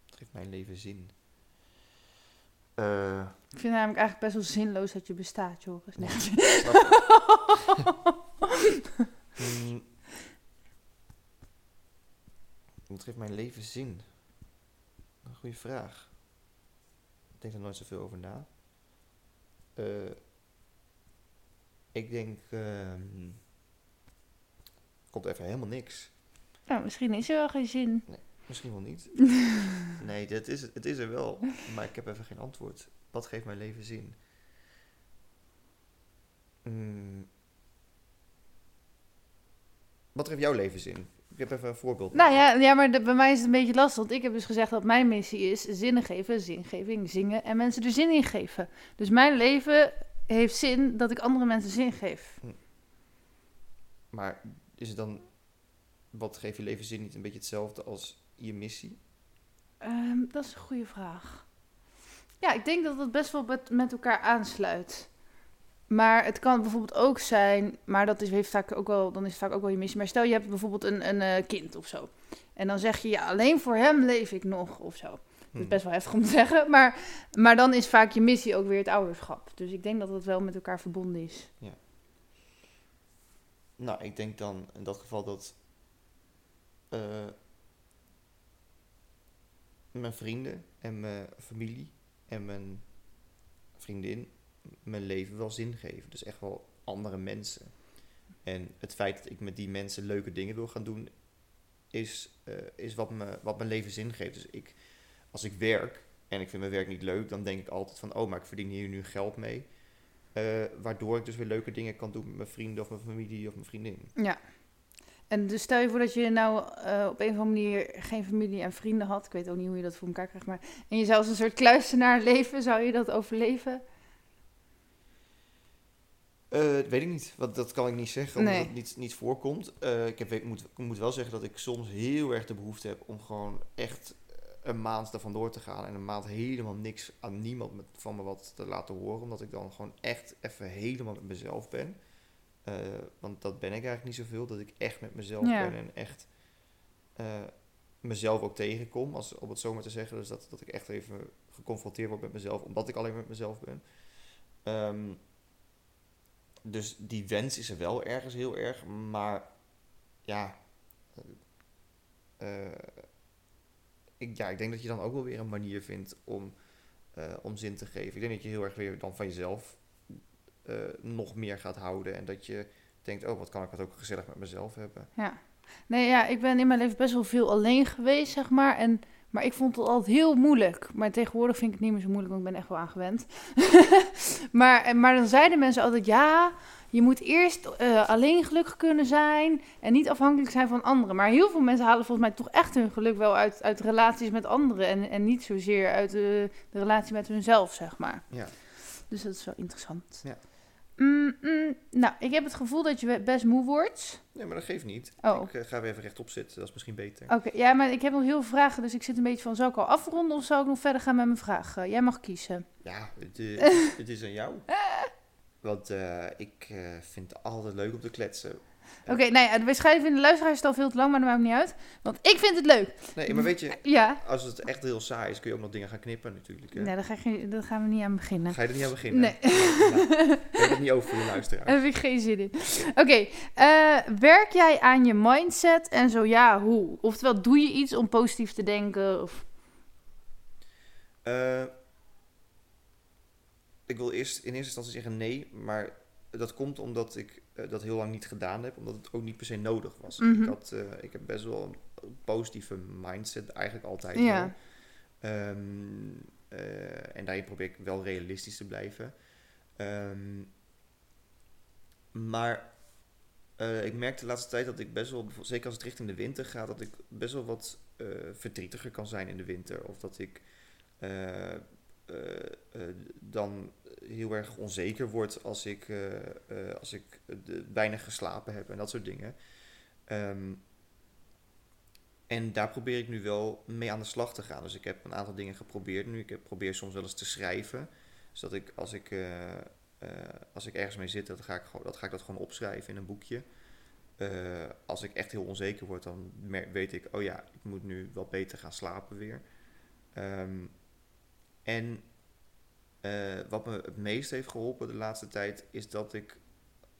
Speaker 1: Het geeft mijn leven zin. Eh,
Speaker 2: Ik vind het namelijk eigenlijk best wel zinloos dat je bestaat, Joris. Nee.
Speaker 1: mm, wat geeft mijn leven zin? Een goede vraag. Ik denk er nooit zoveel over na. Eh, ik denk... ehm, komt even helemaal niks.
Speaker 2: nou, misschien is er wel geen zin.
Speaker 1: Misschien wel niet. nee, dat is, het is er wel. Maar ik heb even geen antwoord. Wat geeft mijn leven zin? Mm. Wat geeft jouw leven zin? Ik heb even een voorbeeld.
Speaker 2: Nou ja, ja maar de- bij mij is het een beetje lastig. Want ik heb dus gezegd dat mijn missie is zinnen geven, zingeving, zingen en mensen er zin in geven. Dus mijn leven heeft zin dat ik andere mensen zin geef.
Speaker 1: Maar is het dan... Wat geeft je leven zin niet een beetje hetzelfde als je missie?
Speaker 2: Ehm, dat is een goede vraag. Ja, ik denk dat het best wel met, met elkaar aansluit. Maar het kan bijvoorbeeld ook zijn, maar dat is, heeft vaak ook wel, dan is het vaak ook wel je missie. Maar stel je hebt bijvoorbeeld een, een eh, kind of zo. En dan zeg je, ja, alleen voor hem leef ik nog of zo. Dat is
Speaker 1: Hm.
Speaker 2: best wel heftig om te zeggen. Maar, maar dan is vaak je missie ook weer het ouderschap. Dus ik denk dat het wel met elkaar verbonden is.
Speaker 1: Nou, ik denk dan in dat geval dat eh, mijn vrienden en mijn familie en mijn vriendin mijn leven wel zin geven. Dus echt wel andere mensen. En het feit dat ik met die mensen leuke dingen wil gaan doen, is, eh, is wat, me, wat mijn leven zin geeft. Dus ik, als ik werk en ik vind mijn werk niet leuk, dan denk ik altijd van, oh, maar ik verdien hier nu geld mee. Eh, waardoor ik dus weer leuke dingen kan doen met mijn vrienden of mijn familie of mijn vriendin.
Speaker 2: Ja. En dus stel je voor dat je nou eh, op een of andere manier geen familie en vrienden had. Ik weet ook niet hoe je dat voor elkaar krijgt. Maar, en je zou als een soort kluisenaar leven. Zou je dat overleven?
Speaker 1: Eh, dat weet ik niet, want dat kan ik niet zeggen, omdat
Speaker 2: Nee.
Speaker 1: het niet, niet voorkomt. Eh, ik, heb, ik, moet, ik moet wel zeggen dat ik soms heel erg de behoefte heb om gewoon echt een maand ervan door te gaan. En een maand helemaal niks aan niemand met, van me wat te laten horen. Omdat ik dan gewoon echt even helemaal met mezelf ben. Eh, want dat ben ik eigenlijk niet zoveel, dat ik echt met mezelf
Speaker 2: Ja.
Speaker 1: ben en echt eh, mezelf ook tegenkom, als, om het zo maar te zeggen. Dus dat, dat ik echt even geconfronteerd word met mezelf, omdat ik alleen met mezelf ben. Ehm, dus die wens is er wel ergens heel erg, maar ja, eh, ik, ja, ik denk dat je dan ook wel weer een manier vindt om, om zin te geven. Ik denk dat je heel erg weer dan van jezelf eh, nog meer gaat houden en dat je denkt, oh, wat kan ik het ook gezellig met mezelf hebben.
Speaker 2: Ja. Nee, ja, ik ben in mijn leven best wel veel alleen geweest, zeg maar. En, maar ik vond het altijd heel moeilijk. Maar tegenwoordig vind ik het niet meer zo moeilijk, want ik ben echt wel aangewend. maar, maar dan zeiden mensen altijd, ja, je moet eerst eh, alleen gelukkig kunnen zijn en niet afhankelijk zijn van anderen. Maar heel veel mensen halen volgens mij toch echt hun geluk wel uit, uit relaties met anderen. En, en niet zozeer uit de, de relatie met hunzelf, zeg maar.
Speaker 1: Ja.
Speaker 2: Dus dat is wel interessant.
Speaker 1: Ja.
Speaker 2: Mm, mm, nou, ik heb het gevoel dat je best moe wordt.
Speaker 1: Nee, maar dat geeft niet.
Speaker 2: Oh.
Speaker 1: Ik eh, ga weer even rechtop zitten, dat is misschien beter.
Speaker 2: Oké, ja, maar ik heb nog heel veel vragen, dus ik zit een beetje van, zal ik al afronden of zal ik nog verder gaan met mijn vragen? Jij mag kiezen.
Speaker 1: Ja, het, het is aan jou. Want eh, ik eh, vind het altijd leuk om te kletsen.
Speaker 2: Oké, nou ja, waarschijnlijk vinden de luisteraars het al veel te lang, maar dat maakt niet uit. Want ik vind het leuk.
Speaker 1: Nee, maar weet je,
Speaker 2: Ja.
Speaker 1: als het echt heel saai is, kun je ook nog dingen gaan knippen natuurlijk. Hè?
Speaker 2: Nee, daar, ga ik, daar gaan we niet aan beginnen.
Speaker 1: Ga je er niet aan beginnen?
Speaker 2: Nee.
Speaker 1: Nou, nou, ik heb het niet over voor de luisteraar.
Speaker 2: Daar heb ik geen zin in. Oké, eh, werk jij aan je mindset en zo ja, hoe? Oftewel, doe je iets om positief te denken? Of...
Speaker 1: Eh, ik wil eerst in eerste instantie zeggen nee, maar dat komt omdat ik eh, dat heel lang niet gedaan heb, omdat het ook niet per se nodig was.
Speaker 2: Mhm.
Speaker 1: ik, had, eh, ik heb best wel een positieve mindset, eigenlijk altijd
Speaker 2: Ja.
Speaker 1: Ehm, eh, en daarin probeer ik wel realistisch te blijven. Ehm, maar ik merk de laatste tijd dat ik best wel, zeker als het richting de winter gaat, dat ik best wel wat verdrietiger kan zijn in de winter. Of dat ik dan heel erg onzeker word als ik, eh, eh, als ik weinig geslapen heb en dat soort dingen. Ehm, en daar probeer ik nu wel mee aan de slag te gaan. Dus ik heb een aantal dingen geprobeerd nu. Ik heb, probeer soms wel eens te schrijven. Zodat ik als ik, eh, eh, als ik ergens mee zit, dat ga ik, dat ga ik dat gewoon opschrijven in een boekje. Eh, als ik echt heel onzeker word, dan weet ik, oh ja, ik moet nu wat beter gaan slapen weer. Ehm, en eh, wat me het meest heeft geholpen de laatste tijd, is dat ik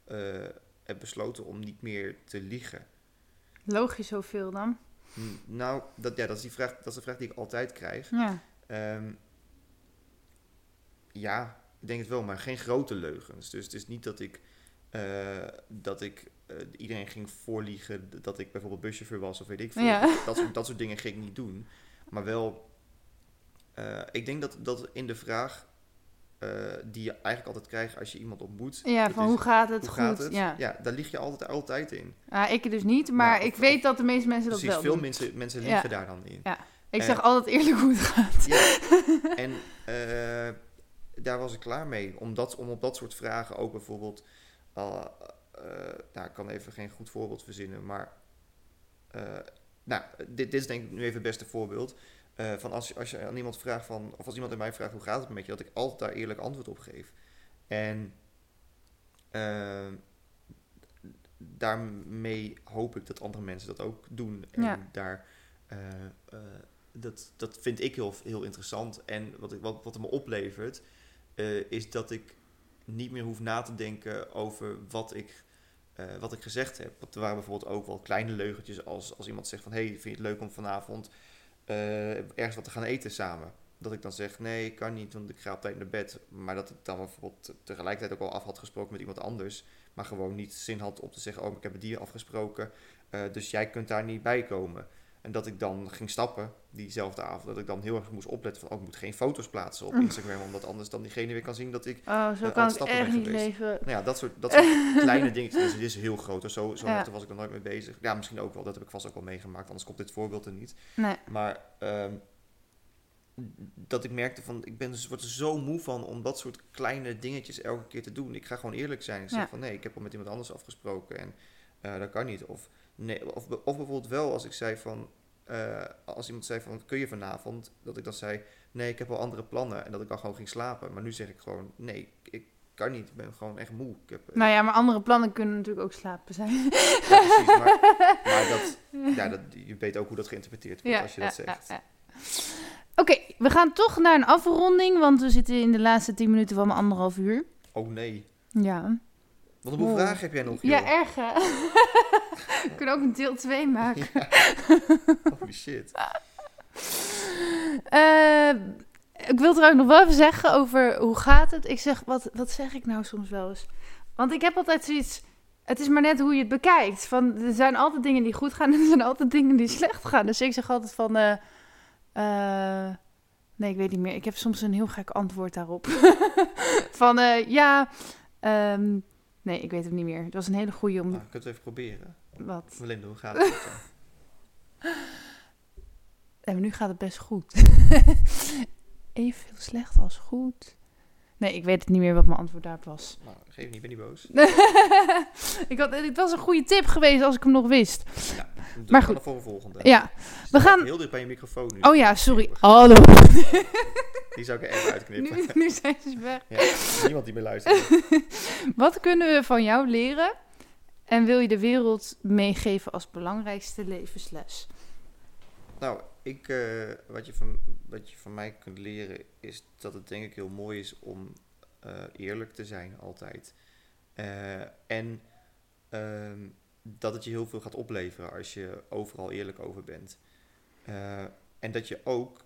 Speaker 1: eh, heb besloten om niet meer te liegen.
Speaker 2: Logisch zoveel dan.
Speaker 1: Hm, Nou, dat, ja, dat, is die vraag, dat is de vraag die ik altijd krijg.
Speaker 2: Ja.
Speaker 1: Ehm, ja, ik denk het wel, maar geen grote leugens. Dus het is niet dat ik, eh, dat ik iedereen ging voorliegen dat ik bijvoorbeeld buschauffeur was of weet ik veel.
Speaker 2: Ja.
Speaker 1: Dat, soort, dat soort dingen ging ik niet doen. Maar wel, eh, ik denk dat, dat in de vraag eh, die je eigenlijk altijd krijgt als je iemand ontmoet.
Speaker 2: Ja, van
Speaker 1: is,
Speaker 2: hoe gaat het
Speaker 1: hoe
Speaker 2: goed?
Speaker 1: gaat het?
Speaker 2: Ja.
Speaker 1: daar lig je altijd, altijd in.
Speaker 2: Ah, ik dus niet, maar
Speaker 1: Nou,
Speaker 2: ik
Speaker 1: of-
Speaker 2: weet dat de meeste mensen dat
Speaker 1: Precies,
Speaker 2: wel
Speaker 1: veel mensen, mensen
Speaker 2: Ja.
Speaker 1: liegen daar dan in.
Speaker 2: Ik
Speaker 1: en-
Speaker 2: zeg altijd eerlijk hoe het gaat.
Speaker 1: Ja, en eh, daar was ik klaar mee. Om, dat, om op dat soort vragen ook bijvoorbeeld... nou, ik kan even geen goed voorbeeld verzinnen, maar... nou, dit, dit is denk ik nu even het beste voorbeeld. Eh, van als, je- als je aan iemand vraagt van... Of als iemand aan mij vraagt hoe gaat het met je... Dat ik altijd daar eerlijk antwoord op geef. En... eh, daarmee hoop ik dat andere mensen dat ook doen. En
Speaker 2: Ja.
Speaker 1: daar... eh, eh, dat, dat vind ik heel, heel interessant. En wat, ik, wat, wat het me oplevert, is dat ik niet meer hoef na te denken over wat ik, wat ik gezegd heb. Want er waren bijvoorbeeld ook wel kleine leugentjes als, als iemand zegt van... hey, vind je het leuk om vanavond eh, ergens wat te gaan eten samen? Dat ik dan zeg, nee, ik kan niet, want ik ga op tijd naar bed. Maar dat ik dan bijvoorbeeld tegelijkertijd ook al af had gesproken met iemand anders... maar gewoon niet zin had om te zeggen, oh, ik heb het hier afgesproken... eh, dus jij kunt daar niet bij komen. En dat ik dan ging stappen diezelfde avond. Dat ik dan heel erg moest opletten van... Oh, ik moet geen foto's plaatsen op
Speaker 2: Mm.
Speaker 1: Instagram... omdat anders dan diegene weer kan zien dat ik...
Speaker 2: Oh, zo
Speaker 1: aan
Speaker 2: kan
Speaker 1: het
Speaker 2: echt niet leven.
Speaker 1: Nou ja, dat soort, dat soort kleine dingetjes. Dus het is heel groot. Zo, zo
Speaker 2: Ja.
Speaker 1: was ik er nooit mee bezig. Ja, misschien ook wel. Dat heb ik vast ook wel meegemaakt. Anders komt dit voorbeeld er niet.
Speaker 2: Nee.
Speaker 1: Maar ehm, dat ik merkte van... Ik ben, dus- word er zo moe van om dat soort kleine dingetjes elke keer te doen. Ik ga gewoon eerlijk zijn. Ik zeg
Speaker 2: Ja.
Speaker 1: van nee, ik heb al met iemand anders afgesproken. En eh, dat kan niet. Of, nee, of, of bijvoorbeeld wel als ik zei van... eh, als iemand zei van, kun je vanavond? Dat ik dan zei, nee, ik heb al andere plannen. En dat ik dan gewoon ging slapen. Maar nu zeg ik gewoon, nee, ik kan niet. Ik ben gewoon echt moe. Ik heb, eh,
Speaker 2: Nou ja, maar andere plannen kunnen natuurlijk ook slapen zijn.
Speaker 1: ja, precies. Maar, maar dat, ja, dat, je weet ook hoe dat geïnterpreteerd wordt als je dat
Speaker 2: ja,
Speaker 1: zegt.
Speaker 2: Oké, we gaan toch naar een afronding, want we zitten in de laatste 10 minuten van mijn anderhalf uur.
Speaker 1: Oh nee.
Speaker 2: Ja.
Speaker 1: Wat
Speaker 2: Oh.
Speaker 1: vragen heb jij nog,
Speaker 2: Ja, erg hè? We kunnen ook een deel 2 maken.
Speaker 1: Holy shit.
Speaker 2: Eh, ik wil trouwens nog wel even zeggen over hoe gaat het. Ik zeg, wat, wat zeg ik nou soms wel eens? Want ik heb altijd zoiets... Het is maar net hoe je het bekijkt. Van, er zijn altijd dingen die goed gaan en er zijn altijd dingen die slecht gaan. Dus ik zeg altijd van... eh, eh, nee, ik weet niet meer. Ik heb soms een heel gek antwoord daarop. van, ja... ehm, nee, ik weet het niet meer. Het was een hele goede om...
Speaker 1: Nou, je kunt het even proberen.
Speaker 2: Wat?
Speaker 1: Melinda, hoe gaat het?
Speaker 2: En nu gaat het best goed. Evenveel slecht als goed. Nee, ik weet het niet meer wat mijn antwoord daarop was.
Speaker 1: Nou, geef niet, ben niet boos.
Speaker 2: ik had, het was een goede tip geweest als ik hem nog wist.
Speaker 1: Ja,
Speaker 2: Maar goed.
Speaker 1: voor een volgende.
Speaker 2: Ja, we gaan-
Speaker 1: heel dicht bij je microfoon nu.
Speaker 2: Oh ja, sorry. Hallo.
Speaker 1: Die zou ik er even uitknippen.
Speaker 2: Nu, nu zijn ze weg.
Speaker 1: Ja, niemand die meer luistert.
Speaker 2: Wat kunnen we van jou leren? en wil je de wereld meegeven als belangrijkste levensles?
Speaker 1: Nou, ik, eh, wat, je van, wat je van mij kunt leren is dat het denk ik heel mooi is om eh, eerlijk te zijn altijd. Eh, en ehm, dat het je heel veel gaat opleveren als je overal eerlijk over bent. en dat je ook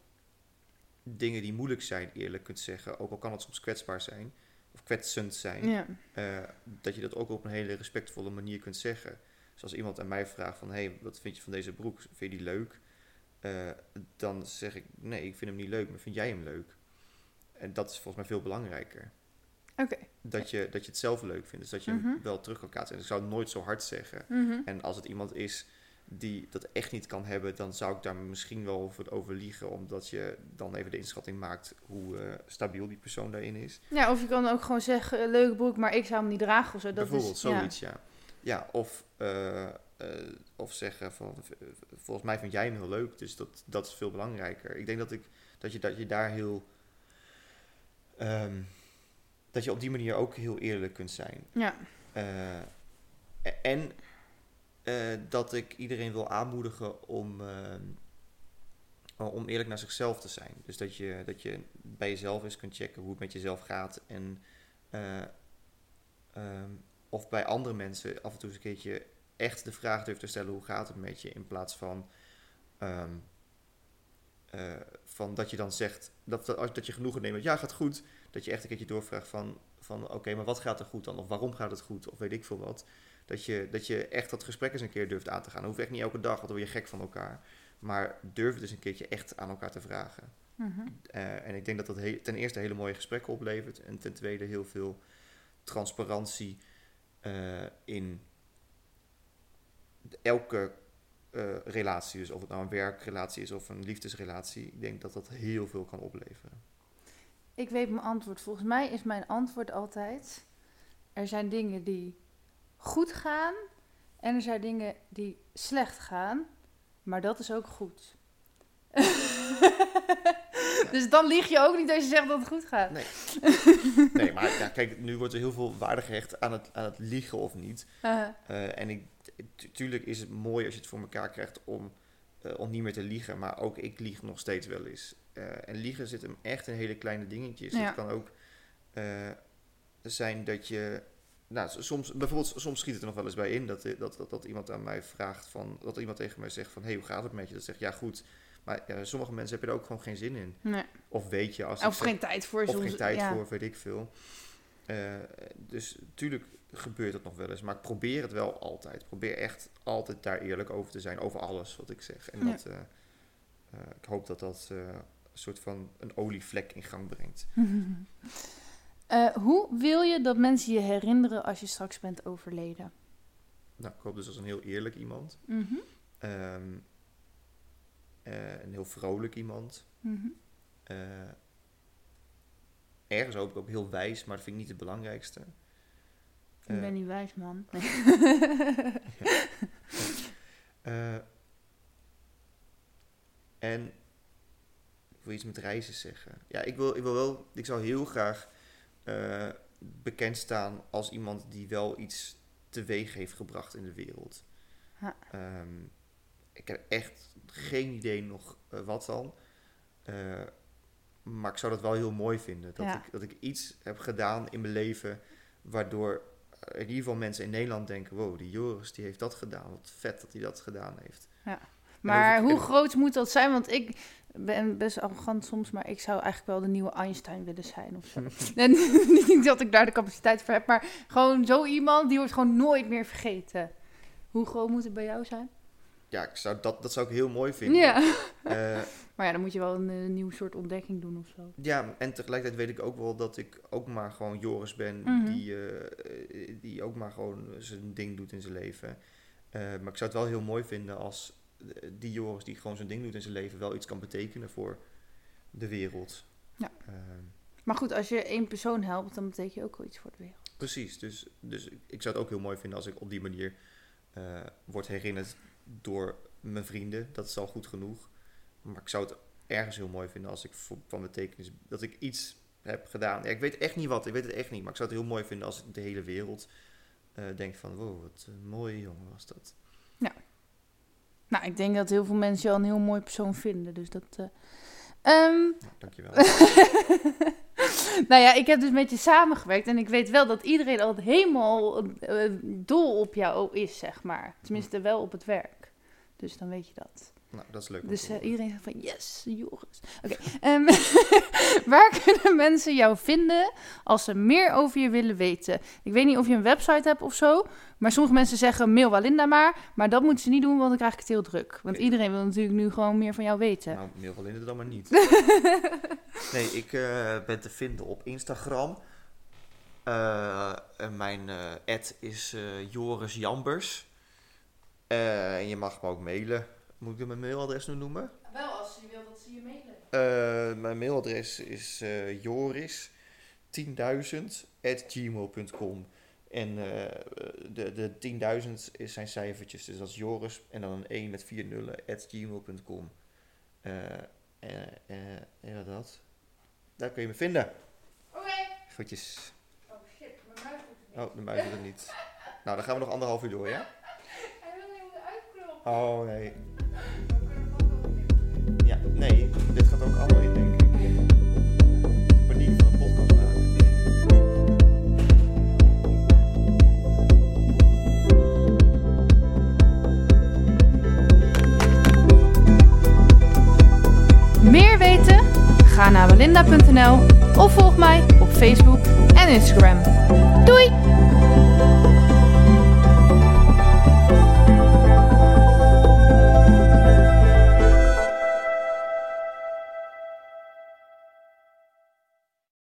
Speaker 1: dingen die moeilijk zijn eerlijk kunt zeggen, ook al kan het soms kwetsbaar zijn of kwetsend zijn,
Speaker 2: Ja.
Speaker 1: dat je dat ook op een hele respectvolle manier kunt zeggen. Zoals iemand aan mij vraagt van, hey, wat vind je van deze broek? Vind je die leuk? Eh, dan zeg ik, nee, ik vind hem niet leuk, maar vind jij hem leuk? En dat is volgens mij veel belangrijker.
Speaker 2: Oké.
Speaker 1: Dat, je, dat je het zelf leuk vindt, dus dat je hem wel terug kan kaatsen. En ik zou het nooit zo hard zeggen.
Speaker 2: Mhm.
Speaker 1: En als het iemand is die dat echt niet kan hebben, dan zou ik daar misschien wel over, over liegen, omdat je dan even de inschatting maakt hoe eh, stabiel die persoon daarin is.
Speaker 2: Ja, of je kan ook gewoon zeggen, eh, leuke broek, maar ik zou hem niet dragen of zo. Dat
Speaker 1: Bijvoorbeeld,
Speaker 2: is,
Speaker 1: zoiets, ja. Ja, of, eh, of zeggen van, volgens mij vind jij hem heel leuk, dus dat, dat is veel belangrijker. Ik denk dat, ik, dat, je, dat je daar heel, ehm, dat je op die manier ook heel eerlijk kunt zijn.
Speaker 2: Ja.
Speaker 1: Eh, en eh, dat ik iedereen wil aanmoedigen om, om eerlijk naar zichzelf te zijn. Dus dat je, dat je bij jezelf eens kunt checken hoe het met jezelf gaat. En eh, ehm, of bij andere mensen af en toe eens een keertje echt de vraag durft te stellen hoe gaat het met je. In plaats van, ehm, eh, van dat je dan zegt dat, dat, als- dat je genoegen neemt met ja gaat goed. Dat je echt een keertje doorvraagt van, van oké, maar wat gaat er goed dan? Of waarom gaat het goed? Of weet ik veel wat. Dat je, dat je echt dat gesprek eens een keer durft aan te gaan. Dat hoeft echt niet elke dag, want dan word je gek van elkaar. Maar durf het eens een keertje echt aan elkaar te vragen.
Speaker 2: Mhm.
Speaker 1: Eh, en ik denk dat dat ten eerste hele mooie gesprekken oplevert. En ten tweede heel veel transparantie eh, in elke eh, relatie. Dus of het nou een werkrelatie is of een liefdesrelatie. Ik denk dat dat heel veel kan opleveren.
Speaker 2: Ik weet mijn antwoord. Volgens mij is mijn antwoord altijd: er zijn dingen die goed gaan en er zijn dingen die slecht gaan, maar dat is ook goed. dus dan lieg je ook niet als je zegt dat het goed gaat.
Speaker 1: Nee. nee, maar ja, kijk, nu wordt er heel veel waarde gehecht aan het, aan het liegen of niet.
Speaker 2: Uh,
Speaker 1: Eh, en ik, tu- tuurlijk is het mooi als je het voor elkaar krijgt om, eh, om niet meer te liegen. Maar ook ik lieg nog steeds wel eens. Eh, en liegen zit hem echt in hele kleine dingetjes.
Speaker 2: Ja.
Speaker 1: Het kan ook eh, zijn dat je... Nou, soms, bijvoorbeeld, soms schiet het er nog wel eens bij in dat, dat, dat, dat iemand aan mij vraagt van... Dat iemand tegen mij zegt van, hé, hey, hoe gaat het met je? Dat zegt, ja, goed. Maar ja, sommige mensen hebben er ook gewoon geen zin in.
Speaker 2: nee.
Speaker 1: Of weet je, als
Speaker 2: Of
Speaker 1: zeg-
Speaker 2: geen tijd voor
Speaker 1: of
Speaker 2: soms.
Speaker 1: geen tijd
Speaker 2: ja.
Speaker 1: voor, weet ik veel. Dus natuurlijk gebeurt dat nog wel eens. Maar ik probeer het wel altijd. Ik probeer echt altijd daar eerlijk over te zijn. Over alles wat ik zeg. En
Speaker 2: Ja.
Speaker 1: dat, eh, eh, ik hoop dat dat eh, een soort van een olievlek in gang brengt.
Speaker 2: Hoe wil je dat mensen je herinneren als je straks bent overleden?
Speaker 1: Nou, ik hoop dus als een heel eerlijk iemand.
Speaker 2: Mhm.
Speaker 1: Ehm, eh, een heel vrolijk iemand.
Speaker 2: Mhm.
Speaker 1: Ergens hoop ik ook heel wijs, maar dat vind ik niet het belangrijkste.
Speaker 2: Ik
Speaker 1: Eh,
Speaker 2: ben niet wijs, man.
Speaker 1: Eh, en ik wil iets met reizen zeggen. Ja, ik wil, ik wil wel, ik zou heel graag eh, bekend staan als iemand die wel iets teweeg heeft gebracht in de wereld.
Speaker 2: Ja.
Speaker 1: Ehm, ik heb echt geen idee nog eh, wat dan. Eh, maar ik zou dat wel heel mooi vinden. Dat,
Speaker 2: Ja.
Speaker 1: ik, dat ik iets heb gedaan in mijn leven waardoor eh, in ieder geval mensen in Nederland denken: wow, die Joris die heeft dat gedaan. Wat vet dat hij dat gedaan heeft.
Speaker 2: Maar
Speaker 1: En ook-
Speaker 2: hoe groot moet dat zijn? Want ik ben best arrogant soms, maar ik zou eigenlijk wel de nieuwe Einstein willen zijn of zo. en niet dat ik daar de capaciteit voor heb, maar gewoon zo iemand die wordt gewoon nooit meer vergeten. Hoe groot moet het bij jou zijn?
Speaker 1: Ja, ik zou dat, dat zou ik heel mooi vinden.
Speaker 2: Ja.
Speaker 1: Eh,
Speaker 2: Maar ja, dan moet je wel een, eh, nieuw soort ontdekking doen of zo.
Speaker 1: ja, en tegelijkertijd weet ik ook wel dat ik ook maar gewoon Joris ben,
Speaker 2: Mhm.
Speaker 1: die, eh, die ook maar gewoon zijn ding doet in zijn leven. Maar ik zou het wel heel mooi vinden als die Joris die gewoon zijn ding doet in zijn leven wel iets kan betekenen voor de wereld.
Speaker 2: Ja. Maar goed, als je één persoon helpt, dan betekent je ook wel iets voor de wereld.
Speaker 1: Precies, dus, dus ik zou het ook heel mooi vinden als ik op die manier eh word herinnerd door mijn vrienden. Dat is al goed genoeg. Maar ik zou het ergens heel mooi vinden als ik van betekenis dat ik iets heb gedaan. Ja, ik weet echt niet wat, ik weet het echt niet. Maar ik zou het heel mooi vinden als ik de hele wereld eh, denkt van, wow, wat een mooie jongen was dat.
Speaker 2: Nou, ik denk dat heel veel mensen jou een heel mooi persoon vinden. Dus dat. eh, ehm,
Speaker 1: Nou, dankjewel.
Speaker 2: nou ja, ik heb dus met je samengewerkt. En ik weet wel dat iedereen altijd helemaal eh, dol op jou is, zeg maar. Tenminste, wel op het werk. Dus dan weet je dat.
Speaker 1: nou, dat is leuk.
Speaker 2: Dus eh, iedereen zegt van yes, Joris. Oké, ehm, waar kunnen mensen jou vinden als ze meer over je willen weten? Ik weet niet of je een website hebt of zo, maar sommige mensen zeggen mail Walinda maar, maar dat moeten ze niet doen, want dan krijg ik het heel druk. Want iedereen wil natuurlijk nu gewoon meer van jou weten.
Speaker 1: Nou, mail van Linde dan maar niet. nee, ik eh, ben te vinden op Instagram. En mijn ad is Joris Jambers. Eh, en je mag me ook mailen. Moet ik mijn mailadres nu noemen?
Speaker 2: Wel als je wil dat ze je mailen.
Speaker 1: Eh, mijn mailadres is eh, joris 10.000 at gmail.com. En eh, de, de 10.000 is zijn cijfertjes, dus dat is Joris en dan een 1 met 4 nullen at gmail.com. Eh eh, eh, ja, dat. Daar kun je me vinden.
Speaker 2: Oké.
Speaker 1: Goedjes.
Speaker 2: Oh shit, mijn muis doet het
Speaker 1: Oh, de muis doet het niet. Nou, dan gaan we nog anderhalf uur door, ja?
Speaker 2: Hij wil niet uitkloppen.
Speaker 1: Oh, nee. Ja, nee, dit gaat ook allemaal in, denk ik. Paniek van een podcast maken.
Speaker 2: Meer weten? Ga naar walinda.nl of volg mij op Facebook en Instagram. Doei!